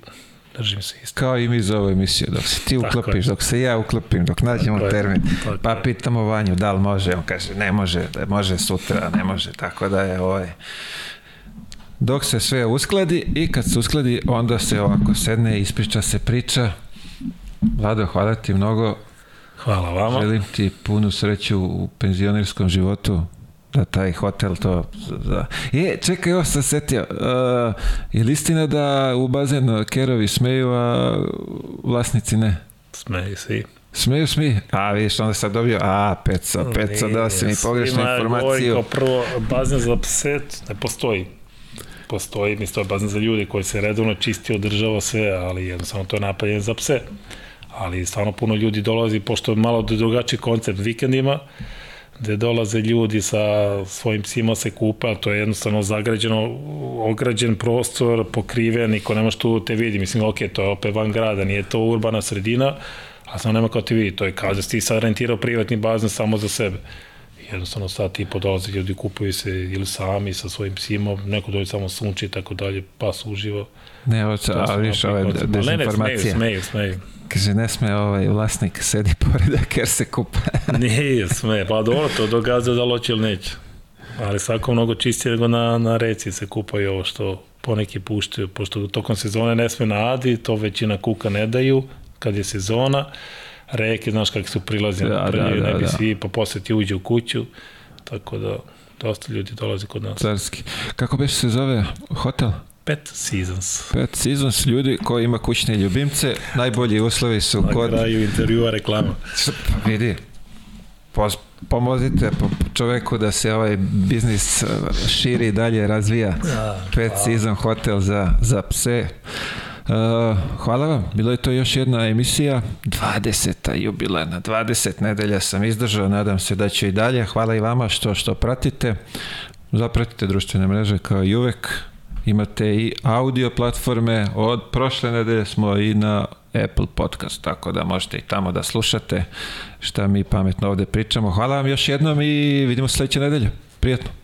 držim se isto. Kao i mi za ovu emisiju, dok se ti uklopiš, dok se ja uklopim, dok nađemo tako termin, je, pa pitamo Vanju da li može, on kaže ne može, da može sutra, ne može, tako da je ovaj. Dok se sve uskladi i kad se uskladi onda se ovako sedne, ispriča se priča. Vlado, hvala ti mnogo. Hvala vama. Želim ti punu sreću u penzionerskom životu da taj hotel to da. E, čekaj, ovo sam setio. Uh, je li istina da u bazenu kerovi smeju, a vlasnici ne? Smeju svi. Smeju smi? A, vidiš, onda sam dobio, a, peco, peco, dao si mi pogrešnu informaciju. Kao prvo, bazen za pse ne postoji. Postoji, mislim, to je bazen za ljude koji se redovno čisti, održava sve, ali jednostavno to je napaljen za pse. Ali stvarno puno ljudi dolazi, pošto je malo drugačiji koncept vikendima, gde dolaze ljudi sa svojim psima se kupa, to je jednostavno zagrađeno, ograđen prostor, pokriven, niko nema što te vidi, mislim, ok, to je opet van grada, nije to urbana sredina, a samo nema kao te vidi, to je kao da si ti sad rentirao privatni bazen samo za sebe. Jednostavno sad i po dolaze ljudi kupuju se ili sami sa svojim psima, neko dođe samo sunči i tako dalje, pas uživa. Ne, ovo, a viš ove dezinformacije. Ne, ne, smeju, smeju, smeju. Kaže, ne sme ovaj vlasnik sedi pored ker se kupa. Nije, sme, pa dobro, to događa da loće ili neće. Ali svako mnogo čistije nego na, na reci se kupaju ovo što poneki puštaju, pošto tokom sezone ne sme na Adi, to većina kuka ne daju, kad je sezona, reke, znaš kakve su prilazi, da, da, da, ne bi da. svi, pa posle ti uđe u kuću, tako da dosta ljudi dolazi kod nas. Carski. Kako beš se zove hotel? Pet Seasons. Pet Seasons, ljudi koji ima kućne ljubimce, najbolji uslovi su Na kod... Na kraju intervjua reklama. Pa vidi, poz, pomozite čoveku da se ovaj biznis uh, širi i dalje razvija. Ja, Pet hvala. Season hotel za, za pse. Uh, hvala vam, bilo je to još jedna emisija, 20. jubilena, 20 nedelja sam izdržao, nadam se da će i dalje. Hvala i vama što što pratite. Zapratite društvene mreže kao i uvek. Imate i audio platforme, od prošle nedelje smo i na Apple podcast, tako da možete i tamo da slušate šta mi pametno ovde pričamo. Hvala vam još jednom i vidimo sledeće nedelje. Prijetno.